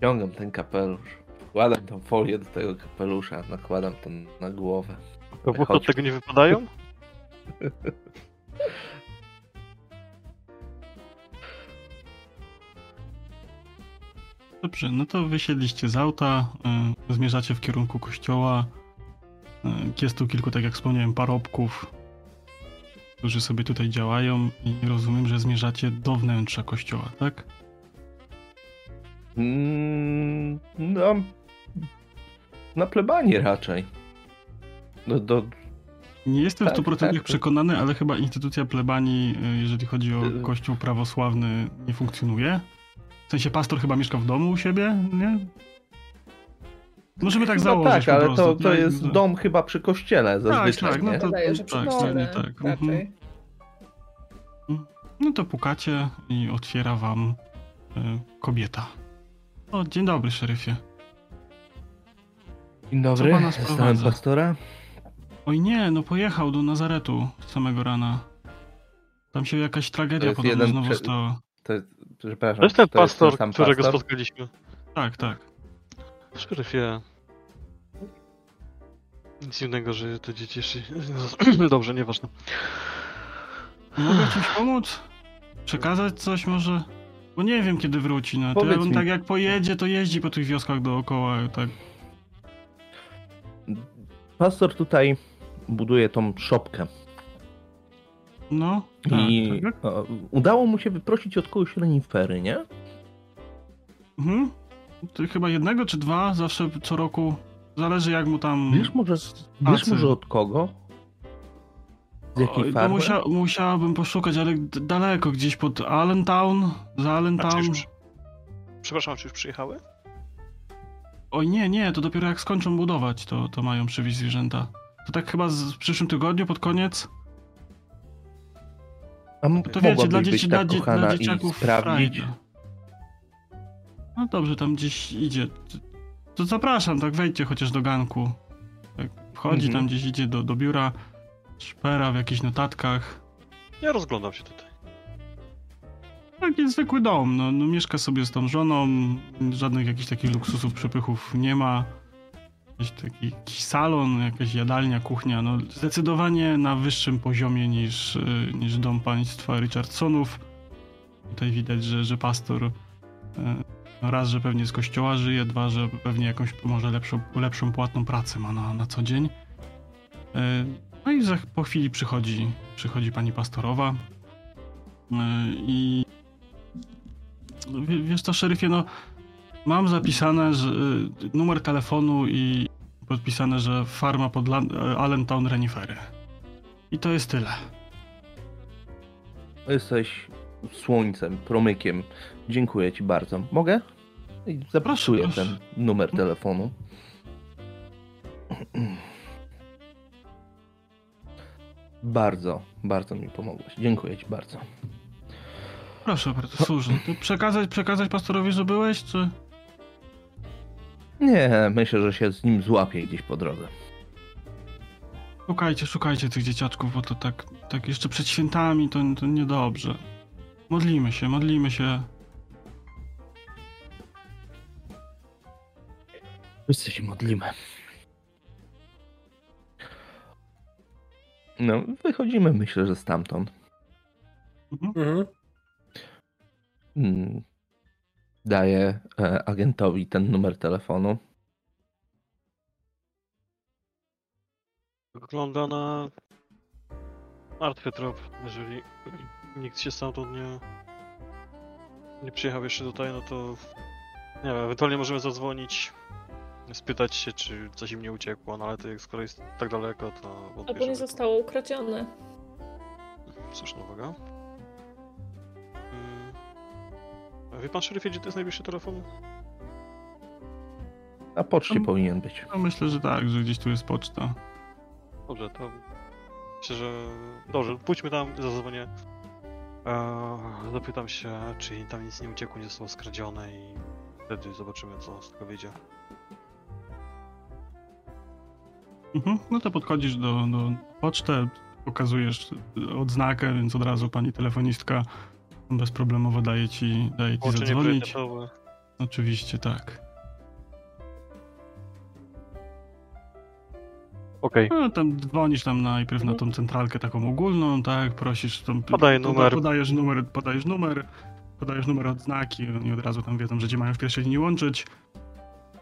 Ciągam ten kapelusz. Wkładam tą folię do tego kapelusza, nakładam to na głowę. To buchy od tego nie wypadają? Dobrze, no to wysiedliście z auta, y, zmierzacie w kierunku kościoła. Jest tu kilku, tak jak wspomniałem, parobków, którzy sobie tutaj działają i rozumiem, że zmierzacie do wnętrza kościoła, tak? Mm, No, na plebanie raczej. Do, do, Nie jestem w Tak, 100% tak. przekonany, ale chyba instytucja plebanii, y, jeżeli chodzi o Y- kościół prawosławny, nie funkcjonuje. W sensie pastor chyba mieszka w domu u siebie, nie? Możemy tak Chyba założyć tak, po ale prostu. to, to tak? jest dom chyba przy kościele zazwyczaj, tak, no nie? to- Wydaje, że tak, przedszkole tak, tak. raczej. No to pukacie i otwiera wam y, kobieta. O, dzień dobry, szeryfie. Dzień Co dobry, pana stałem sprowadza? pastora. Oj nie, no pojechał do Nazaretu z samego rana. Tam się jakaś tragedia podobno jeden znowu prze- stała. To jest, przepraszam, To jest ten to jest ten pastor, sam którego pastor? spotkaliśmy. Tak, tak. Szeryfie. Nic innego, że te dzieci jeszcze... *clears throat* Dobrze, nieważne. Mogę czymś pomóc? Przekazać coś może? Bo nie wiem kiedy wróci, no. To Powiedz mi. tak jak pojedzie, to jeździ po tych wioskach dookoła, tak. Pastor tutaj buduje tą szopkę No, tak, i tak. o, udało mu się wyprosić od kogoś renifery, nie? Mhm. To chyba jednego czy dwa, zawsze co roku. Zależy jak mu tam... Wiesz może, wiesz może od kogo? Z jakiej farmy? musia, musiałabym poszukać, ale daleko, gdzieś pod Allentown, za A czy Allentown. już... Przepraszam, czy już przyjechały? Oj nie, nie, to dopiero jak skończą budować, to, to mają przywieźć zwierzęta. To tak chyba z, w przyszłym tygodniu, pod koniec. A To wiecie, dla dzieci, tak dla, dla i dzieciaków sprawdzić? frajda. No dobrze, tam gdzieś idzie. To- zapraszam, tak wejdźcie chociaż do ganku. Tak wchodzi Mhm. tam gdzieś, idzie do, do biura, szpera w jakichś notatkach. Ja rozglądam się tutaj. Taki zwykły dom, no, no mieszka sobie z tą żoną, żadnych jakichś takich luksusów, przepychów nie ma. Jakiś taki jakiś salon, jakaś jadalnia, kuchnia, no zdecydowanie na wyższym poziomie niż, niż dom państwa Richardsonów. Tutaj widać, że, że pastor y, no raz, że pewnie z kościoła żyje, dwa, że pewnie jakąś może lepszą, lepszą płatną pracę ma na, na co dzień. Y, No i za, po chwili przychodzi, przychodzi pani pastorowa y, i wiesz co, szeryfie, no mam zapisane, że y, numer telefonu i podpisane, że farma pod e, Allentown Renifery. I to jest tyle. Jesteś słońcem, promykiem. Dziękuję ci bardzo. Mogę? Proszę. ten numer telefonu. Bardzo, bardzo mi pomogłeś. Dziękuję ci bardzo. Proszę bardzo, służę. Przekazać, przekazać pastorowi, że byłeś, czy... Nie, myślę, że się z nim złapię gdzieś po drodze. Szukajcie, szukajcie tych dzieciaczków, bo to tak, tak jeszcze przed świętami to, to niedobrze. Modlimy się, modlimy się. Wszyscy się modlimy. No, wychodzimy, myślę, że stamtąd. Mhm. Mhm. Mm. Daję e, agentowi ten numer telefonu. Wygląda na martwy trop. Jeżeli nikt się stamtąd nie, nie przyjechał jeszcze tutaj, no to nie wiem, ewentualnie możemy zadzwonić, spytać się, czy coś im nie uciekło, no ale to jak skoro jest tak daleko, to Albo nie zostało ukradzione. Słuszna uwaga. Mm. A wie pan, szeryfie, gdzie to jest najbliższy telefon? Na poczcie Tam- powinien być. No myślę, że tak, że gdzieś tu jest poczta. Dobrze, to myślę, że... Dobrze, pójdźmy tam, zadzwonię. Eee, zapytam się, czy tam nic nie uciekło, nie zostało skradzione i wtedy zobaczymy, co z tego wyjdzie. Mhm. No to podchodzisz do, do pocztę, pokazujesz odznakę, więc od razu pani telefonistka bezproblemowo daje ci, daje ci zadzwonić. priorytetowe. Oczywiście tak. Okej, No tam dzwonisz tam najpierw na tą centralkę taką ogólną, tak, prosisz tam... Podaję poda- numer. Podajesz numer, podajesz numer, podajesz numer odznaki, oni od razu tam wiedzą, że cię mają w pierwszej linii łączyć.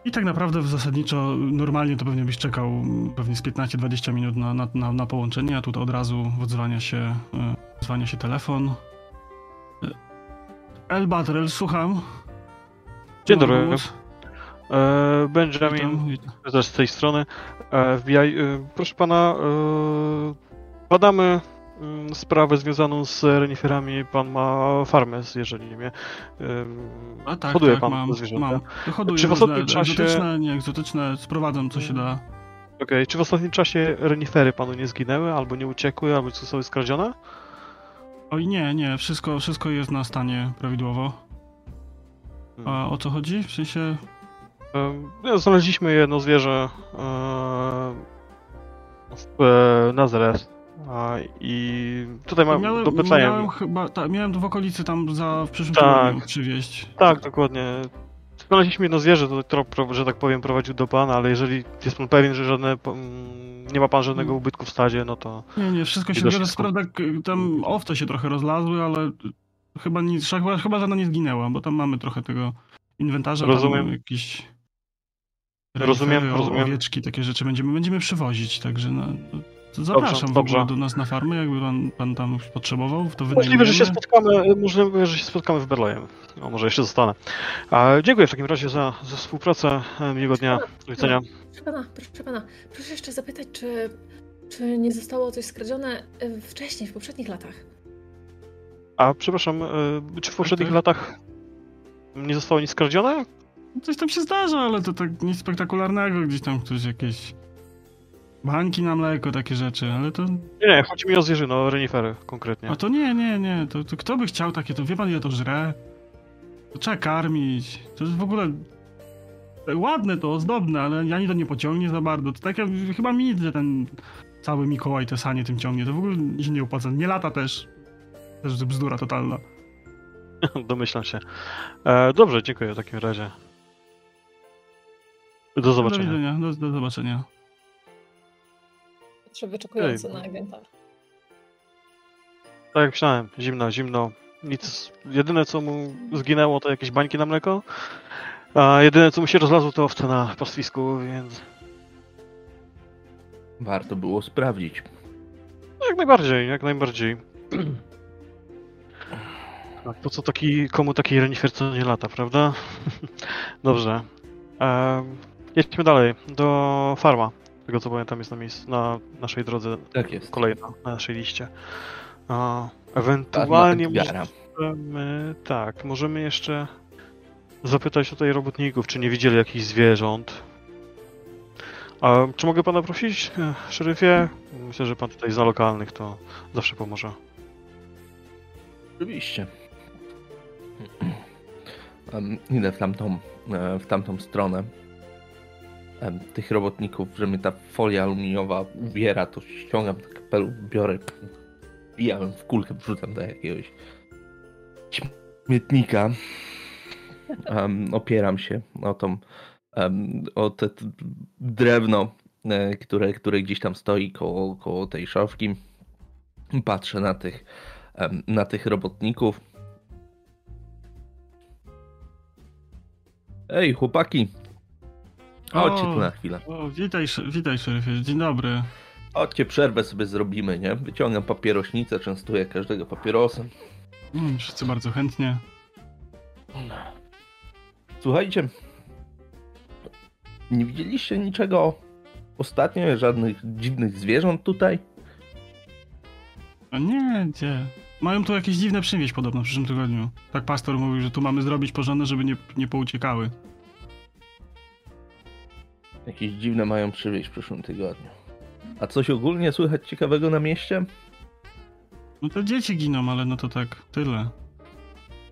I tak naprawdę w zasadniczo normalnie to pewnie byś czekał mm, pewnie z 15-20 minut na, na, na, na połączenie, a tutaj od razu odzwania się, e, odzwania się telefon. E, El Batrel, słucham. Dzień dobry. E, Benjamin, Witam, z tej strony. E, e, proszę pana, e, badamy sprawę związaną z reniferami. Pan ma farmę, jeżeli nie. A tak, hoduje tak, pan mam, zwierzęta. mam. Hoduję Czy w ostatnim czasie- egzotyczne, nie egzotyczne, sprowadzam co się da. Okej, czy w ostatnim czasie renifery panu nie zginęły, albo nie uciekły, albo zostały skradzione? Oj nie, nie, wszystko, wszystko jest na stanie prawidłowo. Hmm. A o co chodzi? W sensie... No, Znaleźliśmy jedno zwierzę e, w e, Nazareth. A, I tutaj mam miałem, do pytania. miałem chyba, ta, miałem w okolicy tam za w przyszłym Tak. przywieźć. Tak, dokładnie. Znaleźliśmy jedno zwierzę, to, które, że tak powiem, prowadził do pana, ale jeżeli jest pan pewien, że żadne, mm, nie ma pan żadnego Hmm. ubytku w stadzie, no to Nie, nie, wszystko się zgadza. wszystko. Prawda, k- tam owce się trochę rozlazły, ale chyba, nic, chyba, chyba żadna nie zginęła, bo tam mamy trochę tego inwentarza. Rozumiem. Jakieś Rozumiem, renifery, rozumiem. Owieczki, takie rzeczy będziemy, będziemy przywozić, także no, to zapraszam w dobrze. ogóle do nas na farmę, jakby pan, pan tam potrzebował, to możliwe, że się spotkamy, możliwe, że się spotkamy w Berlojem. No, może jeszcze zostanę. A, dziękuję w takim razie za, za współpracę. E, Miłego dnia. Do widzenia. Proszę pana, proszę pana, proszę jeszcze zapytać, czy, czy nie zostało coś skradzione e, wcześniej, w poprzednich latach? A przepraszam, e, czy w poprzednich tak. latach nie zostało nic skradzione? Coś tam się zdarza, ale to tak nic spektakularnego, gdzieś tam ktoś jakieś bańki na mleko, takie rzeczy, ale to... Nie, nie, chodzi mi o zwierzyno, o renifery konkretnie. A to nie, nie, nie, to, to kto by chciał takie, to wie pan ile to żre? To trzeba karmić, to jest w ogóle... Ładne to, ozdobne, ale ani to nie pociągnie za bardzo. To tak jak chyba mi nic, że ten cały Mikołaj te sanie tym ciągnie, to w ogóle się nie opłaca. Nie lata też. Też bzdura totalna. *laughs* Domyślam się. E, dobrze, dziękuję w takim razie. Do Do zobaczenia. widzenia, do, do zobaczenia. Czy wyczekujący Ej. na agenta? Tak jak myślałem, zimno, zimno. Nic. Jedyne co mu zginęło to jakieś bańki na mleko. A jedyne co mu się rozlazło to owce na pastwisku, więc Warto było sprawdzić. jak najbardziej, jak najbardziej. *clears throat* Tak, po co taki, komu taki renifer co nie lata, prawda? *laughs* Dobrze. Ehm, jedźmy dalej, do farma. Tego co pamiętam jest na, miejscu, na naszej drodze Tak jest. kolejna na naszej liście. A, ewentualnie możemy, tak, możemy jeszcze zapytać tutaj robotników, czy nie widzieli jakichś zwierząt. A czy mogę pana prosić, e, szeryfie? Myślę, że pan tutaj zna lokalnych, to zawsze pomoże. Oczywiście. Idę w tamtą, e, w tamtą stronę. Tych robotników, że mnie ta folia aluminiowa uwiera, to ściągam ten kapelusz, biorę, wbijam w kulkę, wrzucam do jakiegoś śmietnika. Opieram się o tą, o te drewno, e, które, które gdzieś tam stoi koło, koło tej szafki. Patrzę na tych na tych robotników. Ej, chłopaki! Chodźcie O. tu na chwilę. O, witaj, witaj szeryfie, dzień dobry. Chodźcie, przerwę sobie zrobimy, nie? Wyciągam papierośnicę, częstuję każdego papierosem. Mm, wszyscy bardzo chętnie. Słuchajcie, nie widzieliście niczego ostatnio? Żadnych dziwnych zwierząt tutaj? A nie, gdzie? Mają tu jakieś dziwne przywieźć podobno w przyszłym tygodniu. Tak pastor mówił, że tu mamy zrobić porządne, żeby nie, nie pouciekały. Jakieś dziwne mają przywieźć w przyszłym tygodniu. A coś ogólnie słychać ciekawego na mieście? No te dzieci giną, ale no to tak, tyle.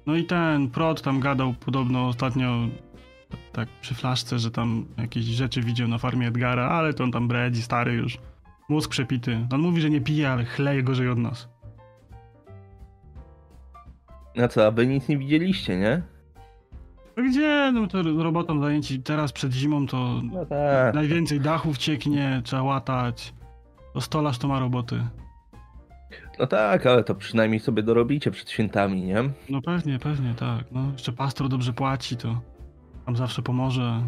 No i ten Prot tam gadał podobno ostatnio tak przy flaszce, że tam jakieś rzeczy widział na farmie Edgara, ale to on tam bredzi, stary już. Mózg przepity. On mówi, że nie pije, ale chleje gorzej od nas. A co, a wy nic nie widzieliście, nie? No gdzie? No to robotą zajęci teraz przed zimą to No tak. najwięcej dachów cieknie, trzeba łatać. To stolarz to ma roboty. No tak, ale to przynajmniej sobie dorobicie przed świętami, nie? No pewnie, pewnie, tak. No jeszcze pastor dobrze płaci, to tam zawsze pomoże.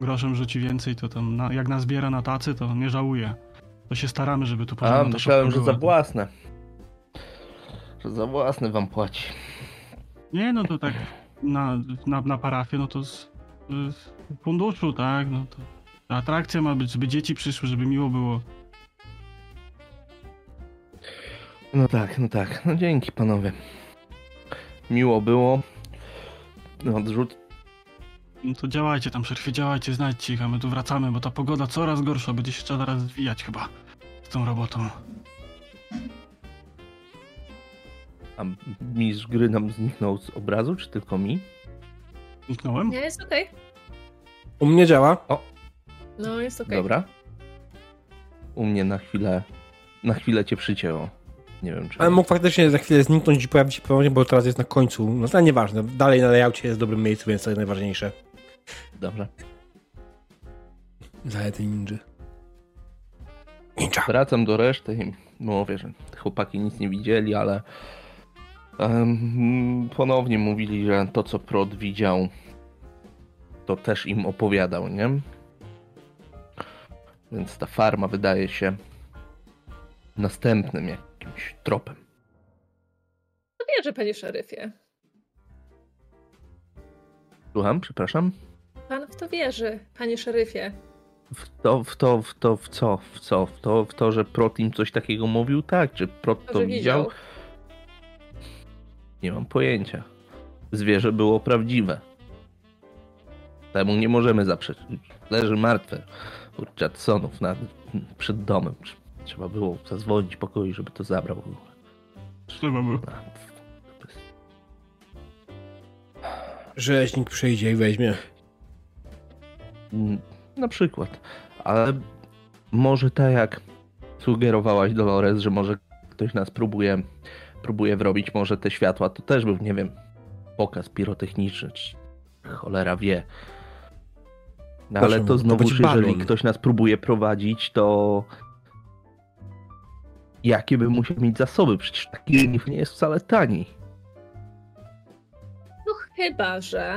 groszem rzuci więcej, to tam na, jak nazbiera na tacy, to nie żałuje. To się staramy, żeby tu A, porządna myślałem, że za własne. Że za własne wam płaci. Nie, no to tak na, na, na parafię, no to z, z funduszu, tak, no to atrakcja ma być, żeby dzieci przyszły, żeby miło było. No tak, no tak. No dzięki panowie. Miło było. No, Odrzut. No to działajcie tam, szerfie, działajcie, znajdźcie ich, a my tu wracamy, bo ta pogoda coraz gorsza, będzie się trzeba zaraz zwijać chyba z tą robotą. A mistrz gry nam zniknął z obrazu, czy tylko mi? Zniknąłem? Nie, jest okej. U mnie działa. No, jest okej. Dobra. U mnie na chwilę. Na chwilę cię przycięło. Nie wiem czy. Ale mógł faktycznie za chwilę zniknąć i pojawić się ponownie, bo teraz jest na końcu. No to nieważne. Dalej na layoutie jest w dobrym miejscu, więc to jest najważniejsze. Dobrze. Zalety ninja. Ninja. Wracam do reszty i mówię, że chłopaki nic nie widzieli, ale ponownie mówili, że to co Prod widział, to też im opowiadał, nie? Więc ta farma wydaje się następnym jakimś tropem. To wierzę, panie szeryfie. Słucham, przepraszam? Pan w to wierzy, panie szeryfie. W to, w to, w to, w co? W co? W to, w to że Prot im coś takiego mówił? Tak, czy Prot To, to widział? widział. Nie mam pojęcia. Zwierzę było prawdziwe. Temu nie możemy zaprzeczyć. Leży martwe u Jacksonów nad, przed domem. Trzeba było zadzwonić pokoi, żeby to zabrał. Trzeba było. Rzeźnik przyjdzie i weźmie. Mm, Na przykład. Ale może tak jak sugerowałaś Dolores, że może ktoś nas próbuje, próbuje wrobić, może te światła to też był, nie wiem, pokaz pirotechniczny, czy cholera wie. No, ale to znowu, jeżeli ktoś nas próbuje prowadzić, to jakie by musiał mieć zasoby? Przecież taki renif nie jest wcale tani. No chyba, że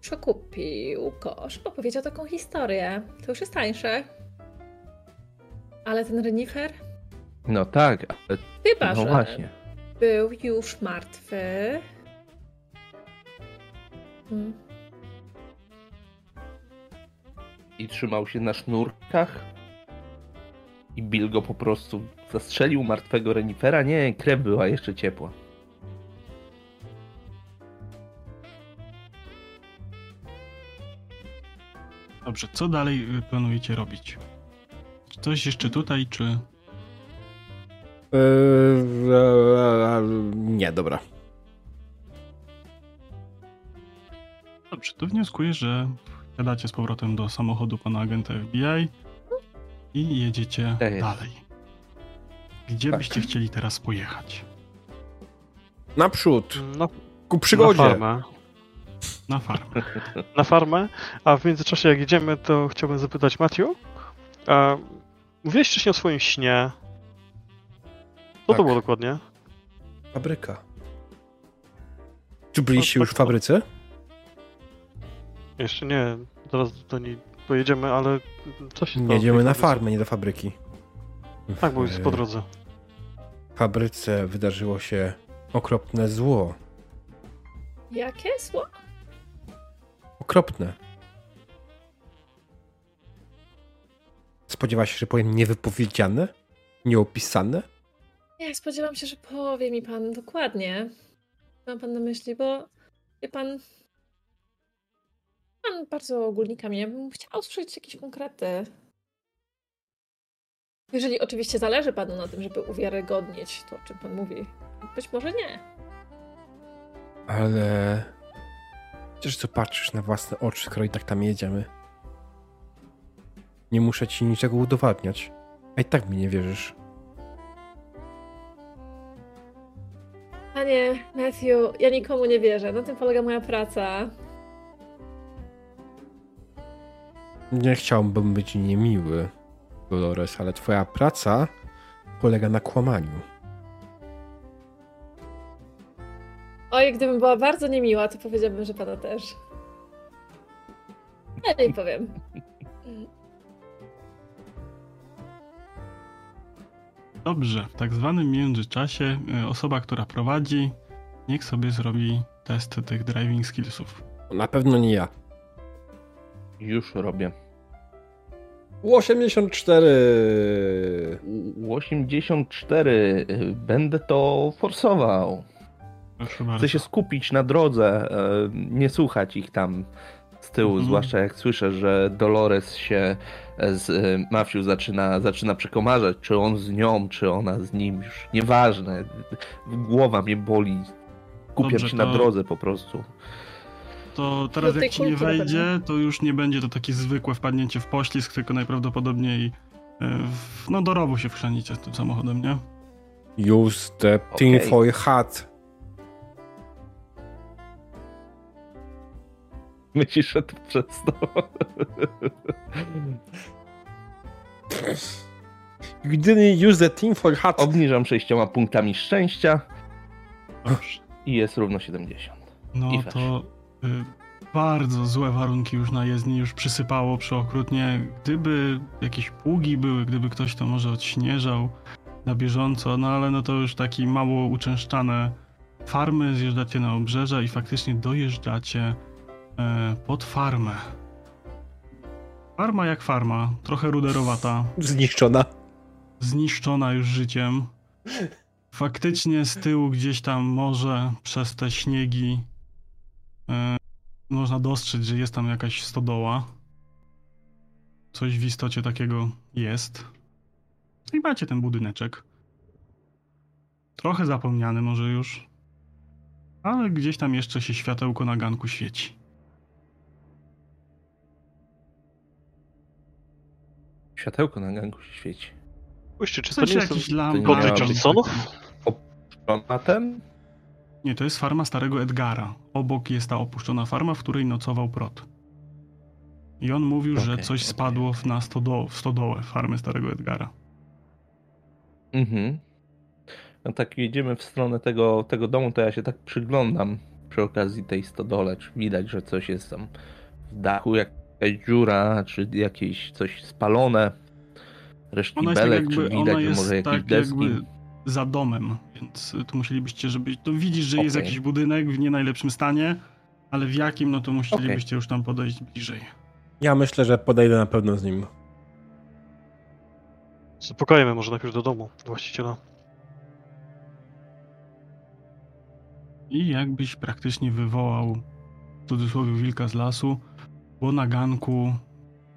przekupił kosz, opowiedział taką historię. To już jest tańsze. Ale ten renifer? No tak, ale Chyba, no że właśnie. był już martwy. Hmm. i trzymał się na sznurkach. I Bill go po prostu zastrzelił martwego renifera. Nie, krew była jeszcze ciepła. Dobrze, co dalej planujecie robić? Czy Coś jeszcze tutaj, czy... E, nie, dobra. Dobrze, to wnioskuję, że wsiadacie z powrotem do samochodu pana agenta FBI i jedziecie Tak dalej. Gdzie Tak. byście chcieli teraz pojechać? Naprzód. Na, Ku na przygodzie. farmę. Na farmę. *laughs* Na farmę. A w międzyczasie jak idziemy, to chciałbym zapytać Matthew. A, mówiłeś wcześniej o swoim śnie. Co Tak. to było dokładnie? Fabryka. Czy byliście już w tak. fabryce? Jeszcze nie, zaraz do niej pojedziemy, ale co się jedziemy w na farmę, nie do fabryki. Tak, bo jest po W drodze. fabryce wydarzyło się okropne zło. Jakie zło? Okropne. Spodziewa się, że powiem niewypowiedziane? Nieopisane? Nie, spodziewam się, że powie mi pan dokładnie. Ma pan na myśli, bo wie pan. Pan bardzo ogólnikami. Ja bym chciała usłyszeć jakieś konkrety. Jeżeli oczywiście zależy panu na tym, żeby uwiarygodnić to, o czym pan mówi. Być może nie. Ale... Przecież co patrzysz na własne oczy, skoro i tak tam jedziemy? Nie muszę ci niczego udowadniać. A i tak mi nie wierzysz. Panie Matthew, ja nikomu nie wierzę. Na tym polega moja praca. Nie chciałbym być niemiły, Dolores, ale twoja praca polega na kłamaniu. Oj, gdybym była bardzo niemiła, to powiedziałbym, że pana też. Ja nie powiem. Dobrze, w tak zwanym międzyczasie y, osoba, która prowadzi, niech sobie zrobi test tych driving skillsów. Na pewno nie ja. Już robię. 84. U 84. y, Będę to forsował. Proszę bardzo. Chcę się skupić na drodze, e, nie słuchać ich tam tyłu, Mhm. zwłaszcza jak słyszę, że Dolores się e, z e, Mafiu zaczyna, zaczyna przekomarzać, czy on z nią, czy ona z nim, już nieważne. Głowa mnie boli. Kupiam Dobrze, się to- na drodze po prostu. To teraz jak ci nie wejdzie, to już nie będzie to takie zwykłe wpadnięcie w poślizg, tylko najprawdopodobniej y, w, no do rowu się wchrzanicie tym samochodem, nie? Use the Okej. tinfoil hat. Myślisz, że to przez to? You didn't use the tinfoil hat. Obniżam sześcioma punktami szczęścia i jest równo 70. No to y, bardzo złe warunki już na jezdni, już przysypało przeokrutnie. Gdyby jakieś pługi były, gdyby ktoś to może odśnieżał na bieżąco, no ale no to już taki mało uczęszczane farmy, zjeżdżacie na obrzeża i faktycznie dojeżdżacie pod farmę. Farma jak farma, trochę ruderowata, Zniszczona. zniszczona już życiem. Faktycznie z tyłu gdzieś tam może przez te śniegi e, można dostrzec, że jest tam jakaś stodoła. Coś w istocie takiego jest. I macie ten budyneczek. Trochę zapomniany może już. Ale gdzieś tam jeszcze się światełko na ganku świeci. Światełko na ganku się świeci. Spójrzcie, czy to nie jest jakiś miała- Johnsonów? Ten? Nie, to jest farma starego Edgara. Obok jest ta opuszczona farma, w której nocował Prot. I on mówił, że Okej, coś okej. spadło w, na stodo- w stodołę farmy starego Edgara. Mhm. No tak jedziemy w stronę tego, tego domu, to ja się tak przyglądam przy okazji tej stodole, czy widać, że coś jest tam w dachu, jakaś dziura, czy jakieś coś spalone, resztki Ona jest tak belek, czy jakby, widać, ona że jest może jakieś tak deski. jakby za domem, więc tu musielibyście, żeby... To widzisz, że jest Okej. jakiś budynek w nie najlepszym stanie, ale w jakim, no to musielibyście już tam podejść bliżej. Ja myślę, że podejdę na pewno z nim. Spokojmy może najpierw do domu właściciela. I jakbyś praktycznie wywołał w cudzysłowie wilka z lasu, bo na ganku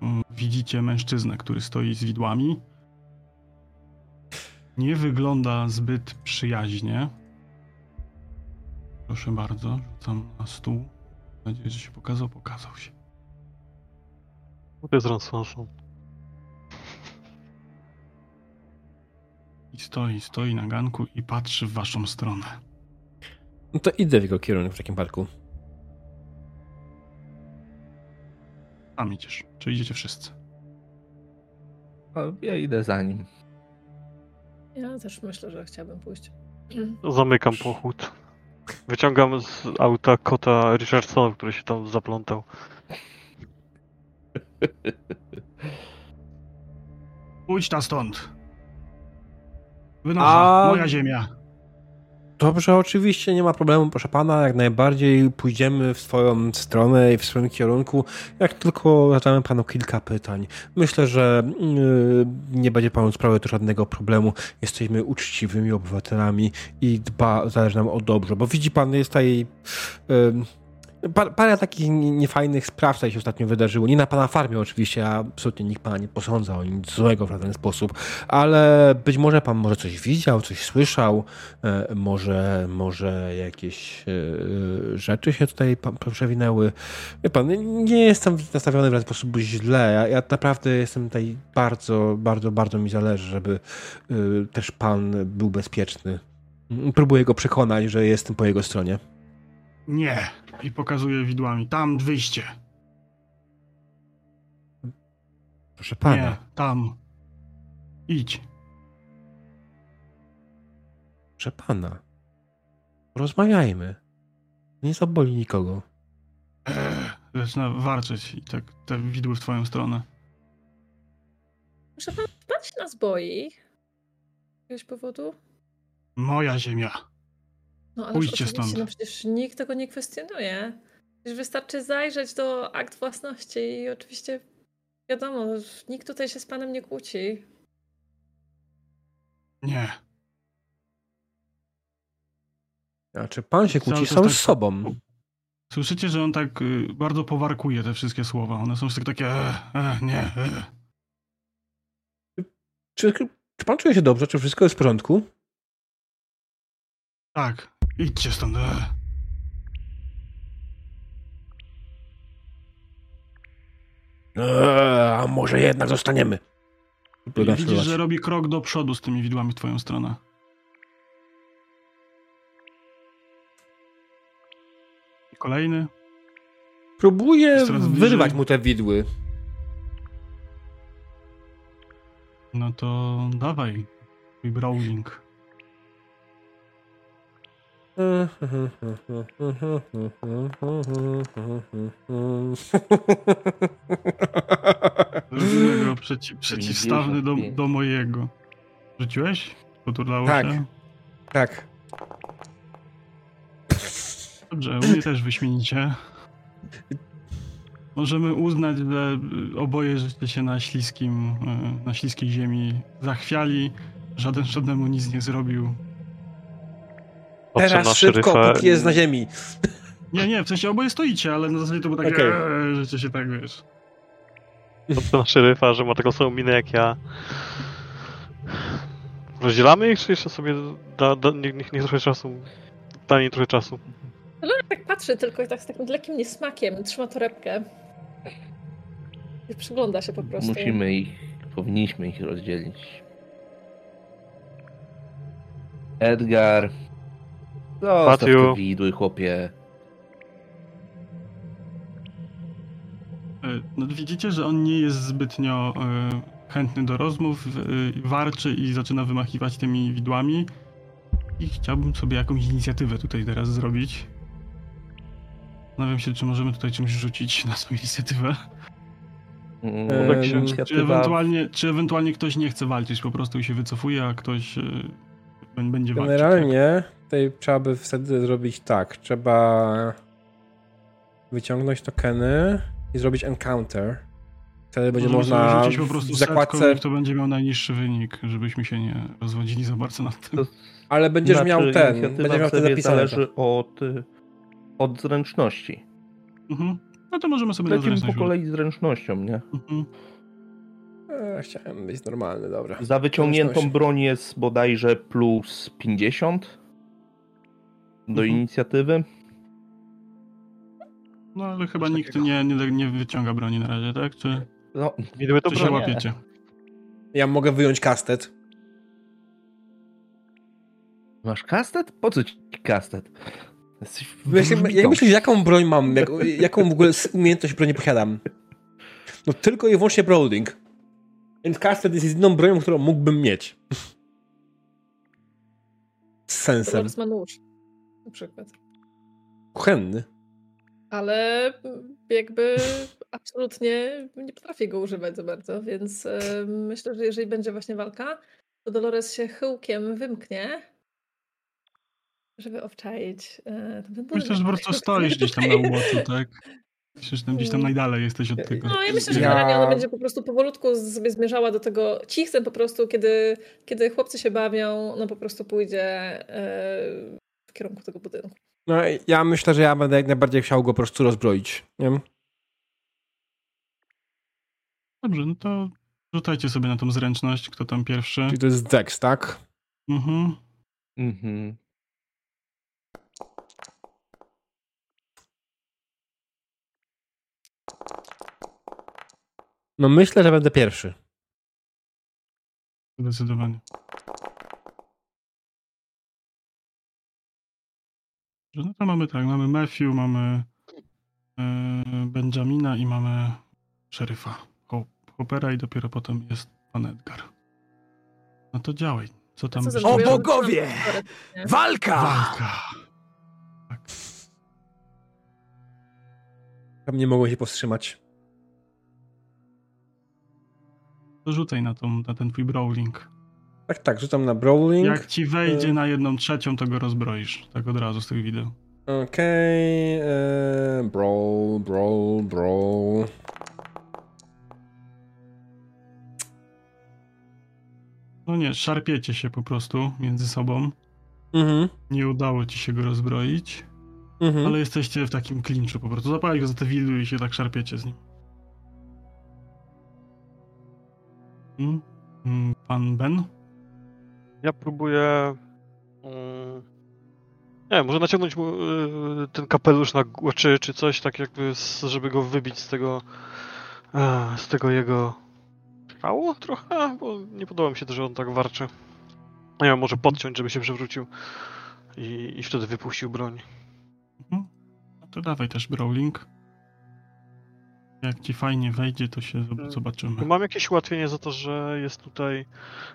mm, widzicie mężczyznę, który stoi z widłami. Nie wygląda zbyt przyjaźnie. Proszę bardzo, rzucam na stół. Mam nadzieję, że się pokazał. Pokazał się. To jest Ransonson. I stoi, stoi na ganku i patrzy w waszą stronę. No to idę w jego kierunku w takim parku. Tam idziesz. Czy idziecie wszyscy? A ja idę za nim. Ja też myślę, że chciałabym pójść. Zamykam pochód. Wyciągam z auta kota Richardsona, który się tam zaplątał. Pójdź ta stąd! Wynocha, A- moja ziemia. Dobrze, oczywiście, nie ma problemu, proszę pana, jak najbardziej pójdziemy w swoją stronę i w swoim kierunku, jak tylko zadamy panu kilka pytań. Myślę, że yy, nie będzie panu sprawiał to żadnego problemu. Jesteśmy uczciwymi obywatelami i dba, zależy nam o dobrze, bo widzi pan, jest tutaj yy, pa- parę takich nie- niefajnych spraw tutaj się ostatnio wydarzyło. Nie na pana farmie oczywiście, absolutnie nikt pana nie posądza o nic złego w żaden sposób, ale być może pan może coś widział, coś słyszał, E, może, może jakieś e, rzeczy się tutaj przewinęły. Wie pan, nie jestem nastawiony w ten sposób źle. Ja, ja naprawdę jestem tutaj bardzo, bardzo, bardzo mi zależy, żeby e, też pan był bezpieczny. Próbuję go przekonać, że jestem po jego stronie. Nie. I pokazuje widłami. Tam wyjście. Proszę pana. Nie, tam. Idź. Proszę pana. Rozmawiajmy. Nie zaboli nikogo. Eee, zaczyna warczeć i tak te widły w twoją stronę. Muszę pan wpaść na zboi. Z jakiegoś powodu? Moja ziemia. No ale Pójdźcie oczywiście, stąd. No przecież nikt tego nie kwestionuje. Przecież wystarczy zajrzeć do akt własności i oczywiście wiadomo, nikt tutaj się z panem nie kłóci. Nie. Znaczy, pan się kłóci sam tak- z sobą. Słyszycie, że on tak y, bardzo powarkuje te wszystkie słowa. One są wszystkie takie e, e, nie, e. Czy, czy pan czuje się dobrze? Czy wszystko jest w porządku? Tak, idźcie stąd. Eee, a może jednak zostaniemy? Widzisz, że robi krok do przodu z tymi widłami w twoją stronę. Kolejny. Próbuję wyrwać mu te widły. No to dawaj. Twój brawling. Zrobimy go przeci przeciwstawny do, 95. do mojego. Rzuciłeś? Poturlało Tak. się? tak. Dobrze, u mnie też wyśmienicie. Możemy uznać, że oboje żeście się na śliskim, y, na śliskiej ziemi zachwiali. Żaden żadnemu nic nie zrobił. Patrzę Teraz szybko, szeryfa. póki jest na ziemi. Nie, nie, w sensie oboje stoicie, ale na zasadzie to było takie, okay. że się tak wiesz. Patrzę na szeryfa, że ma taką samą minę jak ja. Rozdzielamy ich, czy jeszcze sobie da, da, niech, niech, niech trochę czasu. Da mi trochę czasu. Tak patrzy tylko i tak z takim lekkim niesmakiem, trzyma torebkę. I przygląda się po prostu. Musimy ich, powinniśmy ich rozdzielić. Edgar. Zostaw te widły, chłopie. Y, No, widzicie, że on nie jest zbytnio y, chętny do rozmów, y, warczy i zaczyna wymachiwać tymi widłami. I chciałbym sobie jakąś inicjatywę tutaj teraz zrobić. Zastanawiam się, czy możemy tutaj czymś rzucić na tą inicjatywę. Się- Czy ewentualnie, czy ewentualnie ktoś nie chce walczyć, po prostu się wycofuje, a ktoś bę- będzie walczyć. tak? Generalnie tutaj trzeba by wtedy zrobić tak. Trzeba wyciągnąć tokeny i zrobić encounter. Wtedy będzie można po prostu w zakładce... kto będzie miał najniższy wynik, żebyśmy się nie rozwodzili za bardzo nad tym. To ale będziesz Znaczy, miał ten, będziesz miał wtedy zapisane. zależy od, y, od zręczności. Mhm. No to możemy sobie Lecimy po kolei zręcznością, nie? Mhm. E, chciałem być normalny, dobra. Za wyciągniętą broń jest bodajże plus 50 do Mhm. inicjatywy. No ale chyba Coś nikt nie, nie, nie wyciąga broni na razie, tak? Czy, No, Widły to czy się broń. łapiecie? Ja mogę wyjąć kastet. masz kastet? Po co ci kastet? Jesteś jak myślisz, jaką broń mam? Jak, jaką w ogóle umiejętność broni posiadam? No tylko i wyłącznie Brawling. Więc kastet jest jedyną bronią, którą mógłbym mieć. Z sensem. Dolores ma nóż. Na przykład. Kuchenny. Ale jakby absolutnie nie potrafię go używać za bardzo, więc e, myślę, że jeżeli będzie właśnie walka, to Dolores się chyłkiem wymknie, żeby obczaić e. Myślę, że po prostu stoisz gdzieś tam na uboczu, tak? Myślę, że tam gdzieś tam najdalej jesteś od tego. No ja myślę, że Ja- generalnie ona będzie po prostu powolutku sobie zmierzała do tego cichcem po prostu, kiedy, kiedy chłopcy się bawią, no po prostu pójdzie e, w kierunku tego budynku. No ja myślę, że ja będę jak najbardziej chciał go po prostu rozbroić. Nie wiem? Dobrze, no to rzucajcie sobie na tą zręczność, kto tam pierwszy. Czyli to jest Dex, tak? Mhm. Mhm. No myślę, że będę pierwszy. Zdecydowanie. No to mamy tak, mamy Matthew, mamy e, Benjamina i mamy szeryfa Hop- Hoppera i dopiero potem jest pan Edgar. No to działaj. Co tam Co chciał? bogowie! Walka! Walka! Tam nie mogłem się powstrzymać. To rzucaj na, tą, na ten twój brawling. Tak, tak, rzucam na brawling. Jak ci wejdzie E. na jedną trzecią, to go rozbroisz. Tak od razu z tych wideo. Okej, okay, brawl, brawl, brawl. No nie, szarpiecie się po prostu między sobą. Mhm, Nie udało ci się go rozbroić, mhm. ale jesteście w takim klinczu po prostu. Zapałeś go za te widły i się tak szarpiecie z nim. Mm, mm, Pan Ben? Ja próbuję. mm, Nie wiem, może naciągnąć mu y, ten kapelusz na głowę, czy, czy coś tak jakby, żeby go wybić z tego. e, z tego jego. szału trochę? Bo nie podoba mi się to, że on tak warczy. Nie wiem, może podciąć, żeby się przewrócił. I, i wtedy wypuścił broń. Mhm. No to dawaj też brawling. Jak ci fajnie wejdzie, to się zob- zobaczymy. Mam jakieś ułatwienie za to, że jest tutaj.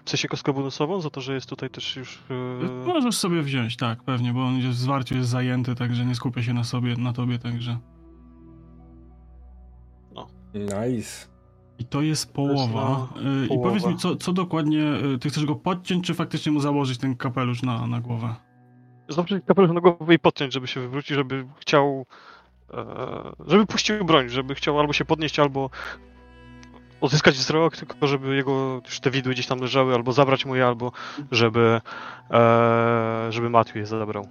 W sensie kostkę bonusową, za to, że jest tutaj też już. y, Możesz sobie wziąć, tak, pewnie, bo on jest w zwarciu jest zajęty, także nie skupia się na sobie, na tobie, także. Nice. I to jest połowa. I połowa. powiedz mi, co, co dokładnie, y, ty chcesz go podciąć, czy faktycznie mu założyć ten kapelusz na, na głowę? Zobaczyć kapelusz na głowę i podciąć, żeby się wywrócić, żeby chciał. E, Żeby puścił broń, żeby chciał albo się podnieść, albo odzyskać wzrok, tylko żeby jego już te widły gdzieś tam leżały, albo zabrać mu je, albo żeby. e, żeby Matthew je zabrał.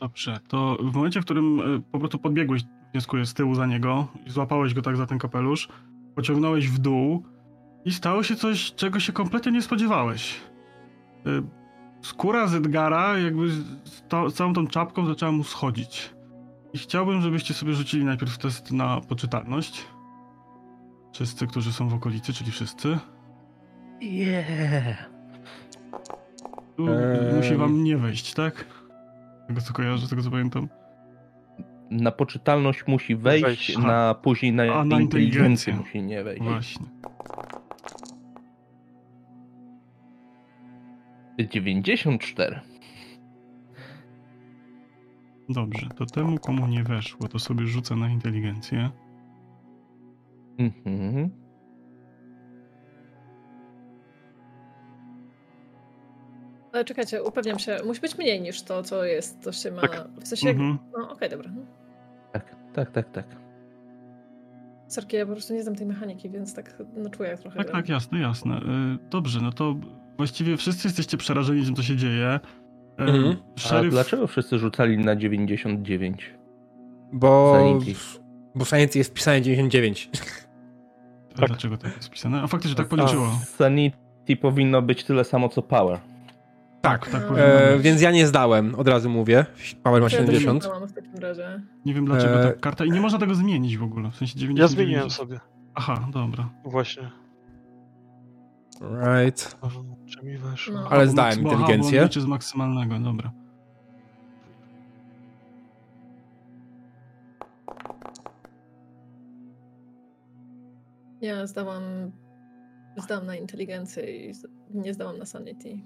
Dobrze, to w momencie, w którym y, po prostu podbiegłeś, wnioskuję, z tyłu za niego i złapałeś go tak za ten kapelusz, pociągnąłeś w dół i stało się coś, czego się kompletnie nie spodziewałeś. Skóra z Edgara jakby z ta- z całą tą czapką zaczęła mu schodzić. I chciałbym, żebyście sobie rzucili najpierw test na poczytalność. Wszyscy, którzy są w okolicy, czyli wszyscy. Yeah. Tu Eee. musi wam nie wejść, tak? Tego co kojarzę, z tego co pamiętam. Na poczytalność musi wejść, Wejść. na później na, A, na inteligencję. musi nie wejść. Właśnie. 94. Dobrze, to temu, komu nie weszło, to sobie rzucę na inteligencję. Mhm. Ale czekajcie, upewniam się, musi być mniej niż to, co jest, to się ma... Tak. W sensie, Mhm. no okej, dobra. Tak, tak, tak, tak. Sorki, ja po prostu nie znam tej mechaniki, więc tak no, czuję jak trochę Tak, gram. tak, jasne, jasne. Y, Dobrze, no to właściwie wszyscy jesteście przerażeni tym, co się dzieje. Mhm. A Szeryf... dlaczego wszyscy rzucali na 99? Bo... Sanity. Bo Sanity jest pisane 99. A Dlaczego tak jest pisane? A faktycznie tak policzyło. Sanity powinno być tyle samo co Power. Tak, tak powinno E, być. więc ja nie zdałem, od razu mówię. Power ma To ja też 70. nie w takim razie. Nie wiem dlaczego E, ta karta... I nie można tego zmienić w ogóle. W sensie 99... Ja zmieniłem sobie. Aha, dobra. Właśnie. Right. Czy mi weszło? No. Ale zdałem inteligencję. Liczy z maksymalnego, dobra. Ja zdałam... Zdałam na inteligencję i nie zdałam na sanity.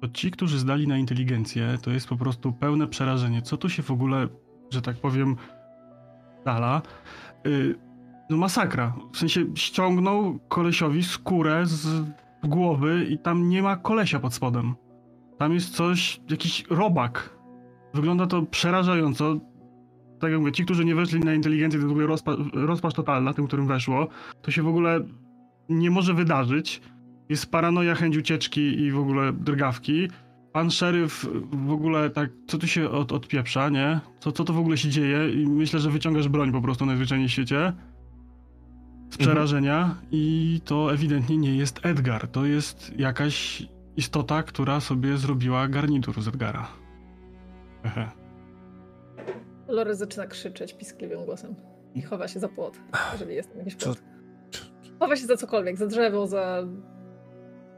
To ci, którzy zdali na inteligencję, to jest po prostu pełne przerażenie. Co tu się w ogóle, że tak powiem, dala? Y, no masakra. W sensie ściągnął kolesiowi skórę z głowy i tam nie ma kolesia pod spodem. Tam jest coś, jakiś robak. Wygląda to przerażająco. Tak jak mówię, ci, którzy nie weszli na inteligencję, to w ogóle rozpa rozpacz totalna, tym, którym weszło. To się w ogóle nie może wydarzyć. Jest paranoja, chęć ucieczki i w ogóle drgawki. Pan szeryf w ogóle tak, co tu się od, odpieprza, nie? Co, co to w ogóle się dzieje? I myślę, że wyciągasz broń po prostu najzwyczajniej w świecie. Z przerażenia. I to ewidentnie nie jest Edgar. To jest jakaś istota, która sobie zrobiła garnitur z Edgara. Hehe. Lory zaczyna krzyczeć piskliwym głosem i chowa się za płot, jeżeli jest tam jakiś płot. Chowa się za cokolwiek, za drzewo, za...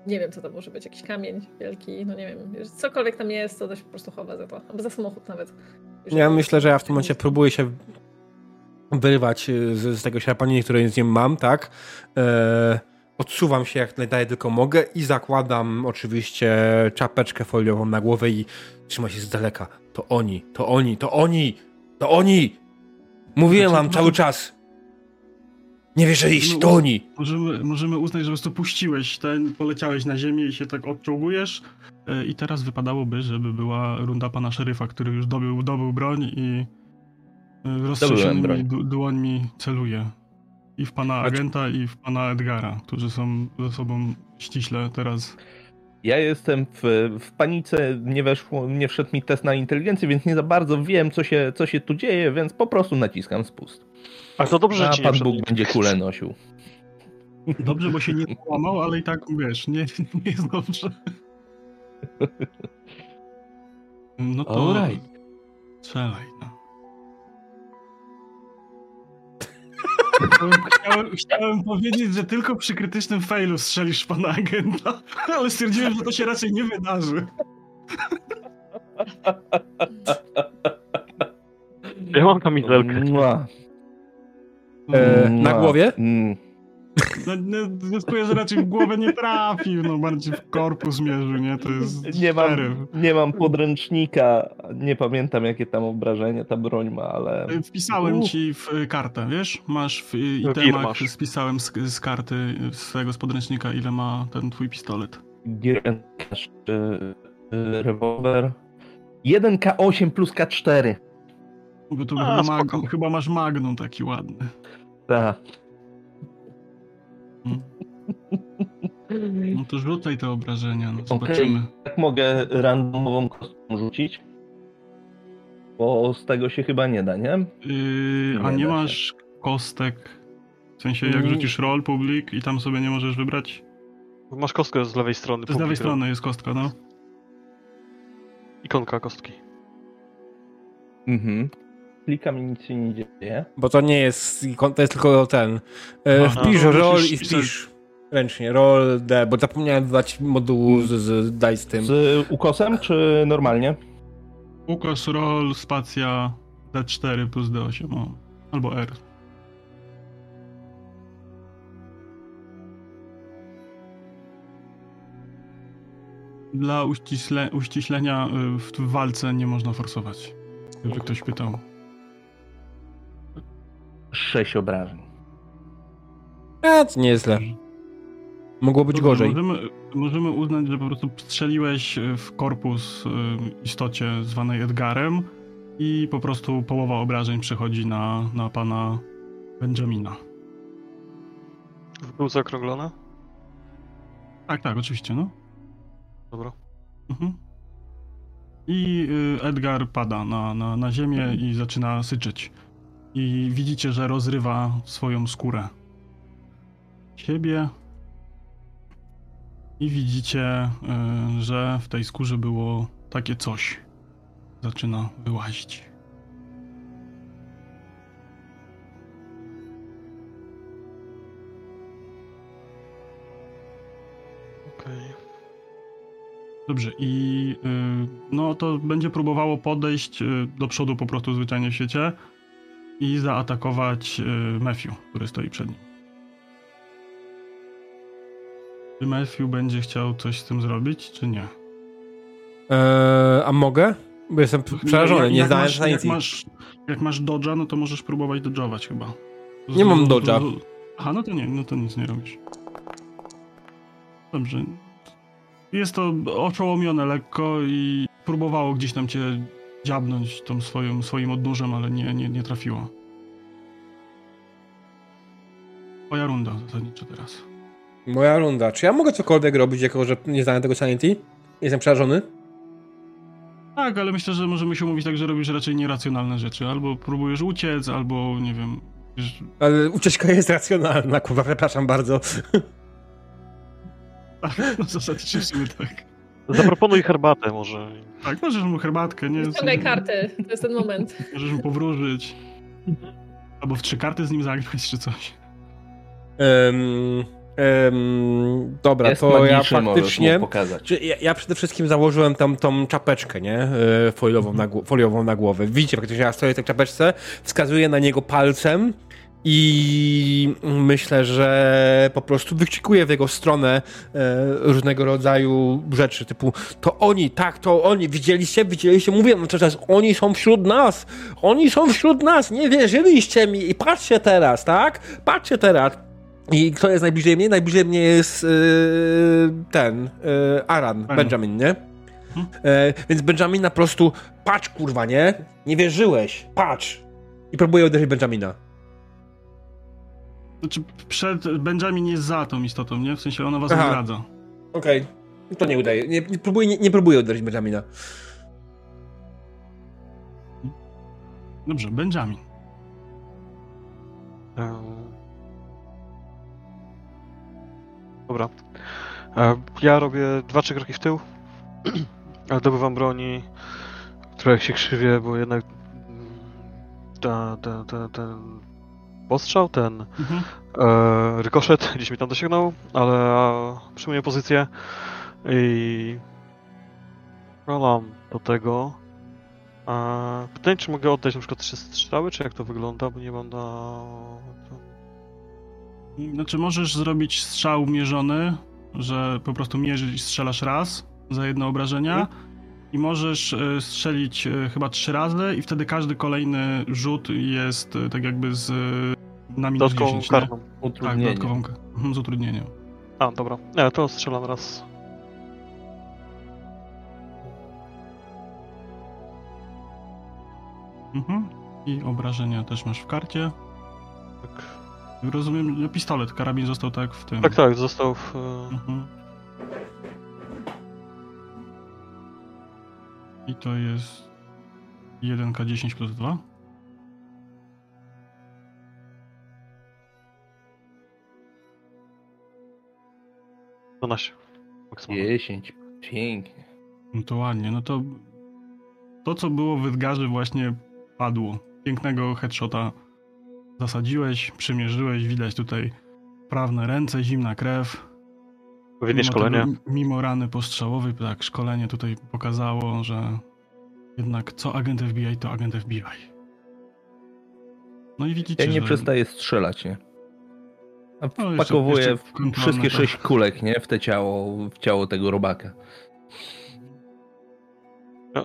Nie wiem, co to może być, jakiś kamień wielki, no nie wiem. Cokolwiek tam jest, to to się po prostu chowa za to. Albo za samochód nawet. Ja myślę, że ja w tym momencie próbuję się wyrywać y, z, z tego sierpaniny, które z nim mam, tak? E, odsuwam się jak najdalej tylko mogę i zakładam oczywiście czapeczkę foliową na głowę i trzymam się z daleka. To oni, to oni, to oni, to oni! Mówiłem Znaczy, wam cały czas. Nie No, to oni. Możemy, możemy uznać, że po prostu puściłeś ten, poleciałeś na ziemię i się tak odczołgujesz. E, I teraz wypadałoby, żeby była runda pana szeryfa, który już dobył, dobył broń i roztrzęsionymi broń. du- dłońmi celuje. I w pana agenta, i w pana Edgara, którzy są ze sobą ściśle teraz. Ja jestem w, w panice, nie weszło, nie wszedł mi test na inteligencję, więc nie za bardzo wiem, co się, co się tu dzieje, więc po prostu naciskam spust. A to dobrze, że A ci nie Pan Bóg będzie kulę nosił. Dobrze, bo się nie złamał, ale i tak wiesz, nie, nie jest dobrze. *laughs* No to. Alright. Strzelaj, no. Chciałem, chciałem, powiedzieć, że tylko przy krytycznym failu strzelisz pana agenta, ale stwierdziłem, że to się raczej nie wydarzy. Ja mam kamizelkę. Mua. E, na głowie? Mm. No, no, wnioskuję, że raczej w głowę nie trafił, no bardziej w korpus mierzył, nie? To jest Nie szeryf. mam, nie mam podręcznika, nie pamiętam jakie tam obrażenia ta broń ma, ale Wpisałem Uff. ci w kartę, wiesz? Masz w itemach, masz. spisałem z, z karty y, z swojego spodręcznika, ile ma ten twój pistolet. Gierentaż, y, y, rewolwer 1K8 plus K4. Bo tu A, chyba, mag, chyba masz magnum taki ładny. Tak. *laughs* No to rzucaj te obrażenia, no zobaczymy. Jak mogę randomową kostką rzucić? Bo z tego się chyba nie da, nie? Yy, a Nie nie da się. masz kostek? W sensie jak Mm. rzucisz roll public i tam sobie nie możesz wybrać? Masz kostkę z lewej strony. Z lewej strony jest kostka, no. Ikonka kostki. Mhm. Klikam i nic się nie dzieje. Bo to nie jest, to jest tylko ten. E, Aha. wpisz No, roll i wpisz ręcznie. Roll D, bo zapomniałem dodać modułu z, z dice tym. Z ukosem czy normalnie? Ukos, roll, spacja, D4 plus D8, o. Albo R. Dla uścisle, uściślenia y, w, w walce nie można forsować. Gdyby ktoś pytał. Sześć obrażeń. A, to nie jest źle. Mogło być Dobrze, gorzej. Możemy, możemy uznać, że po prostu strzeliłeś w korpus y, istocie zwanej Edgarem i po prostu połowa obrażeń przechodzi na, na pana Benjamina. Był zaokrąglona? Tak, tak, oczywiście, no. Dobra. Mhm. I y, Edgar pada na, na, na ziemię i zaczyna syczeć. I widzicie, że rozrywa swoją skórę. Siebie. I widzicie, y, że w tej skórze było takie coś. Zaczyna wyłazić. Okej. Dobrze, i y, no to będzie próbowało podejść y, do przodu po prostu zwyczajnie w świecie i zaatakować y, Matthew, który stoi przed nim. Czy Matthew będzie chciał coś z tym zrobić, czy nie? E, a mogę? Bo jestem przerażony, Jak- nie jak znałem masz, jak masz, jak masz dodge'a, no to możesz próbować dodge'ować chyba. Z- Nie mam z- Aha, no to nie, no to nic nie robisz. Dobrze. Jest to oszołomione lekko i próbowało gdzieś tam cię dziabnąć tą swoją, swoim odnóżem, ale nie, nie, nie trafiło. Twoja runda zasadniczo teraz. Moja runda. Czy ja mogę cokolwiek robić, jako że nie znałem tego sanity? Jestem przerażony? Tak, ale myślę, że możemy się umówić tak, że robisz raczej nieracjonalne rzeczy. Albo próbujesz uciec, albo nie wiem. Wiesz, Ale ucieczka jest racjonalna, kurwa, przepraszam bardzo. *laughs* no zasadniczo tak. Zaproponuj herbatę może. Tak, możesz mu herbatkę, nie? Ściągaj karty, to jest ten moment. Możesz mu powróżyć. Albo w trzy karty z nim zagrać, czy coś. Em, em, dobra, Jest to ja faktycznie... pokazać. Czy ja, ja przede wszystkim założyłem tam tą czapeczkę, nie? E, Foliową na, foliową na głowę. Widzicie, faktycznie ja stoję w tej czapeczce, wskazuję na niego palcem I myślę, że po prostu wykrzykuje w jego stronę e, różnego rodzaju rzeczy, typu to oni, tak, to oni, widzieliście, widzieliście, mówię no czas, oni są wśród nas, oni są wśród nas, nie wierzyliście mi i patrzcie teraz, tak? Patrzcie teraz. I kto jest najbliżej mnie? Najbliżej mnie jest e, ten, e, Aran, Benjamin, nie? E, więc Benjamin na prostu, patrz kurwa, nie? Nie wierzyłeś, patrz. I próbuje uderzyć Benjamina. Znaczy, przed Benjamin jest za tą istotą, nie? W sensie ona was Aha. nagradza. Okej. Okay. To nie udaje. Nie, nie, próbuję, nie, nie próbuję uderzyć Benjamina. Dobrze, Benjamin. Dobra. Ja robię dwa, trzy kroki w tył. *clears throat* Ale dobywam broni, która się krzywie, bo jednak ta, ta, ta, ten postrzał, ten Mhm. e, rykoszet *laughs* gdzieś mi tam dosięgnął, ale przyjmuję pozycję i rolam do tego. E, pytanie, czy mogę oddać na przykład trzy strzały, czy jak to wygląda, bo nie mam na... Znaczy, możesz zrobić strzał mierzony, że po prostu mierzysz i strzelasz raz za jedno obrażenia. I możesz e, strzelić e, chyba trzy razy i wtedy każdy kolejny rzut jest e, tak jakby z na minus Dodatkową 10, nie? kartą. Tak, Utrudnienie. dodatkową *laughs* z utrudnieniem. A, dobra. Nie, to strzelam raz. Mhm. I obrażenia też masz w karcie. Tak, Rozumiem, że pistolet, karabin został tak w tym. tak, tak został w... e, Mhm. I to jest 1K10 plus 2. 12. Maksymalnie. 10. Pięknie. No to ładnie. No to to, co było w Edgarze właśnie padło. Pięknego headshota zasadziłeś, przymierzyłeś, widać tutaj prawne ręce, zimna krew. Odpowiednie Mimo szkolenie. tego- Mimo rany postrzałowej, tak, szkolenie tutaj pokazało, że jednak co agent FBI, to agent FBI. No i widzicie, Ja nie że... przestaję strzelać, nie? No, kontrolne, wszystkie tak. sześć kulek, nie? W te ciało, w ciało tego robaka. Ja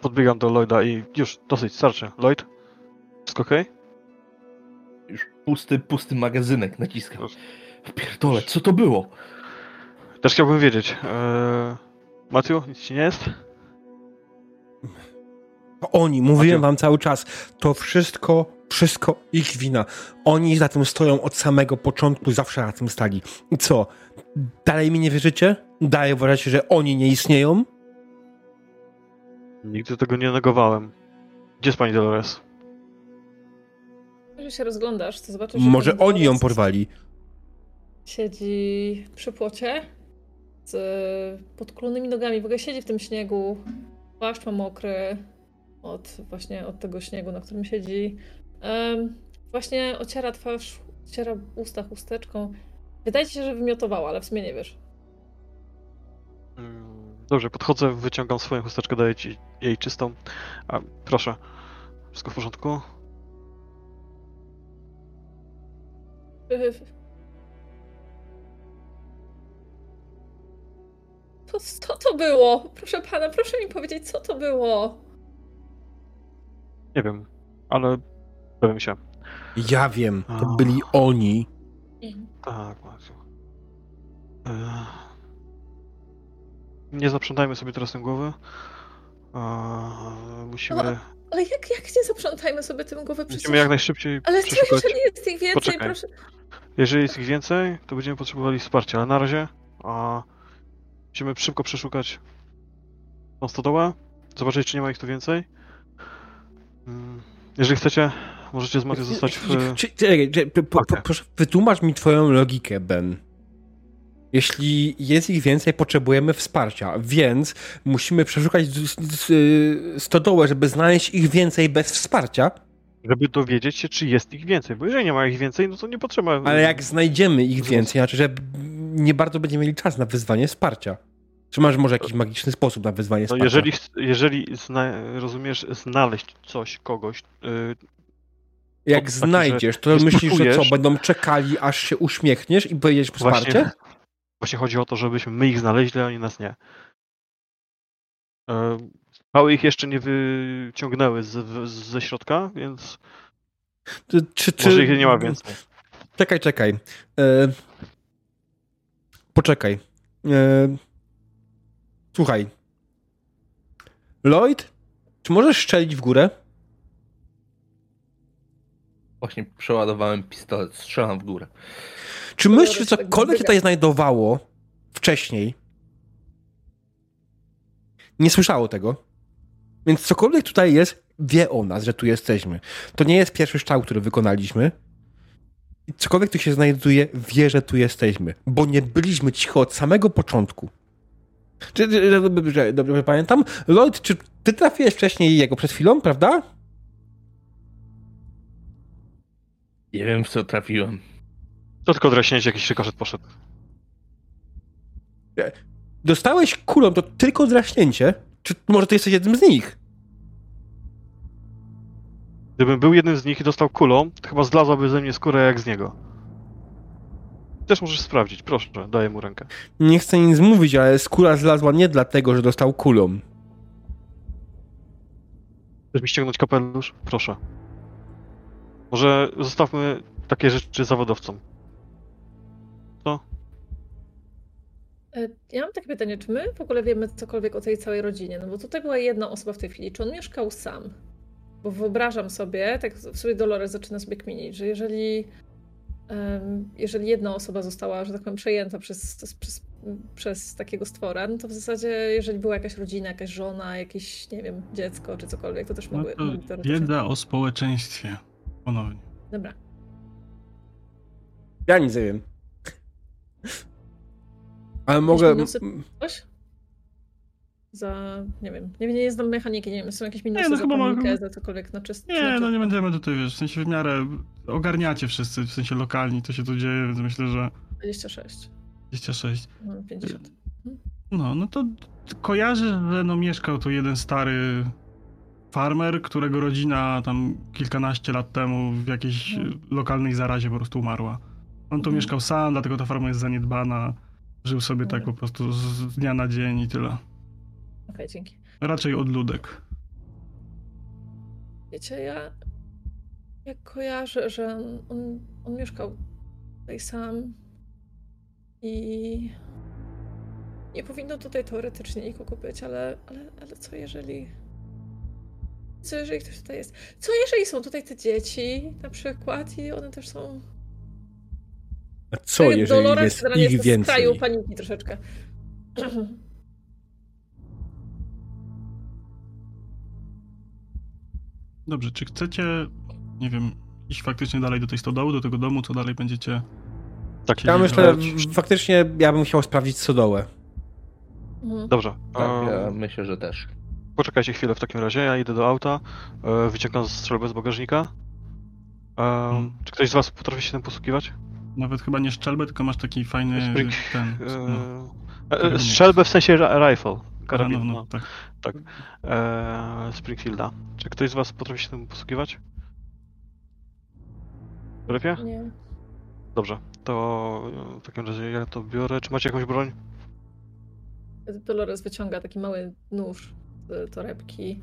Podbiegam do Lloyda i już, dosyć, starczy. Lloyd? Wszystko okej? Już pusty, pusty magazynek naciskam. Pierdolę, co to było? Też chciałbym wiedzieć. Eee... Matthew, nic ci nie jest? To oni, mówiłem Maciu. wam cały czas, to wszystko, wszystko ich wina. Oni za tym stoją od samego początku, zawsze na tym stali. I co? Dalej mi nie wierzycie? Dalej uważacie, że oni nie istnieją? Nigdy tego nie negowałem. Gdzie jest pani Dolores? Jeżeli się rozglądasz, to zobaczysz, że Może oni ją porwali. Siedzi przy płocie z podkulonymi nogami. W ogóle siedzi w tym śniegu. Płaszcz ma mokry od właśnie od tego śniegu, na którym siedzi. Em, właśnie ociera twarz, ociera usta chusteczką. Wydaje ci się, że wymiotowała, ale w sumie nie wiesz. Mm, Dobrze, podchodzę, wyciągam swoją chusteczkę, daję ci jej czystą. A, proszę. Wszystko w porządku? To, co to było? Proszę pana, proszę mi powiedzieć, co to było? Nie wiem, ale dowiem się. Ja wiem, to A. byli oni. Tak, Matthew. Eee... Nie zaprzątajmy sobie teraz tym głowy. Eee, musimy, Ale jak, jak nie zaprzątajmy sobie tym głowy przecież... musimy jak najszybciej Ale przeszukać. jeżeli jest ich więcej, Poczekaj. proszę... Jeżeli jest ich więcej, to będziemy potrzebowali wsparcia, ale na razie a, musimy szybko przeszukać tą stodołę, zobaczyć czy nie ma ich tu więcej. Mm, Jeżeli chcecie, możecie z Matthew zostać w... Czy, czekaj, proszę, wytłumacz mi twoją logikę, Ben. Jeśli jest ich więcej, potrzebujemy wsparcia, więc musimy przeszukać y, stodołę, żeby znaleźć ich więcej bez wsparcia, żeby dowiedzieć się, czy jest ich więcej, bo jeżeli nie ma ich więcej, no to nie potrzeba... ale jak znajdziemy ich więcej, znaczy, że nie bardzo będziemy mieli czas na wyzwanie wsparcia. Czy masz może jakiś magiczny sposób na wyzwanie No wsparcia? jeżeli, ch- jeżeli zna, rozumiesz znaleźć coś, kogoś, Jak taki, znajdziesz, to myślisz, że co, będą czekali, aż się uśmiechniesz i pojedziesz po Właśnie, wsparcie? właśnie chodzi o to, żebyśmy my ich znaleźli, a oni nas nie. E, Skały ich jeszcze nie wyciągnęły z, ze środka, więc Czy, czy, czy... może ich nie ma więcej. Czekaj, czekaj. E... Poczekaj. E... Słuchaj. Lloyd, czy możesz strzelić w górę? Właśnie przeładowałem pistolet, strzelam w górę. Czy myślisz, że cokolwiek się tutaj znajdowało wcześniej, nie słyszało tego? Więc cokolwiek tutaj jest, wie o nas, że tu jesteśmy. To nie jest pierwszy strzał, który wykonaliśmy. I cokolwiek tu się znajduje, wie, że tu jesteśmy. Bo nie byliśmy cicho od samego początku. Czy- dobrze, dobrze pamiętam? Lloyd, czy ty trafiłeś wcześniej jego przed chwilą, prawda? Nie wiem, w co trafiłem. To tylko draśnięcie, jakiś rykoszet poszedł. Dostałeś kulą to tylko draśnięcie? Czy może ty jesteś jednym z nich? Gdybym był jednym z nich i dostał kulą, to chyba zlazłaby ze mnie skóra jak z niego. Też możesz sprawdzić, proszę, daję mu rękę. Nie chcę nic mówić, ale skóra zlazła nie dlatego, że dostał kulą. Chcesz mi ściągnąć kapelusz? Proszę. Może zostawmy takie rzeczy zawodowcom. E, Ja mam takie pytanie, czy my w ogóle wiemy cokolwiek o tej całej rodzinie? No bo tutaj była jedna osoba w tej chwili. Czy on mieszkał sam? Bo wyobrażam sobie, tak w sobie Dolores zaczyna sobie kminić, że jeżeli, jeżeli jedna osoba została, że tak powiem, przejęta przez, przez, przez takiego stwora, no to w zasadzie, jeżeli była jakaś rodzina, jakaś żona, jakieś, nie wiem, dziecko czy cokolwiek, to też No mogły... to mogły teoretycznie- wiedza o społeczeństwie. Ponownie. Dobra. Ja nic nie wiem. Ale mogę. Coś? Za, nie wiem, nie, nie znam mechaniki, nie wiem, są jakieś minusy no za chyba panikę, za cokolwiek na czysto. Nie, no nie będziemy tutaj, wiesz, w sensie w miarę ogarniacie wszyscy, w sensie lokalni to się tu dzieje, więc myślę, że 26, 26. no, 50. No, no to kojarzę, że no mieszkał tu jeden stary farmer, którego rodzina tam kilkanaście lat temu w jakiejś Mhm. lokalnej zarazie po prostu umarła. On tu Mhm. mieszkał sam, dlatego ta farma jest zaniedbana. Żył sobie tak Mhm. po prostu z dnia na dzień i tyle. Okej, dzięki. Raczej odludek. Wiecie, ja, ja kojarzę, że on, on, on mieszkał tutaj sam i nie powinno tutaj teoretycznie nikogo być, ale, ale, ale co jeżeli... Co jeżeli ktoś tutaj jest? Co jeżeli są tutaj te dzieci na przykład i one też są... A co, Tak, jeżeli Dolores jest ich jest w kraju więcej? paniki troszeczkę. Dobrze, czy chcecie, nie wiem, iść faktycznie dalej do tej stodoły, do tego domu, co dalej będziecie... Tak, Ja myślę, że- w- faktycznie ja bym chciał sprawdzić stodołę. Mhm. Dobrze. Tak, ja myślę, że też. Poczekajcie chwilę w takim razie, ja idę do auta, e, wyciągam strzelbę z bagażnika. Em, Czy ktoś z was potrafi się tym posługiwać? Nawet chyba nie szczelbę, tylko masz taki fajny Spring- ten... E, No, e, strzelbę w sensie rifle. no, Karabin, no, no. tak. E, Springfielda. Czy ktoś z was potrafi się tym posługiwać? Lepiej? Nie. Dobrze. To e, w takim razie ja to biorę. Czy macie jakąś broń? Dolores wyciąga taki mały nóż torebki.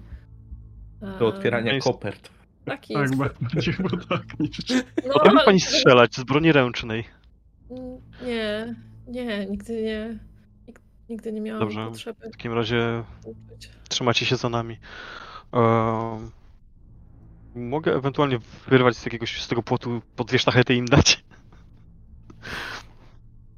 Do otwierania jest- kopert. Taki Tak, jest- bardziej chyba tak niż... *laughs* no, ale- pani strzelać z broni ręcznej. Nie, nie, nigdy nie. nig- Nigdy nie miałam Dobrze. potrzeby W takim razie trzymacie się za nami. Em, mogę ewentualnie wyrwać z jakiegoś z tego płotu po dwie sztachety i im dać.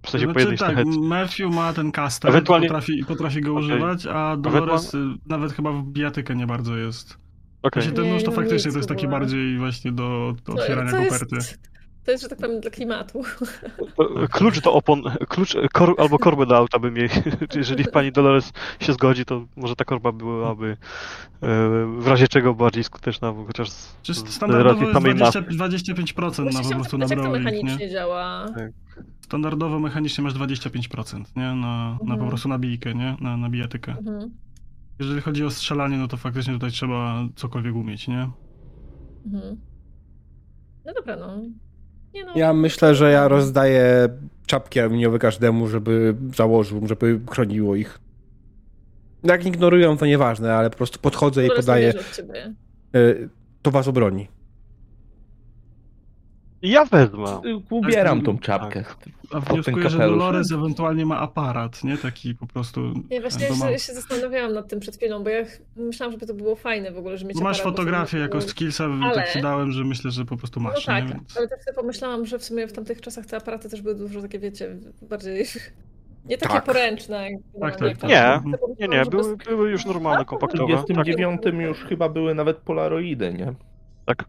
W sensie po Znaczy, jednej tak. Matthew ma ten kaster, Ewentualnie- potrafi, potrafi go Okej. używać, a Dolores y, nawet chyba w bijatykę nie bardzo jest. Okej. Znaczy, ten nóż to faktycznie to jest taki bardziej właśnie do, do otwierania koperty. jest, to jest, że tak powiem, dla klimatu. *laughs* E, Klucz do opon, klucz, kor, albo korbę do auta bym jej, *laughs* jeżeli pani Dolores się zgodzi, to może ta korba byłaby e, w razie czego bardziej skuteczna, bo chociaż Czy standardowo jest samej 20, masy. 25% na po prostu na zapytać, jak to mechanicznie działa. Standardowo mechanicznie masz 25%, nie? Na, na po Mhm. prostu nabijkę, nie? Na, na bijatykę. Mhm. Jeżeli chodzi o strzelanie, no to faktycznie tutaj trzeba cokolwiek umieć, nie? Mhm. No dobra, no. Nie no. Ja myślę, że ja rozdaję czapki aluminiowe każdemu, żeby założył, żeby chroniło ich. Jak ignorują, to nieważne, ale po prostu podchodzę i podaję. y, To was obroni. Ja wezmę. Ubieram tą czapkę. A wnioskuję, że. Dolores ewentualnie ma aparat, nie? Taki po prostu... Nie, właśnie ja domowy. się, się zastanawiałam nad tym przed chwilą, bo ja myślałam, żeby to było fajne w ogóle, że mieć Bo masz aparat, fotografię sobie- jako skillsa, Ale- tak ci dałem, że myślę, że po prostu No masz, tak, nie? Więc... ale tak sobie pomyślałam, że w sumie w tamtych czasach te aparaty też były dużo takie, wiecie, bardziej... *laughs* Nie takie Tak. poręczne. jak Tak, tak, tak. Nie, Nie, nie, były, były już normalne, W kompaktowe. Tak, 29 już chyba były nawet polaroidy, nie? Tak.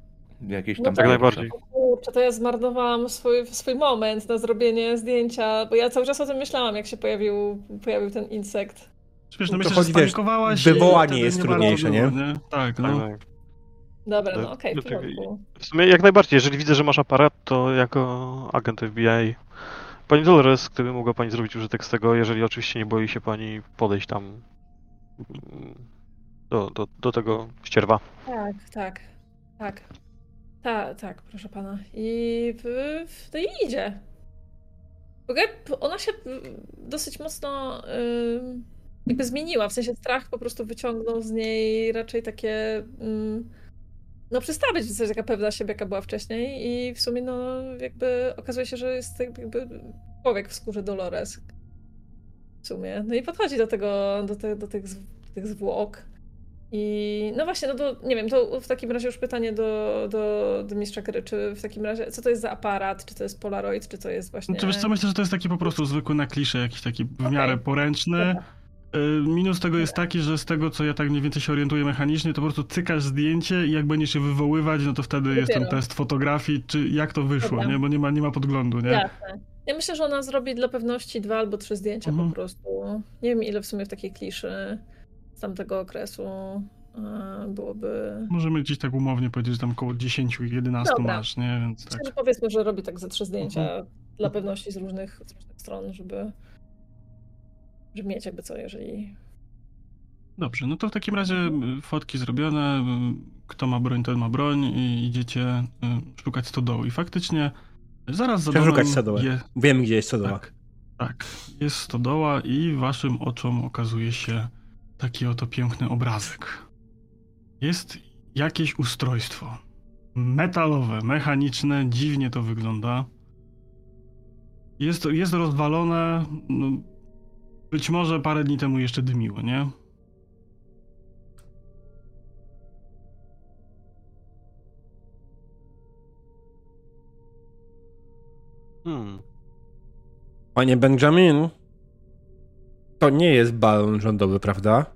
Jakieś No tam tak. Jak najbardziej. Kurczę, to ja zmarnowałam swój, swój moment na zrobienie zdjęcia, bo ja cały czas o tym myślałam, jak się pojawił, pojawił ten insekt. Wiesz, no myślę, chodzi, że wiesz, wywołanie jest nie trudniejsze, nie? było, Tak, Tak, no. tak. Dobra, To- no okej, w to- porządku. W sumie jak najbardziej, jeżeli widzę, że masz aparat, to jako agent FBI. Pani Dolores, gdyby mogła pani zrobić użytek z tego, jeżeli oczywiście nie boi się pani podejść tam mm, do, do, do tego ścierwa. Tak, tak, tak. Tak, tak, proszę pana. I, w, w, no idzie. W ogóle ona się dosyć mocno jakby zmieniła, w sensie strach po prostu wyciągnął z niej raczej takie no przestała być w zasadzie taka pewna siebie, jaka była wcześniej i w sumie no jakby okazuje się, że jest jakby człowiek w skórze Dolores. W sumie. No i podchodzi do tego, do, te, do tych, tych zwłok. I no właśnie, no to nie wiem, to w takim razie już pytanie do, do, do mistrza gry, czy w takim razie, co to jest za aparat, czy to jest Polaroid, czy to jest właśnie... To wiesz co, myślę, że to jest taki po prostu zwykły na klisze, jakiś taki w Okej. miarę poręczny. Dobra. Y, Minus tego jest taki, że z tego, co ja tak mniej więcej się orientuję mechanicznie, to po prostu cykasz zdjęcie i jak będziesz je wywoływać, no to wtedy jest ten Dopiero. test fotografii, czy jak to wyszło, Dobra. nie? Bo nie ma, nie ma podglądu, nie? Jasne. Ja myślę, że ona zrobi dla pewności dwa albo trzy zdjęcia Mhm. po prostu. Nie wiem, ile w sumie w takiej kliszy z tamtego okresu e, byłoby... Możemy gdzieś tak umownie powiedzieć, że tam około 10-11 Dobra. masz, nie? Więc tak. powiedzmy, że robi tak ze trzy zdjęcia Mhm. dla pewności z różnych, z różnych stron, żeby, żeby mieć jakby co, jeżeli... Dobrze, no to w takim razie y, fotki zrobione, kto ma broń, ten ma broń i idziecie y, szukać stodoły. I faktycznie zaraz za domem szukać stodoły. je, Wiem, gdzie jest stodoła. Tak, tak. Jest stodoła i waszym oczom okazuje się taki oto piękny obrazek. Jest jakieś ustrojstwo. Metalowe, mechaniczne, dziwnie to wygląda. Jest, jest rozwalone. No, być może parę dni temu jeszcze dymiło, nie? Hmm. Panie Benjamin, to nie jest balon rządowy, prawda?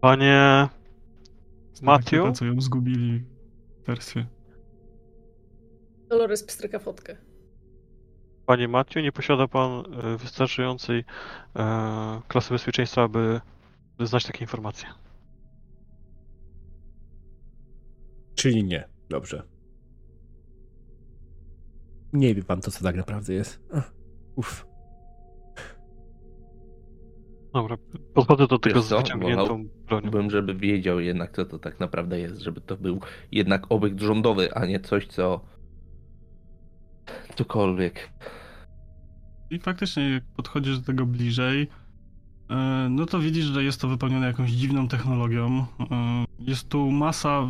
Panie Matthew? Co ją zgubili wersję. Dolores pstryka fotkę. Panie Matthew, nie posiada pan e, wystarczającej e, klasy bezpieczeństwa, aby by znać takie informacje. Czyli nie. Dobrze. Nie wie pan to, co tak naprawdę jest. Uff. Dobra, podchodzę do tego Wiesz z wyciągniętą bronią. Żeby wiedział jednak, co to tak naprawdę jest, żeby to był jednak obiekt rządowy, a nie coś, co cokolwiek. I faktycznie, jak podchodzisz do tego bliżej, no to widzisz, że jest to wypełnione jakąś dziwną technologią. E, Jest tu masa,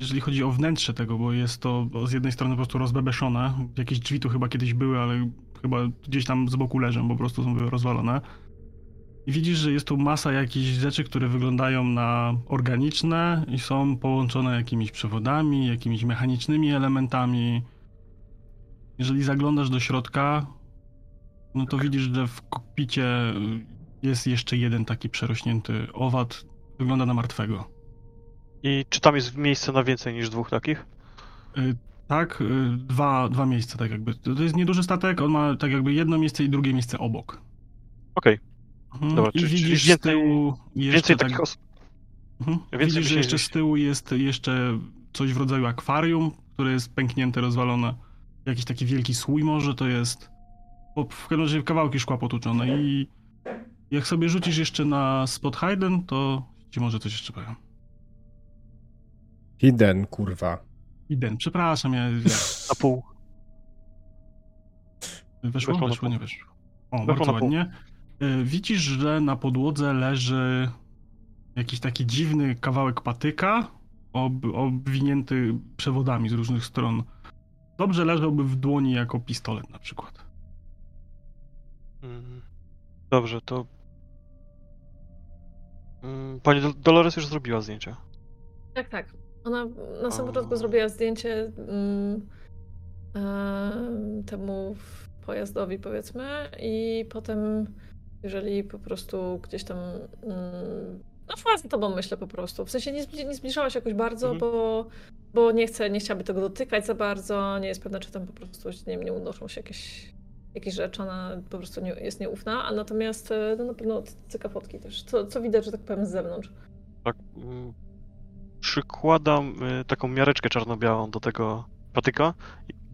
jeżeli chodzi o wnętrze tego, bo jest to z jednej strony po prostu rozbebeszone. Jakieś drzwi tu chyba kiedyś były, ale chyba gdzieś tam z boku leżą, po prostu są rozwalone. I widzisz, że jest tu masa jakichś rzeczy, które wyglądają na organiczne i są połączone jakimiś przewodami, jakimiś mechanicznymi elementami. Jeżeli zaglądasz do środka, no to widzisz, że w kokpicie jest jeszcze jeden taki przerośnięty owad. Wygląda na martwego. I czy tam jest miejsce na więcej niż dwóch takich? Y, Tak, y, dwa, dwa miejsca tak jakby. To to jest nieduży statek, on ma tak jakby jedno miejsce i drugie miejsce obok. Okej, Mhm. Dobra, I czyli widzisz z więcej- tyłu jeszcze więcej tak, takich osób. Mhm. Więcej Widzisz, że jeszcze z tyłu jest jeszcze coś w rodzaju akwarium, które jest pęknięte, rozwalone. Jakiś taki wielki słój może to jest. Po- W każdym razie kawałki szkła potłuczone i jak sobie rzucisz jeszcze na spot hidden, to ci może coś jeszcze powiem. Hidden, kurwa. Iden, przepraszam, ja... Na pół. Weszło? Weszło Weszło, nie weszło. O, Weszło bardzo ładnie. Y, Widzisz, że na podłodze leży jakiś taki dziwny kawałek patyka ob, obwinięty przewodami z różnych stron. Dobrze leżałby w dłoni jako pistolet na przykład. Mm. Dobrze, to... Mm, Pani Dol- Dolores już zrobiła zdjęcia. Tak, tak. Ona na samym początku zrobiła zdjęcie mm, em, temu pojazdowi, powiedzmy, i potem, jeżeli po prostu gdzieś tam. Mm, no, szła za tobą, myślę po prostu. W sensie nie, nie zbliżała się jakoś bardzo, Mhm. bo, bo nie chce, nie chciałaby tego dotykać za bardzo. Nie jest pewna, czy tam po prostu nie, wiem, nie unoszą się jakieś, jakieś rzeczy. Ona po prostu nie, jest nieufna, a natomiast e, no, na pewno cyka fotki też. Co, co widać, że tak powiem, z zewnątrz. Tak. Przykładam y, taką miareczkę czarno-białą do tego patyka.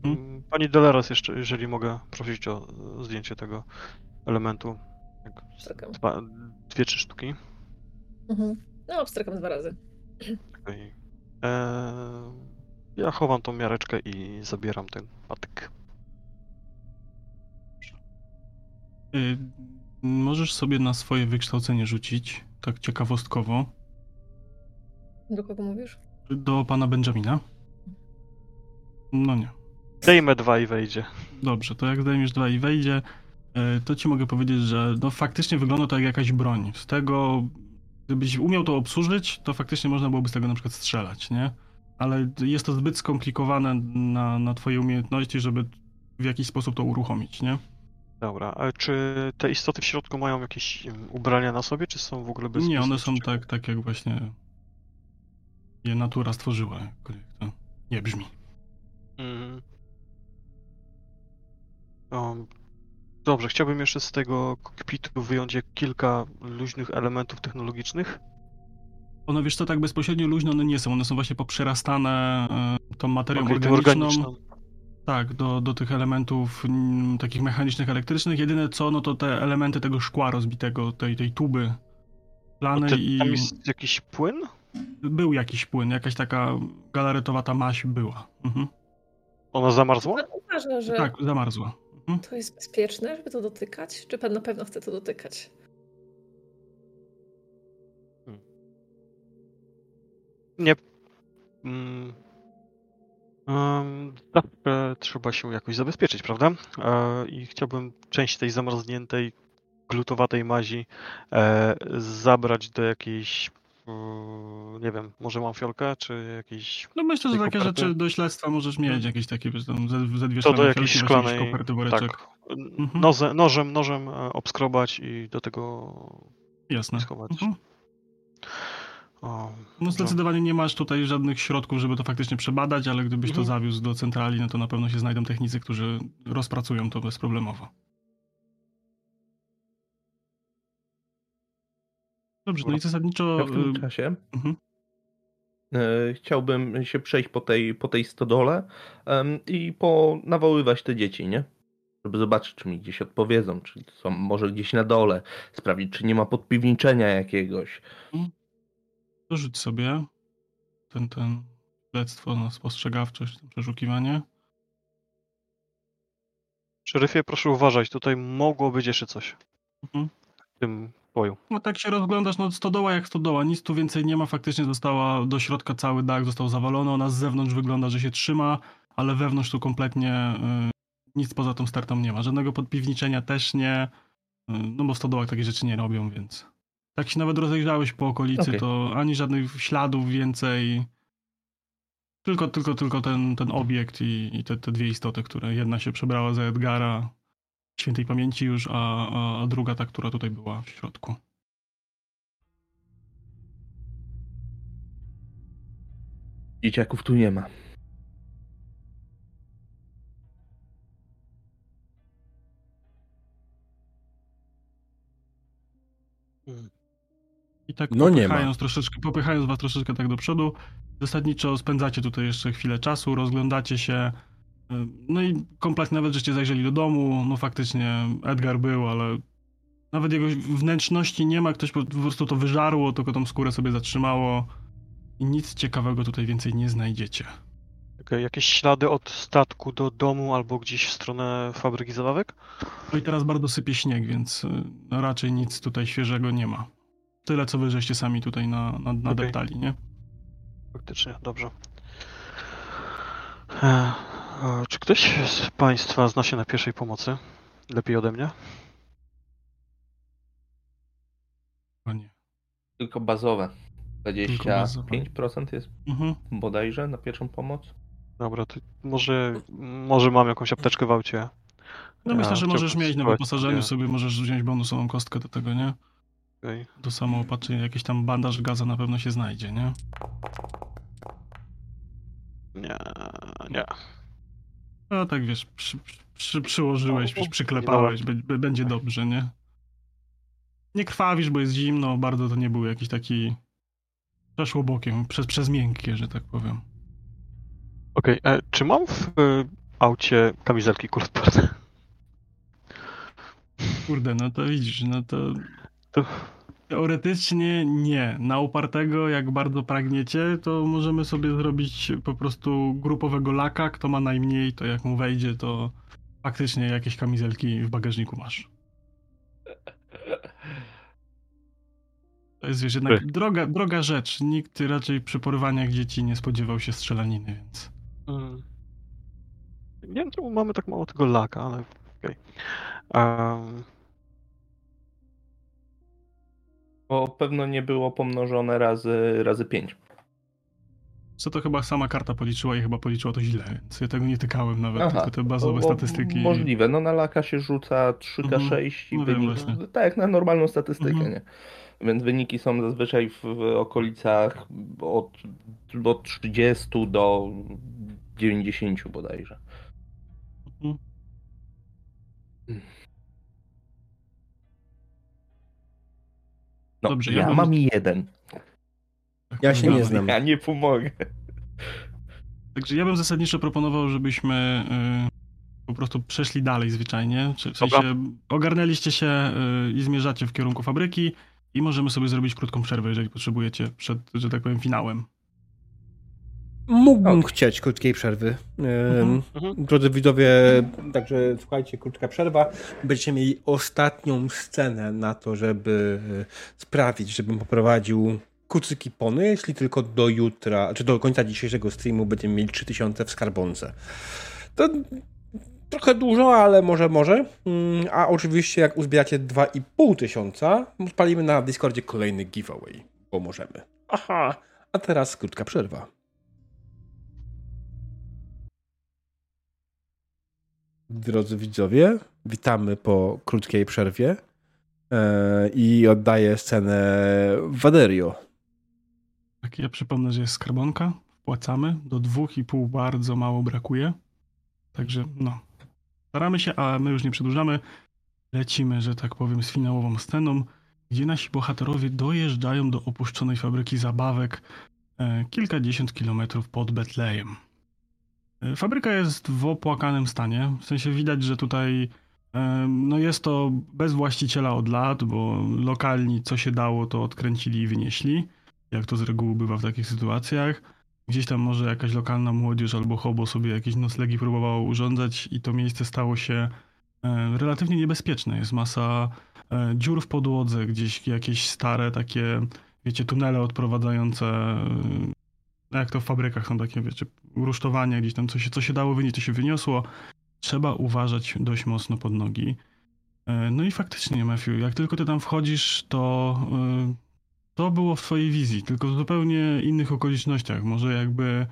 Mhm. Pani Dolores jeszcze, jeżeli mogę prosić o zdjęcie tego elementu. Dwa, dwie, trzy sztuki. Mhm. No, pstrykam dwa razy. Okej. Eee, ja chowam tą miareczkę i zabieram ten patyk. Y, Możesz sobie na swoje wykształcenie rzucić, tak ciekawostkowo, Do kogo mówisz? do pana Benjamina. No nie. Dejmę dwa i wejdzie. Dobrze, to jak zdejmiesz dwa i wejdzie, y, to ci mogę powiedzieć, że no faktycznie wygląda to jak jakaś broń. Z tego, gdybyś umiał to obsłużyć, to faktycznie można byłoby z tego na przykład strzelać, nie? Ale jest to zbyt skomplikowane na, na twoje umiejętności, żeby w jakiś sposób to uruchomić, nie? Dobra, ale czy te istoty w środku mają jakieś ubrania na sobie, czy są w ogóle bez Nie, one są tak, tak jak właśnie je natura stworzyła, jakkolwiek to nie brzmi. Um, dobrze, chciałbym jeszcze z tego kokpitu wyjąć kilka luźnych elementów technologicznych. One, wiesz co, tak bezpośrednio luźne one nie są, one są właśnie poprzerastane e, tą materią Okej, to organiczną. Tak, do, do tych elementów mm, takich mechanicznych, elektrycznych. Jedyne co, no to te elementy tego szkła rozbitego, tej, tej tuby Bo planej te, i tam jest jakiś płyn? był jakiś płyn, jakaś taka galaretowa maś była. Mhm. Ona zamarzła? Uważa, że Tak, zamarzła. Mhm. to jest bezpieczne, żeby to dotykać? Czy pan na pewno chce to dotykać? Nie. Mm. Zawsze trzeba się jakoś zabezpieczyć, prawda? E, I chciałbym część tej zamarzniętej, glutowatej mazi e, zabrać do jakiejś, mm, nie wiem, może mam fiolkę, czy jakiejś... No myślę, że takie koperty? rzeczy do śledztwa możesz mieć, Mhm. jakieś takie, wiesz, tam ze, ze dwie To do jakiejś szklanej, koperty, tak, Mhm. noze, nożem, nożem e, obskrobać i do tego Jasne. schować. Mhm. O, No zdecydowanie nie masz tutaj żadnych środków, żeby to faktycznie przebadać, ale gdybyś to Mhm. zawiózł do centrali, no to na pewno się znajdą technicy, którzy rozpracują to bezproblemowo. Dobrze, no i zasadniczo... Ja w tym y, czasie mhm. e, chciałbym się przejść po tej, po tej stodole i ponawoływać te dzieci, nie? Żeby zobaczyć, czy mi gdzieś odpowiedzą, czy są może gdzieś na dole, sprawdzić, czy nie ma podpiwniczenia jakiegoś. Dorzuć sobie ten, ten śledztwo na spostrzegawczość, to przeszukiwanie. Szeryfie, proszę uważać, tutaj mogło być jeszcze coś Mhm. w tym boju. No tak się rozglądasz, no stodoła jak stodoła, nic tu więcej nie ma, faktycznie została do środka cały dach został zawalony, ona z zewnątrz wygląda, że się trzyma, ale wewnątrz tu kompletnie y, nic poza tą stertą nie ma, żadnego podpiwniczenia też nie, y, no bo w stodołach takie rzeczy nie robią, więc tak się nawet rozejrzałeś po okolicy, Okej. to ani żadnych śladów więcej, tylko, tylko, tylko ten, ten obiekt i, i te, te dwie istoty, które jedna się przebrała za Edgara, świętej pamięci już, a, a, a druga ta, która tutaj była w środku. Dzieciaków tu nie ma. I tak No popychając troszeczkę, popychając was troszeczkę tak do przodu, zasadniczo spędzacie tutaj jeszcze chwilę czasu, rozglądacie się, y, no i kompletnie nawet żeście zajrzeli do domu, no faktycznie Edgar był, ale nawet jego wnętrzności nie ma, ktoś po prostu to wyżarło, tylko tą skórę sobie zatrzymało. i nic ciekawego tutaj więcej nie znajdziecie. Okej, jakieś ślady od statku do domu albo gdzieś w stronę fabryki zabawek? No i teraz bardzo sypie śnieg, więc y, raczej nic tutaj świeżego nie ma. Tyle, co wy żeście sami tutaj na, na, nadeptali, nie? Faktycznie, dobrze. E, e, czy ktoś z Państwa zna się na pierwszej pomocy? Lepiej ode mnie? Chyba nie. Tylko bazowe. bazowe. 25% jest Mhm. bodajże na pierwszą pomoc. Dobra, to może, może mam jakąś apteczkę w aucie. No myślę, że możesz mieć na spróbować wyposażeniu sobie- sobie, możesz wziąć bonusową kostkę do tego, nie? Okej. Do samoopatrzenia, jakiś tam bandaż gaza na pewno się znajdzie, nie? Nie, nie. No tak wiesz, przy, przy, przyłożyłeś, No, przy, przyklepałeś, b, b, będzie dobrze, nie? Nie krwawisz, bo jest zimno, bardzo to nie był jakiś taki... Przeszło bokiem, przez, przez miękkie, że tak powiem. Okej, e, czy mam w e, aucie kamizelki kuloodporne? Kurde, no to widzisz, no to... To- Teoretycznie nie. Na upartego, jak bardzo pragniecie, to możemy sobie zrobić po prostu grupowego laka. Kto ma najmniej, to jak mu wejdzie, to faktycznie jakieś kamizelki w bagażniku masz. To jest wiesz, jednak droga, droga rzecz. Nikt raczej przy porwaniach dzieci nie spodziewał się strzelaniny, więc... Mm. Nie wiem, czemu mamy tak mało tego laka, ale okej. Em, Bo pewno nie było pomnożone razy, razy 5. Co to chyba sama karta policzyła i chyba policzyła to źle, więc ja tego nie tykałem nawet, Aha, tylko te bazowe Bo- statystyki. Możliwe. No na laka się rzuca 3K6 i No wiem wynik, właśnie. tak jak na normalną statystykę, Mhm. nie? Więc wyniki są zazwyczaj w, w okolicach od, od 30 do 90 bodajże. Mhm. No, Dobrze, ja ja mam jeden. Ja się nie znam. Ja nie pomogę. Także ja bym zasadniczo proponował, żebyśmy y, po prostu przeszli dalej zwyczajnie. Czy w Dobra. sensie ogarnęliście się y, i zmierzacie w kierunku fabryki i możemy sobie zrobić krótką przerwę, jeżeli potrzebujecie, przed, że tak powiem, finałem. Mógłbym Ok. chcieć krótkiej przerwy. Mhm. Mhm. Drodzy widzowie, także słuchajcie, krótka przerwa. Będziecie mieli ostatnią scenę na to, żeby e, sprawić, żebym poprowadził kucyki pony, jeśli tylko do jutra, czy do końca dzisiejszego streamu będziemy mieli 3000 w skarbonce. To trochę dużo, ale może, może. Mm, A oczywiście jak uzbieracie 2,5 tysiąca, spalimy na Discordzie kolejny giveaway, bo możemy. Aha, a teraz krótka przerwa. Drodzy widzowie, witamy po krótkiej przerwie e, i oddaję scenę Waderio. Tak, ja przypomnę, że jest skarbonka, wpłacamy, do dwóch i pół bardzo mało brakuje. Także no, staramy się, a my już nie przedłużamy. Lecimy, że tak powiem, z finałową sceną, gdzie nasi bohaterowie dojeżdżają do opuszczonej fabryki zabawek e, kilkadziesiąt kilometrów pod Betlejem. E, Fabryka jest w opłakanym stanie, w sensie widać, że tutaj e, no jest to bez właściciela od lat, bo lokalni co się dało, to odkręcili i wynieśli jak to z reguły bywa w takich sytuacjach. Gdzieś tam może jakaś lokalna młodzież albo hobo sobie jakieś noclegi próbowało urządzać i to miejsce stało się e, relatywnie niebezpieczne. Jest masa dziur w podłodze, gdzieś jakieś stare takie, wiecie, tunele odprowadzające, jak to w fabrykach są takie, wiecie, rusztowania, gdzieś tam co się, co się dało wynieść, to się wyniosło. Trzeba uważać dość mocno pod nogi. E, No i faktycznie, Matthew, jak tylko ty tam wchodzisz, to e, to było w twojej wizji, tylko w zupełnie innych okolicznościach. Może jakby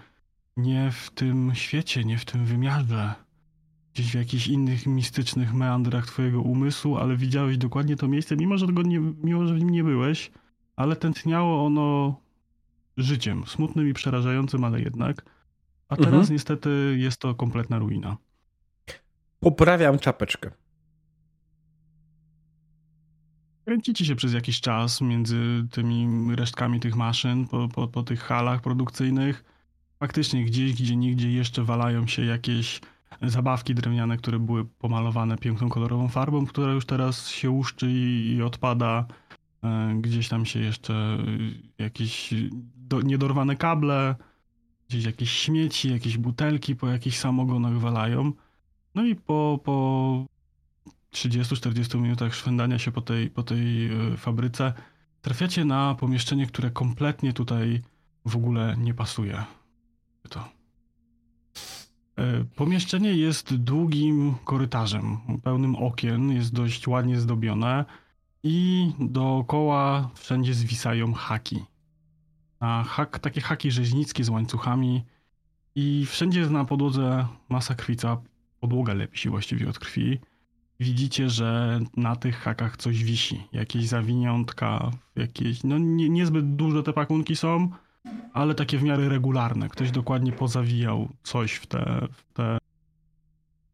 nie w tym świecie, nie w tym wymiarze. Gdzieś w jakichś innych mistycznych meandrach twojego umysłu, ale widziałeś dokładnie to miejsce, mimo że, tego nie, mimo, że w nim nie byłeś, ale tętniało ono życiem, smutnym i przerażającym, ale jednak. A teraz Mhm. niestety jest to kompletna ruina. Poprawiam czapeczkę. Kręcicie się przez jakiś czas między tymi resztkami tych maszyn, po, po, po tych halach produkcyjnych. Faktycznie gdzieś, gdzie nigdzie jeszcze walają się jakieś zabawki drewniane, które były pomalowane piękną kolorową farbą, która już teraz się łuszczy i, i odpada. E, Gdzieś tam się jeszcze jakieś do, niedorwane kable, gdzieś jakieś śmieci, jakieś butelki po jakichś samogonach walają. No i po, po 30-40 minutach szwendania się po tej, po tej y, fabryce trafiacie na pomieszczenie, które kompletnie tutaj w ogóle nie pasuje. To. E, Pomieszczenie jest długim korytarzem, pełnym okien, jest dość ładnie zdobione i dookoła wszędzie zwisają haki. A hak, takie haki rzeźnickie z łańcuchami i wszędzie na podłodze masa krwi, cała podłoga lepi się właściwie od krwi. Widzicie, że na tych hakach coś wisi, jakieś zawiniątka, jakieś, no nie, niezbyt duże te pakunki są, ale takie w miarę regularne. Ktoś dokładnie pozawijał coś w te, w te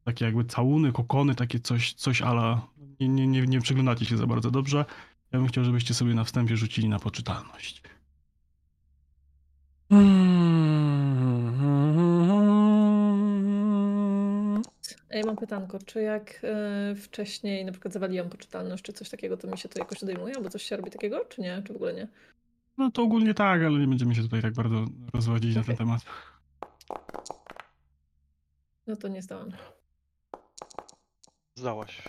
takie jakby całuny, kokony, takie coś, coś ala. Nie, nie, nie, nie przyglądacie się za bardzo dobrze. Ja bym chciał, żebyście sobie na wstępie rzucili na poczytalność. Ej, mam pytanko, czy jak e, wcześniej na przykład zawaliłam poczytalność, czy coś takiego, to mi się to jakoś odejmuje, albo coś się robi takiego, czy nie, czy w ogóle nie? No to ogólnie tak, ale nie będziemy się tutaj tak bardzo rozwodzić na ten Okej. temat. No to nie zdałam. Zdałaś.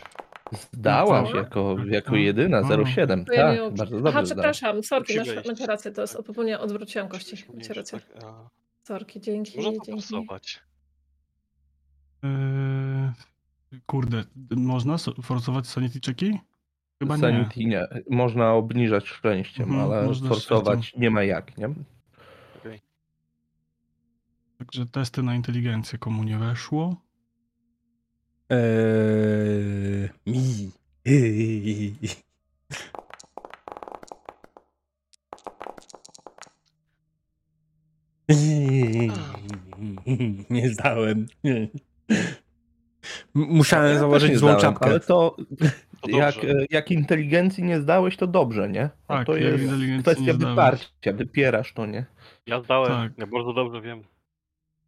Zdałaś Zdała? jako, Tak, jako tak. jedyna, A. 0,7. To ja Tak, miałam- bardzo Aha, dobrze zdałaś. przepraszam, sorki, masz, macie rację, to jest zupełnie odwróciłam kości. Macie rację. tak, Sorki, dzięki, Można dzięki. Yy, kurde, można so- forsować sanity checki? Chyba nie. Sanity nie. Można obniżać szczęściem, Mhm, ale forsować nie ma jak, nie? Okej. Także testy na inteligencję komu nie weszło. Eee, mi. Nie zdałem. Musiałem Ja założyć nie złą czapkę. Ale to To jak, jak inteligencji nie zdałeś, to dobrze, nie? A Tak, to jest kwestia wyparcia, wypierasz to, nie? Ja zdałem, Tak. ja bardzo dobrze wiem.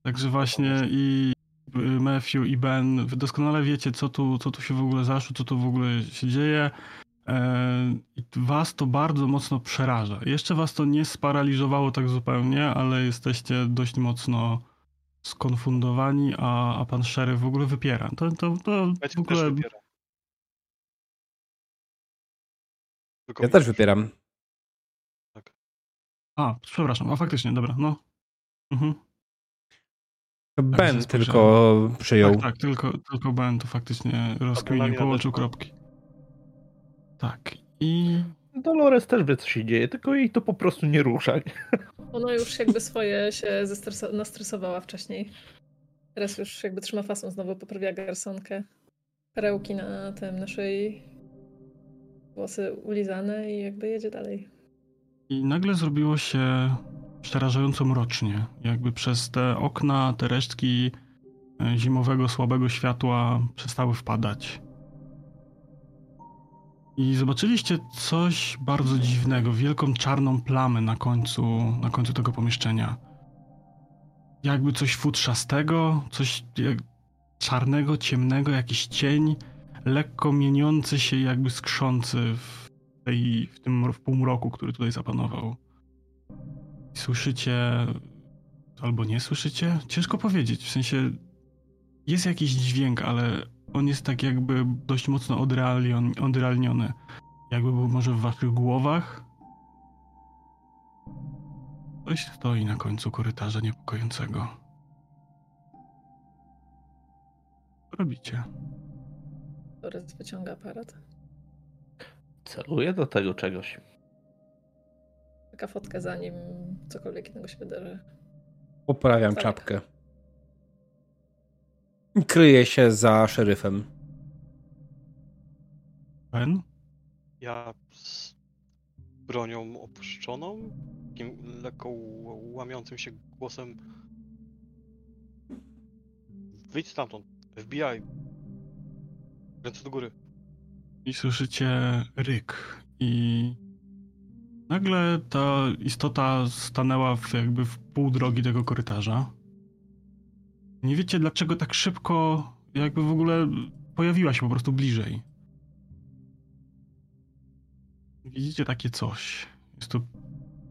Także właśnie i Matthew i Ben, wy doskonale wiecie, co tu, co tu się w ogóle zaszło, co tu w ogóle się dzieje. E, was to bardzo mocno przeraża. Jeszcze was to nie sparaliżowało tak zupełnie, ale jesteście dość mocno skonfundowani, a, a pan szeryf w ogóle wypiera. To, to, to Ja w ogóle... też Ja też wypieram. A, przepraszam, a faktycznie, dobra, no. Mhm. To Ben spojrzałem. tylko przyjął. Tak, tak, tylko, tylko Ben to faktycznie rozkminił, połączył kropki. Tak, i Dolores też wie, co się dzieje, tylko jej to po prostu nie rusza. Ona już jakby swoje się nastresowała wcześniej. Teraz już jakby trzyma fasą, znowu poprawia garsonkę. Perełki na tym naszej włosy ulizane i jakby jedzie dalej. I nagle zrobiło się przerażająco mrocznie. Jakby przez te okna te resztki e, zimowego, słabego światła przestały wpadać. I zobaczyliście coś bardzo dziwnego, wielką czarną plamę na końcu, na końcu tego pomieszczenia. Jakby coś futrzastego, coś czarnego, ciemnego, jakiś cień, lekko mieniący się, jakby skrzący w tej, w tym w półmroku, który tutaj zapanował. Słyszycie albo nie słyszycie? Ciężko powiedzieć. W sensie jest jakiś dźwięk, ale on jest tak jakby dość mocno odrealion, odrealniony. Jakby był może w waszych głowach. Coś stoi na końcu korytarza niepokojącego. Co robicie? Torres wyciąga aparat. Celuję do tego czegoś. Taka fotkę zanim cokolwiek innego się wydarzy. Poprawiam Tak. czapkę. Kryję się za szeryfem. Ben? Ja z bronią opuszczoną, takim lekko łamiącym się głosem. Wyjdź stamtąd, FBI. Ręce do góry. I słyszycie ryk. I nagle ta istota stanęła w, jakby w pół drogi tego korytarza. Nie wiecie dlaczego tak szybko, jakby w ogóle pojawiła się po prostu bliżej. Widzicie takie coś. Jest to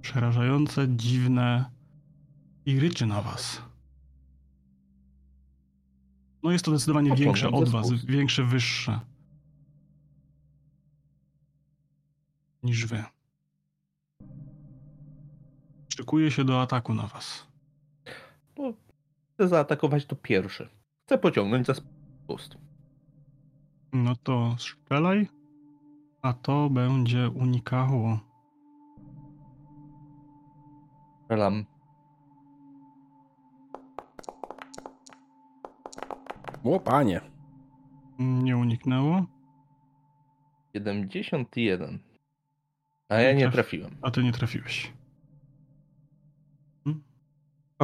przerażające, dziwne i ryczy na was. No jest to zdecydowanie Pociągam większe od was, większe, wyższe. Niż wy. Szykuje się do ataku na was. Chcę zaatakować to pierwszy. Chcę pociągnąć za spust. No to strzelaj, a to będzie unikało. Strzelam. O panie. Nie uniknęło, 71. A ja nie Traf- trafiłem. a ty nie trafiłeś.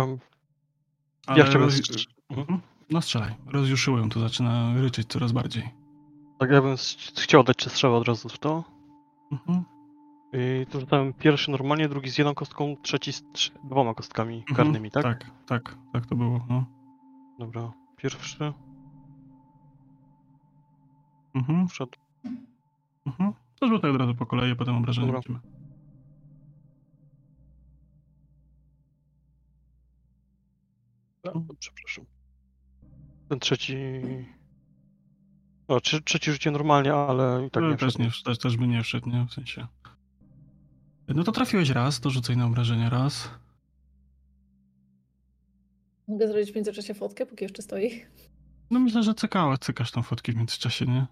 Um, ja chciałbym... roz- Mhm. Mhm. No strzelaj. Rozjuszyło ją, to zaczyna ryczeć coraz bardziej. Tak, ja bym chciał dać trzy strzały od razu w to. Mhm. I to rzucałem pierwszy normalnie, drugi z jedną kostką, trzeci z trz- dwoma kostkami Mhm. karnymi, tak? Tak, tak, tak to było. No. Dobra. Pierwszy Mhm. wszedł. Mhm. To rzucaj od razu po kolei, potem obrażenia Dobra. A, przepraszam. Ten trzeci... O, trze- trzeci rzucie normalnie, ale i tak No, nie też, wszedł. nie, też, też by nie wszedł, nie? W sensie. No to trafiłeś raz, to rzucaj na obrażenia raz. Mogę zrobić w międzyczasie fotkę, póki jeszcze stoi. No myślę, że cykała, cykasz tą fotkę w międzyczasie, nie?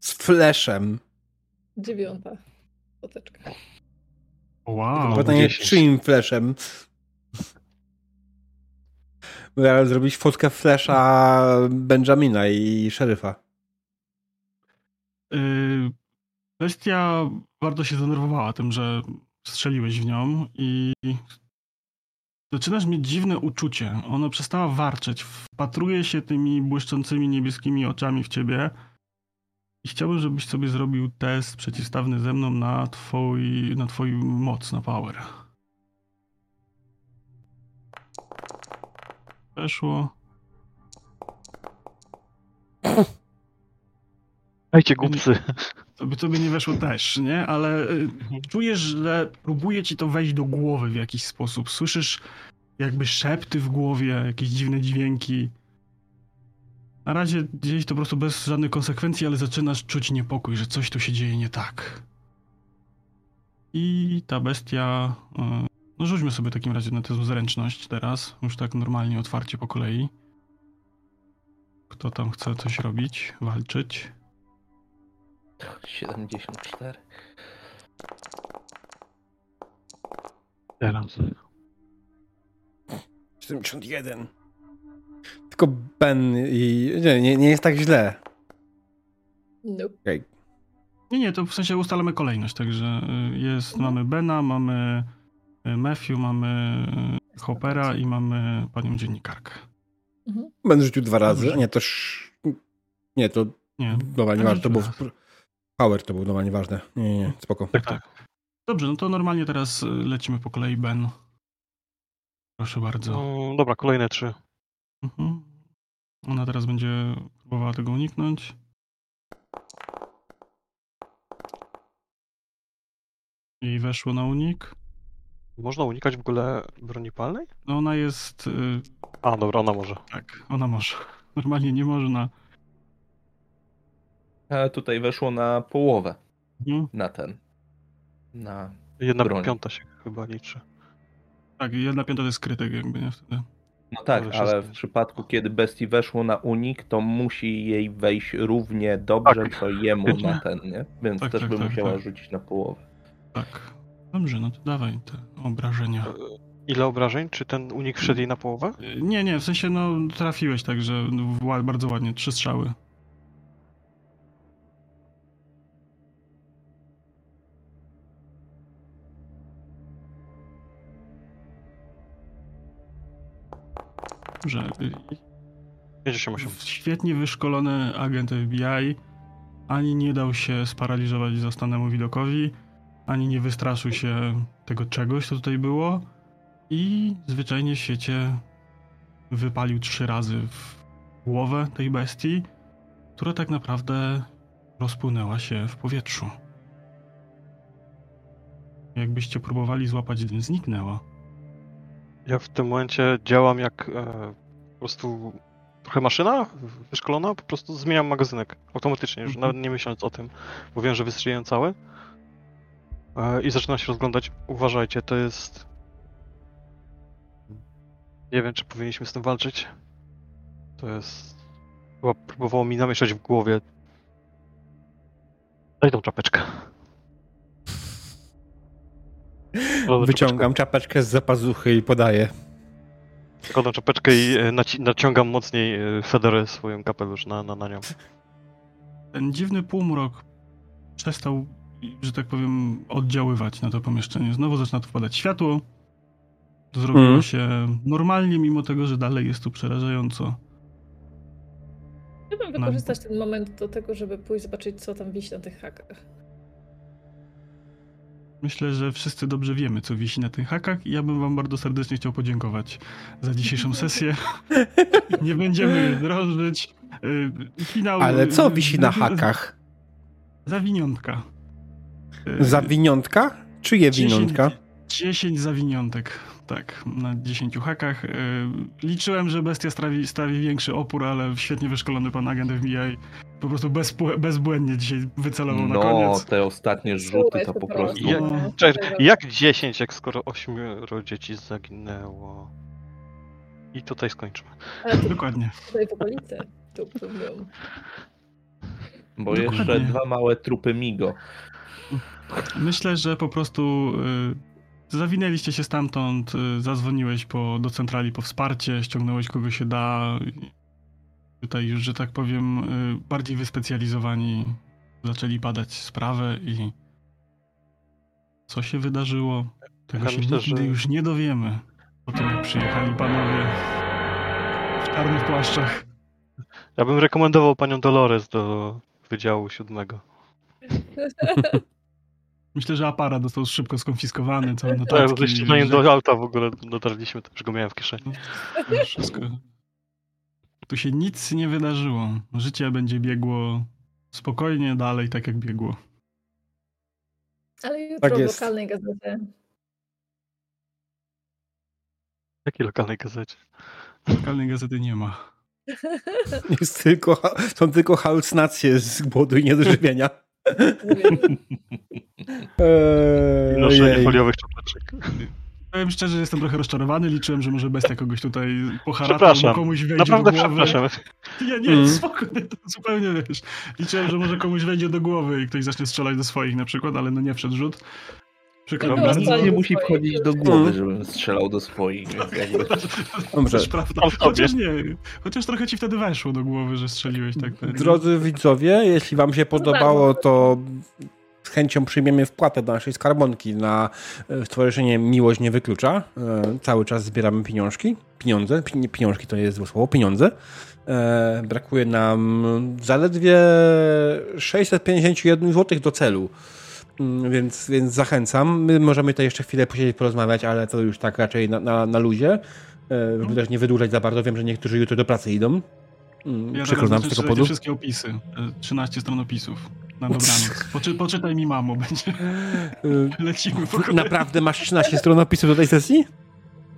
Z fleszem. Dziewiąta. Foteczka. Wow. Pytanie, 10. czyim fleszem? Zrobić fotkę flesza Benjamina i szeryfa. Yy, Bestia bardzo się zdenerwowała tym, że strzeliłeś w nią i zaczynasz mieć dziwne uczucie. Ona przestała warczeć, wpatruje się tymi błyszczącymi niebieskimi oczami w ciebie i chciałbym, żebyś sobie zrobił test przeciwstawny ze mną na twój, na twój moc, na power. Weszło. Dajcie głupcy. Tobie, tobie nie weszło też, nie? Ale y, czujesz, że próbuje ci to wejść do głowy w jakiś sposób. Słyszysz jakby szepty w głowie, jakieś dziwne dźwięki. Na razie gdzieś to po prostu bez żadnych konsekwencji, ale zaczynasz czuć niepokój, że coś tu się dzieje nie tak. I ta bestia... No rzućmy sobie w takim razie na tę zręczność teraz, już tak normalnie, otwarcie po kolei. Kto tam chce coś robić, walczyć? 74. Teraz. 71. Tylko Ben i... Nie, nie, nie jest tak źle. Nope. Nie, nie, to w sensie ustalamy kolejność, także y, jest, mamy Bena, mamy Matthew, mamy Hoppera i mamy panią dziennikarkę. Mhm. Ben rzucił dwa razy. Dobrze. Nie, to sz... Nie, to Nie, dobra, nieważne. To był... Power to był dobra, nieważne. Nie, nie, nie, spoko. Tak, tak. Dobrze, no to normalnie teraz y, lecimy po kolei Ben. Proszę bardzo. No, dobra, kolejne trzy. Mhm. Ona teraz będzie próbowała tego uniknąć. I weszło na unik. Można unikać w ogóle broni palnej? No ona jest... y, A, dobra, ona może. Tak, ona może. *laughs* Normalnie nie można. A tutaj weszło na połowę. Mhm. Na ten. Na. Jedna Broń. piąta się chyba liczy. Tak, jedna piąta to jest krytyk jakby, nie? Wtedy. No tak, Może ale w przypadku, kiedy bestii weszło na unik, to musi jej wejść równie dobrze, Tak. co jemu *laughs* na ten, nie? Więc Tak, też tak, by tak, musiała tak. rzucić na połowę. Tak. Dobrze, no to dawaj te obrażenia. Ile obrażeń? Czy ten unik wszedł jej na połowę? Y, Nie, nie, w sensie no trafiłeś także ła- bardzo ładnie, trzy strzały. Dobrze. y, 58. Świetnie wyszkolony agent FBI ani nie dał się sparaliżować zastanemu widokowi, ani nie wystraszył się tego czegoś, co tutaj było i zwyczajnie świecie wypalił trzy razy w głowę tej bestii, która tak naprawdę rozpłynęła się w powietrzu. Jakbyście próbowali złapać, zniknęła. Ja w tym momencie działam jak e, po prostu trochę maszyna wyszkolona, po prostu zmieniam magazynek automatycznie, już Mhm. nawet nie myśląc o tym, bo wiem, że wystrzeliłem cały. E, I zaczynam się rozglądać. Uważajcie, to jest... Nie wiem, czy powinniśmy z tym walczyć. To jest... Chyba próbowało mi namieszać w głowie. Daj tą czapeczkę. Wyciągam czapeczkę z zapazuchy i podaję. Zakładam czapeczkę i e, naci- naciągam mocniej e, Federę swoją kapelusz na, na, na nią. Ten dziwny półmrok przestał, że tak powiem, oddziaływać na to pomieszczenie. Znowu zaczyna tu wpadać światło. Zrobiło Mhm. się normalnie, mimo tego, że dalej jest tu przerażająco. Chciałbym wykorzystać ten moment do tego, żeby pójść zobaczyć, co tam wisi na tych hakach. Myślę, że wszyscy dobrze wiemy, co wisi na tych hakach i ja bym wam bardzo serdecznie chciał podziękować za dzisiejszą *laughs* sesję. *laughs* Nie będziemy drążyć. Y, Finał... Ale co wisi na hakach? Zawiniątka. Y, Zawiniątka? Czyje 10 winiątka? 10 zawiniątek, tak, na 10 hakach. Y, Liczyłem, że bestia stawi, stawi większy opór, ale świetnie wyszkolony pan agent FBI po prostu bezpłe- bezbłędnie dzisiaj wycelował na No, koniec. te ostatnie rzuty to po prostu. Ja- No, Czekaj, jak 10, jak skoro 8 dzieci zaginęło? I tutaj skończmy. Ale to Dokładnie. tutaj w okolicy. Tu, tu, tu. Bo Dokładnie. jeszcze dwa małe trupy Migo. Myślę, że po prostu y, zawinęliście się stamtąd, y, zadzwoniłeś po, do centrali po wsparcie, ściągnąłeś kogo się da. Tutaj już, że tak powiem, y, bardziej wyspecjalizowani zaczęli badać sprawę i co się wydarzyło, tego Ja się myślę, nigdy że- już nie dowiemy. Po tym, jak przyjechali panowie w czarnych płaszczach. Ja bym rekomendował panią Dolores do Wydziału Siódmego. *laughs* Myślę, że aparat został szybko skonfiskowany, całe Tak, notatki. ze ściąganiem że- do auta w ogóle dotarliśmy, to już go miałem w kieszeni. No, Wszystko. Tu się nic nie wydarzyło. Życie będzie biegło spokojnie dalej, tak jak biegło. Ale jutro Tak w lokalnej gazecie. W jakiej lokalnej gazecie? Lokalnej gazety nie ma. *laughs* Jest tylko, są tylko halucynacje z głodu i *laughs* niedożywienia. I noszenie Eee, foliowych czapeczek. Powiem szczerze, że jestem trochę rozczarowany. Liczyłem, że może bestia kogoś tutaj poharata, komuś wejdzie Naprawdę do głowy. przepraszam. *laughs* Nie, nie, Mm. spokojnie, to zupełnie wiesz. Liczyłem, że może komuś wejdzie do głowy i ktoś zacznie strzelać do swoich na przykład, ale no nie wszedł rzut. Przykro No mi. Nic nie musi wchodzić do głowy, żebym strzelał do swoich, jakby... *laughs* Dobrze. Chociaż nie, chociaż trochę ci wtedy weszło do głowy, że strzeliłeś tak. ten- Drodzy widzowie, jeśli wam się podobało, to z chęcią przyjmiemy wpłatę do naszej skarbonki na e, Stowarzyszenie Miłość Nie Wyklucza. E, Cały czas zbieramy pieniążki. Pieniądze, pieniążki to jest złe słowo, pieniądze. E, Brakuje nam zaledwie 651 zł do celu. Mm, Więc, więc zachęcam. My możemy tutaj jeszcze chwilę posiedzieć, porozmawiać, ale to już tak raczej na, na, na luzie. E, Żeby też nie wydłużać za bardzo. Wiem, że niektórzy jutro do pracy idą. Mm, Ja Przykro nam z tego powodu. wszystkie opisy. E, 13 stron opisów. Na dobranoc. Poczy, poczytaj mi mamo, będzie. *laughs* Lecimy po kolei. Naprawdę masz 13 stron opisu do tej sesji?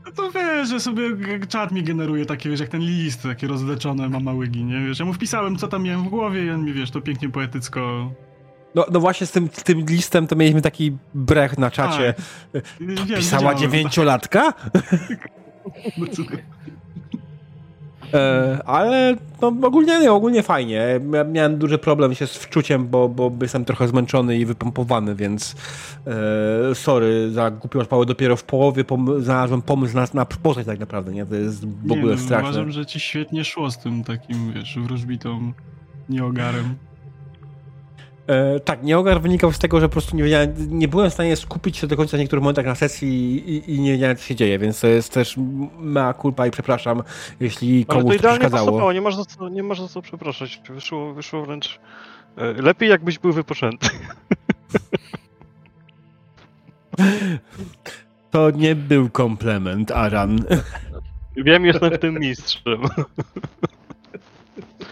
No to wiesz, że sobie czat mi generuje takie, wiesz, jak ten list, takie rozleczone mama łygi, nie? Wiesz, ja mu wpisałem, co tam miałem w głowie i on mi, wiesz, to pięknie poetycko... No, no właśnie z tym, tym listem to mieliśmy taki brech na czacie. Wiem, Pisała widziałem. dziewięciolatka? No *laughs* ale no, ogólnie nie, ogólnie fajnie. Ja miałem duży problem się z wczuciem, bo, bo jestem trochę zmęczony i wypompowany, więc e, sorry za głupią odpałę. Dopiero w połowie pom- znalazłem pomysł na, na postać tak naprawdę, nie? To jest w Nie, ogóle no, straszne. Uważam, że ci świetnie szło z tym takim, wiesz, wróżbitą nieogarem. E, tak, nieogar wynikał z tego, że po prostu nie, wiedziałem, nie byłem w stanie skupić się do końca w niektórych momentach na sesji i, i nie wiedziałem, co się dzieje, więc to jest też mea culpa i przepraszam, jeśli Ale to komuś to idealnie przeszkadzało. pasowało, nie masz za co, nie masz za co przepraszać. Wyszło, wyszło wręcz e, lepiej, jakbyś był wypoczęty. To nie był komplement, Aran. Wiem, jestem w tym mistrzem.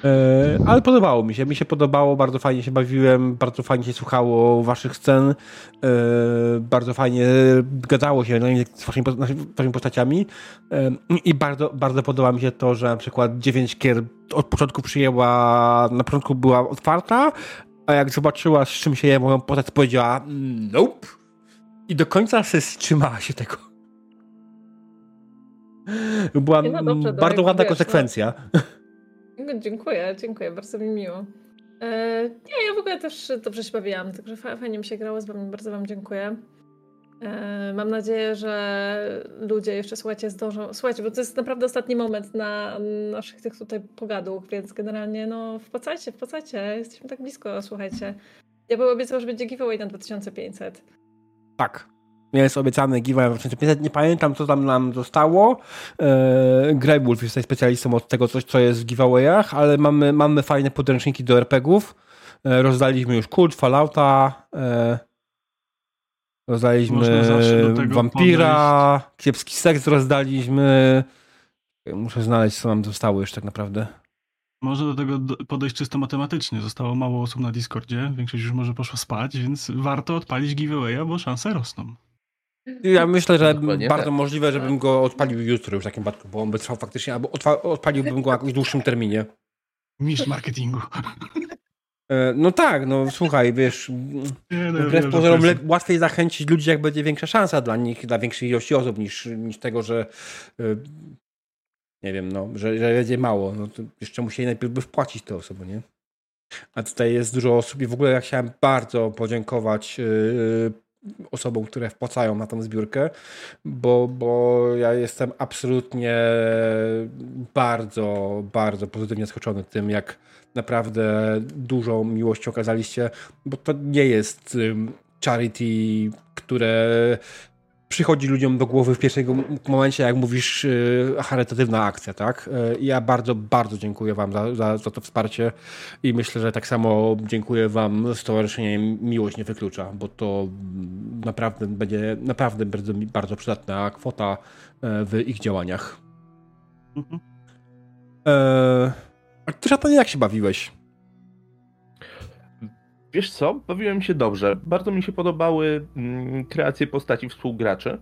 E, ale podobało mi się, mi się podobało, bardzo fajnie się bawiłem, bardzo fajnie się słuchało waszych scen, e, bardzo fajnie gadało się z waszymi, waszymi postaciami. E, i bardzo, bardzo podoba mi się to, że na przykład 9 kier od początku przyjęła, na początku była otwarta, a jak zobaczyła, z czym się je moją postać, powiedziała nope i do końca się trzymała się tego. Była no dobrze, bardzo ładna konsekwencja. No, dziękuję, dziękuję, bardzo mi miło. E, nie, ja w ogóle też dobrze się bawiłam, także fajnie mi się grało z wami, bardzo wam dziękuję. E, mam nadzieję, że ludzie jeszcze, słuchajcie, zdążą. Słuchajcie, bo to jest naprawdę ostatni moment na naszych tych tutaj pogadów, więc generalnie no wpłacajcie, wpłacajcie, jesteśmy tak blisko, słuchajcie. Ja bym obiecał, że będzie giveaway na 2500. Tak, jest obiecany giveaway 2500. Nie pamiętam, co tam nam zostało. Eee, Greywolf jest tutaj specjalistą od tego, coś, co jest w giveawayach, ale mamy, mamy fajne podręczniki do RPGów. Eee, rozdaliśmy już Kult, Fallouta. Eee, rozdaliśmy Vampira, podejść. Kiepski Seks rozdaliśmy. Muszę znaleźć, co nam zostało jeszcze tak naprawdę. Można do tego podejść czysto matematycznie. Zostało mało osób na Discordzie, większość już może poszła spać, więc warto odpalić giveawaya, bo szanse rosną. Ja myślę, że Dokładnie bardzo tak. możliwe, żebym go odpalił jutro już w takim przypadku, bo on by trwał faktycznie, albo odpaliłbym go w jakimś dłuższym terminie. Mistrz marketingu. E, no tak, no słuchaj, wiesz, nie, no, wbrew pozorom łatwiej zachęcić ludzi, jak będzie większa szansa dla nich, dla większej ilości osób, niż, niż tego, że e, nie wiem, no, że, że będzie mało. No to jeszcze musieli najpierw by wpłacić te osoby, nie? A tutaj jest dużo osób i w ogóle ja chciałem bardzo podziękować yy, osobom, które wpłacają na tą zbiórkę, bo, bo ja jestem absolutnie bardzo, bardzo pozytywnie zaskoczony tym, jak naprawdę dużą miłość okazaliście, bo to nie jest charity, które przychodzi ludziom do głowy w pierwszym momencie, jak mówisz, yy, charytatywna akcja, tak? Yy, ja bardzo, bardzo dziękuję Wam za, za, za, to wsparcie i myślę, że tak samo dziękuję Wam Stowarzyszenie Miłość Nie Wyklucza, bo to naprawdę będzie naprawdę bardzo, bardzo przydatna kwota yy, w ich działaniach. Mhm. E, a ty, Szatanie, jak się bawiłeś? Wiesz co, bawiłem się dobrze. Bardzo mi się podobały mm, kreacje postaci współgraczy.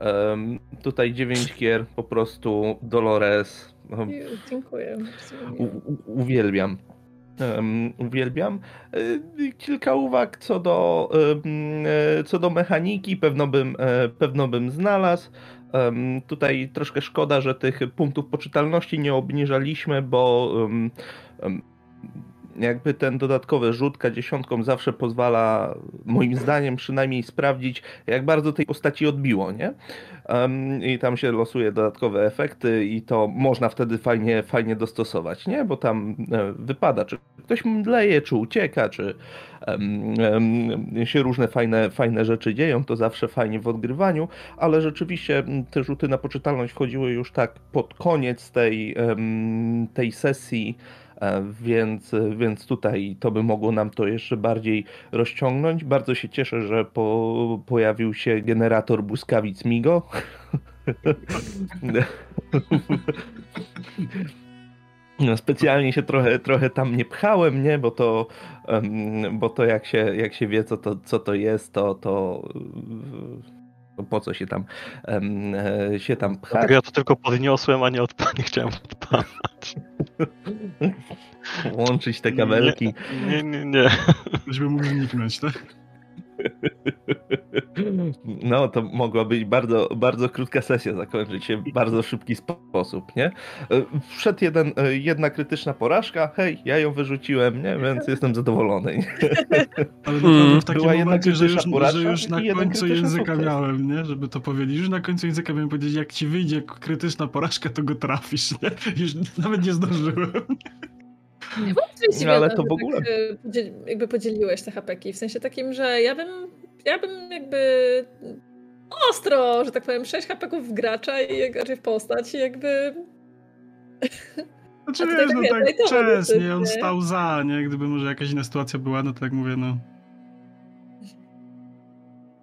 Um, tutaj dziewięć kier, po prostu Dolores. Um, Dziękuję. U, u, uwielbiam. Um, uwielbiam. E, kilka uwag co do, e, co do mechaniki, pewno bym, e, pewno bym znalazł. Tutaj troszkę szkoda, że tych punktów poczytalności nie obniżaliśmy, bo jakby ten dodatkowy rzut dziesiątką zawsze pozwala, moim zdaniem przynajmniej, sprawdzić, jak bardzo tej postaci odbiło, nie? I tam się losuje dodatkowe efekty i to można wtedy fajnie, fajnie dostosować, nie? Bo tam e, wypada, czy ktoś mdleje, czy ucieka, czy się różne fajne, fajne rzeczy dzieją, to zawsze fajnie w odgrywaniu, ale rzeczywiście te rzuty na poczytalność wchodziły już tak pod koniec tej, tej sesji, więc, więc tutaj to by mogło nam to jeszcze bardziej rozciągnąć. Bardzo się cieszę, że po, pojawił się generator błyskawic Migo. No, specjalnie się trochę, trochę tam nie pchałem, nie? Bo to, bo to jak, się, jak się wie, co to, co to jest, to, to po co się tam, e, się tam pchać. Ja to tylko podniosłem, a nie, odpa- *laughs* nie chciałem odpalać. Łączyć te kabelki. Nie, nie, nie. nie. Żeby mógł zniknąć, tak? *laughs* No, to mogła być bardzo, bardzo krótka sesja, zakończyć się w bardzo szybki sposób, nie? Wszedł jeden, jedna krytyczna porażka, hej, ja ją wyrzuciłem, nie? Więc jestem zadowolony. Nie? Ale naprawdę w takim Była momencie, że już, że już na końcu języka sukces. miałem, nie? Żeby to powiedzieć. Już na końcu języka miałem powiedzieć, jak ci wyjdzie krytyczna porażka, to go trafisz, nie? Już nawet nie zdążyłem. Nie no, ale to w ogóle. Tak, jakby podzieliłeś te hapeki, w sensie takim, że ja bym, ja bym jakby ostro, że tak powiem, 6 hapeków w gracza i raczej w postać i jakby... Znaczy wiesz, no tak wcześnie, on stał za, nie? Gdyby może jakaś inna sytuacja była, no to tak mówię, no...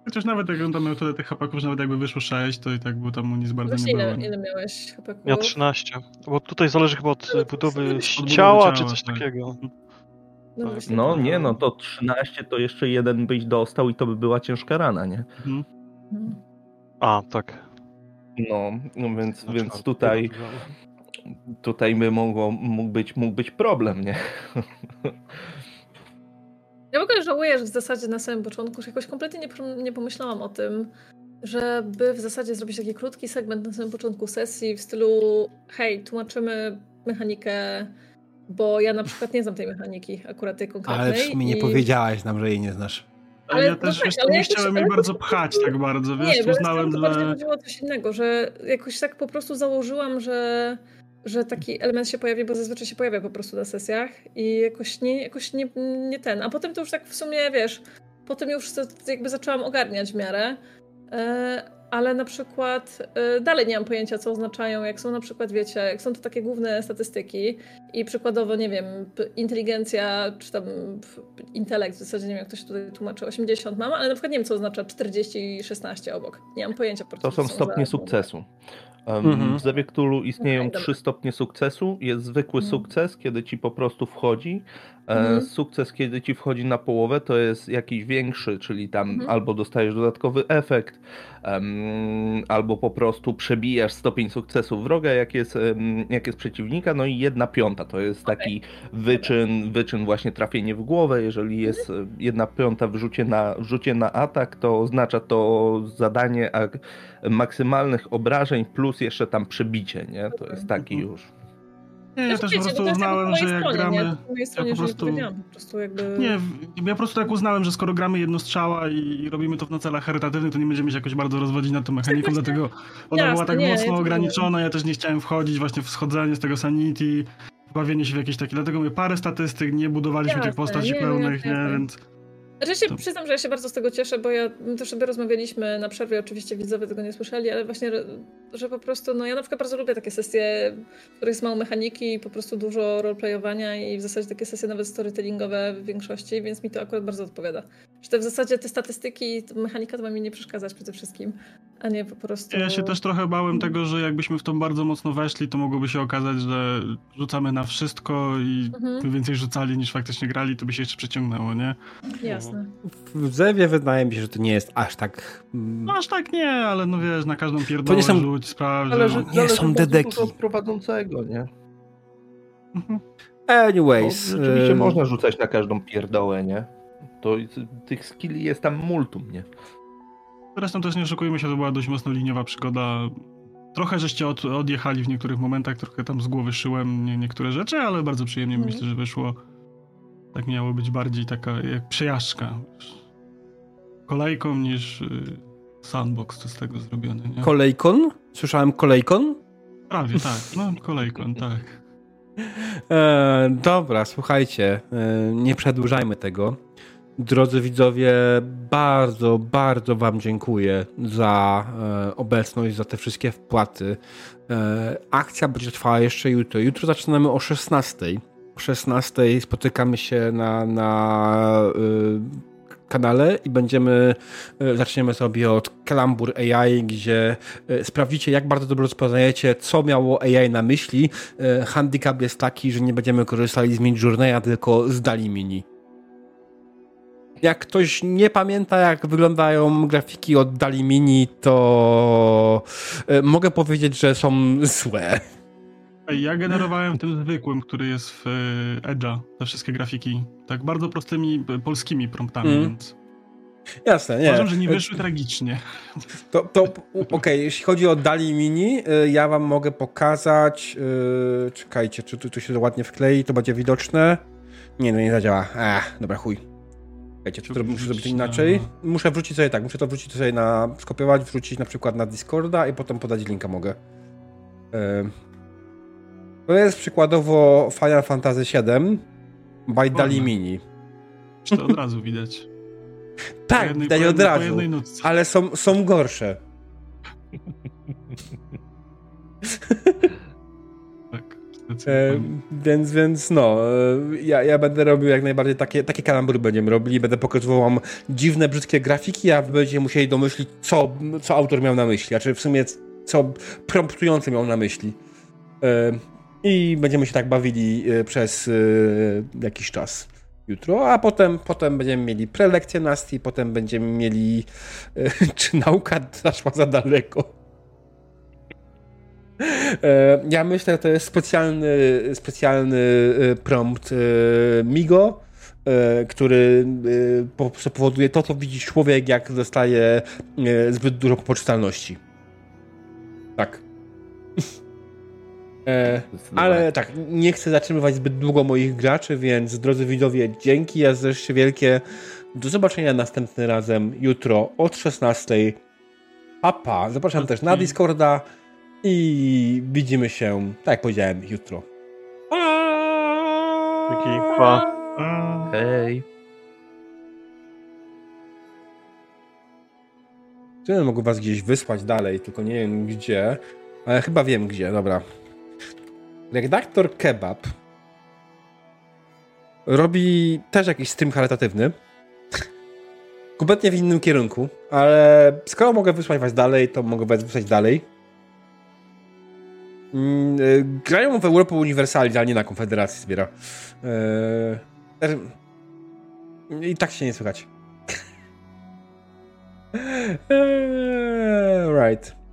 Chociaż nawet jak on tam miał tyle tych hapaków, nawet jakby wyszło 6, to i tak było tam mu nic bardzo Właśnie nie ile, było. ile miałeś Ja 13. Bo tutaj zależy chyba od e, budowy ciała, czy coś tak. takiego. No, tak. No nie, no to 13 to jeszcze jeden byś dostał i to by była ciężka rana, nie? Mhm. Mhm. A, tak. No, no więc, Na więc tutaj, tutaj by mogło, mógł, być, mógł być problem, nie? *laughs* Ja w ogóle żałuję, że w zasadzie na samym początku że jakoś kompletnie nie, nie pomyślałam o tym, żeby w zasadzie zrobić taki krótki segment na samym początku sesji w stylu hej, tłumaczymy mechanikę, bo ja na przykład nie znam tej mechaniki, akurat tej konkretnej. Ale w sumie nie i- powiedziałaś nam, że jej nie znasz. Ale, Ale ja no też tak, wiesz, ale nie chciałem jej bardzo pchać tak bardzo, wiesz, Nie, bo uznałem, że... chodziło o coś innego, że jakoś tak po prostu założyłam, że, że taki element się pojawi, bo zazwyczaj się pojawia po prostu na sesjach i jakoś nie, jakoś nie, nie ten. A potem to już tak w sumie, wiesz, potem już jakby zaczęłam ogarniać w miarę, e, ale na przykład e, dalej nie mam pojęcia, co oznaczają, jak są na przykład, wiecie, jak są to takie główne statystyki i przykładowo, nie wiem, inteligencja, czy tam intelekt, w zasadzie nie wiem, jak to się tutaj tłumaczy, 80 mam, ale na przykład nie wiem, co oznacza 40 i 16 obok. Nie mam pojęcia po prostu. To są co stopnie sukcesu. Um, Mhm. W Zewie Cthulhu istnieją trzy stopnie sukcesu. Jest zwykły Mhm. sukces, kiedy ci po prostu wchodzi. E, Mhm. Sukces, kiedy ci wchodzi na połowę, to jest jakiś większy, czyli tam Mhm. albo dostajesz dodatkowy efekt, em, albo po prostu przebijasz stopień sukcesu wroga, jak jest, em, jak jest przeciwnika. No i jedna piąta to jest taki wyczyn, wyczyn właśnie trafienie w głowę. Jeżeli jest e, jedna piąta w rzucie na, w rzucie na atak, to oznacza to zadanie ak- maksymalnych obrażeń plus jeszcze tam przebicie, nie? To jest taki Mhm. już. Nie, ja Znaczy, też po prostu uznałem, że jak stronie, gramy... Nie? Stronie, po nie prostu- powiedziałam po prostu jakby... Nie, ja po prostu tak uznałem, że skoro gramy jednostrzała i robimy to na celach charytatywnych, to nie będziemy się jakoś bardzo rozwodzić nad tą mechaniką, dlatego ona Jasne, była tak nie, ja mocno to ograniczona, ja też nie chciałem wchodzić właśnie w schodzenie z tego sanity, bawienie się w jakieś takie, dlatego mówię, parę statystyk, nie budowaliśmy tych Jasne, postaci nie, no, pełnych, nie, więc... Znaczy ja się To- przyznam, że ja się bardzo z tego cieszę, bo ja my też sobie rozmawialiśmy na przerwie, oczywiście widzowie tego nie słyszeli, ale właśnie, że po prostu, no ja na przykład bardzo lubię takie sesje, w których jest mało mechaniki i po prostu dużo roleplayowania i w zasadzie takie sesje nawet storytellingowe w większości, więc mi to akurat bardzo odpowiada. Że to w zasadzie te statystyki, ta mechanika to ma mi nie przeszkadzać przede wszystkim, a nie po prostu... Ja się też trochę bałem tego, że jakbyśmy w to bardzo mocno weszli, to mogłoby się okazać, że rzucamy na wszystko i Mhm. więcej rzucali niż faktycznie grali, to by się jeszcze przeciągnęło, nie? Jasne. W Zewie wydaje mi się, że to nie jest aż tak... mm, No aż tak nie, ale no wiesz, na każdą pierdolę nie są- rzuć, sprawdź. Zależy, nie zależy są dedeki. od prowadzącego, nie? Mhm. Anyways. rzeczywiście em, można rzucać na każdą pierdołę, nie? To tych skilli jest tam multum, nie? Zresztą też nie oszukujmy się, to była dość mocno liniowa przygoda. Trochę żeście od, odjechali w niektórych momentach, trochę tam z głowy szyłem nie, niektóre rzeczy, ale bardzo przyjemnie Mhm. myślę, że wyszło. Tak miało być bardziej taka jak przejażdżka. Kolejką niż y, sandbox to z tego zrobiony, nie? Kolejkon? Słyszałem kolejkon? Prawie tak, no kolejką, *laughs* tak. E, dobra, słuchajcie, e, nie przedłużajmy tego. Drodzy widzowie, bardzo, bardzo Wam dziękuję za e, obecność, za te wszystkie wpłaty. E, akcja będzie trwała jeszcze jutro. Jutro zaczynamy o 16. O 16 spotykamy się na, na e, kanale i będziemy, e, zaczniemy sobie od Kalambur AI, gdzie e, sprawdzicie, jak bardzo dobrze rozpoznajecie, co miało AI na myśli. E, Handicap jest taki, że nie będziemy korzystali z Midjourneya, tylko z Dali Mini. Jak ktoś nie pamięta, jak wyglądają grafiki od Dali Mini, to e, mogę powiedzieć, że są złe. Ja generowałem tym zwykłym, który jest w y, Edge'a, te wszystkie grafiki. Tak bardzo prostymi y, polskimi promptami, Mm. więc Jasne, nie. uważam, że nie wyszły tragicznie. To, to okej, jeśli chodzi o Dali Mini, ja wam mogę pokazać. Yy, czekajcie, czy tu, tu się ładnie wklei, to będzie widoczne. Nie, no nie zadziała. Ach, dobra, chuj. Czekajcie, czy to Trzeba muszę zrobić inaczej? na- Muszę wrzucić sobie tak, muszę to wrzucić sobie na. skopiować, wrzucić na przykład na Discorda i potem podać linka mogę. Yy. To jest przykładowo Final Fantasy VII by Dali Mini. Czy to od razu widać. *laughs* Tak, jednej- widać od razu, ale są, są gorsze. *laughs* Tak, E, więc, więc no, e, ja, ja będę robił jak najbardziej takie, takie kalambury będziemy robili, będę pokazywał wam dziwne, brzydkie grafiki, a wy będziecie musieli domyślić, co, co autor miał na myśli, a czy w sumie co promptujący miał na myśli. E, I będziemy się tak bawili e, przez e, jakiś czas jutro, a potem, potem będziemy mieli prelekcję Nasti, potem będziemy mieli e, *laughs* czy nauka zaszła za daleko. E, ja myślę, że to jest specjalny, specjalny prompt Migo, który powoduje to, co widzi człowiek, jak dostaje zbyt dużo poczytalności. Tak. *laughs* Ale tak, nie chcę zatrzymywać zbyt długo moich graczy, więc drodzy widzowie, dzięki ja jeszcze wielkie. Do zobaczenia następnym razem jutro od 16. Papa. Zapraszam też na Discorda. I widzimy się, tak jak powiedziałem, jutro. Dzięki, pa. Hej. Czy mogę was gdzieś wysłać dalej, tylko nie wiem gdzie, ale chyba wiem gdzie, dobra. Redaktor Kebab robi też jakiś stream charytatywny. Kompletnie w innym kierunku, ale skoro mogę wysłać was dalej, to mogę was wysłać dalej. Mm, y, grają w Europę Uniwersalnie, ale nie na Konfederacji zbiera. Eee, I tak się nie słychać. eee, *laughs* right.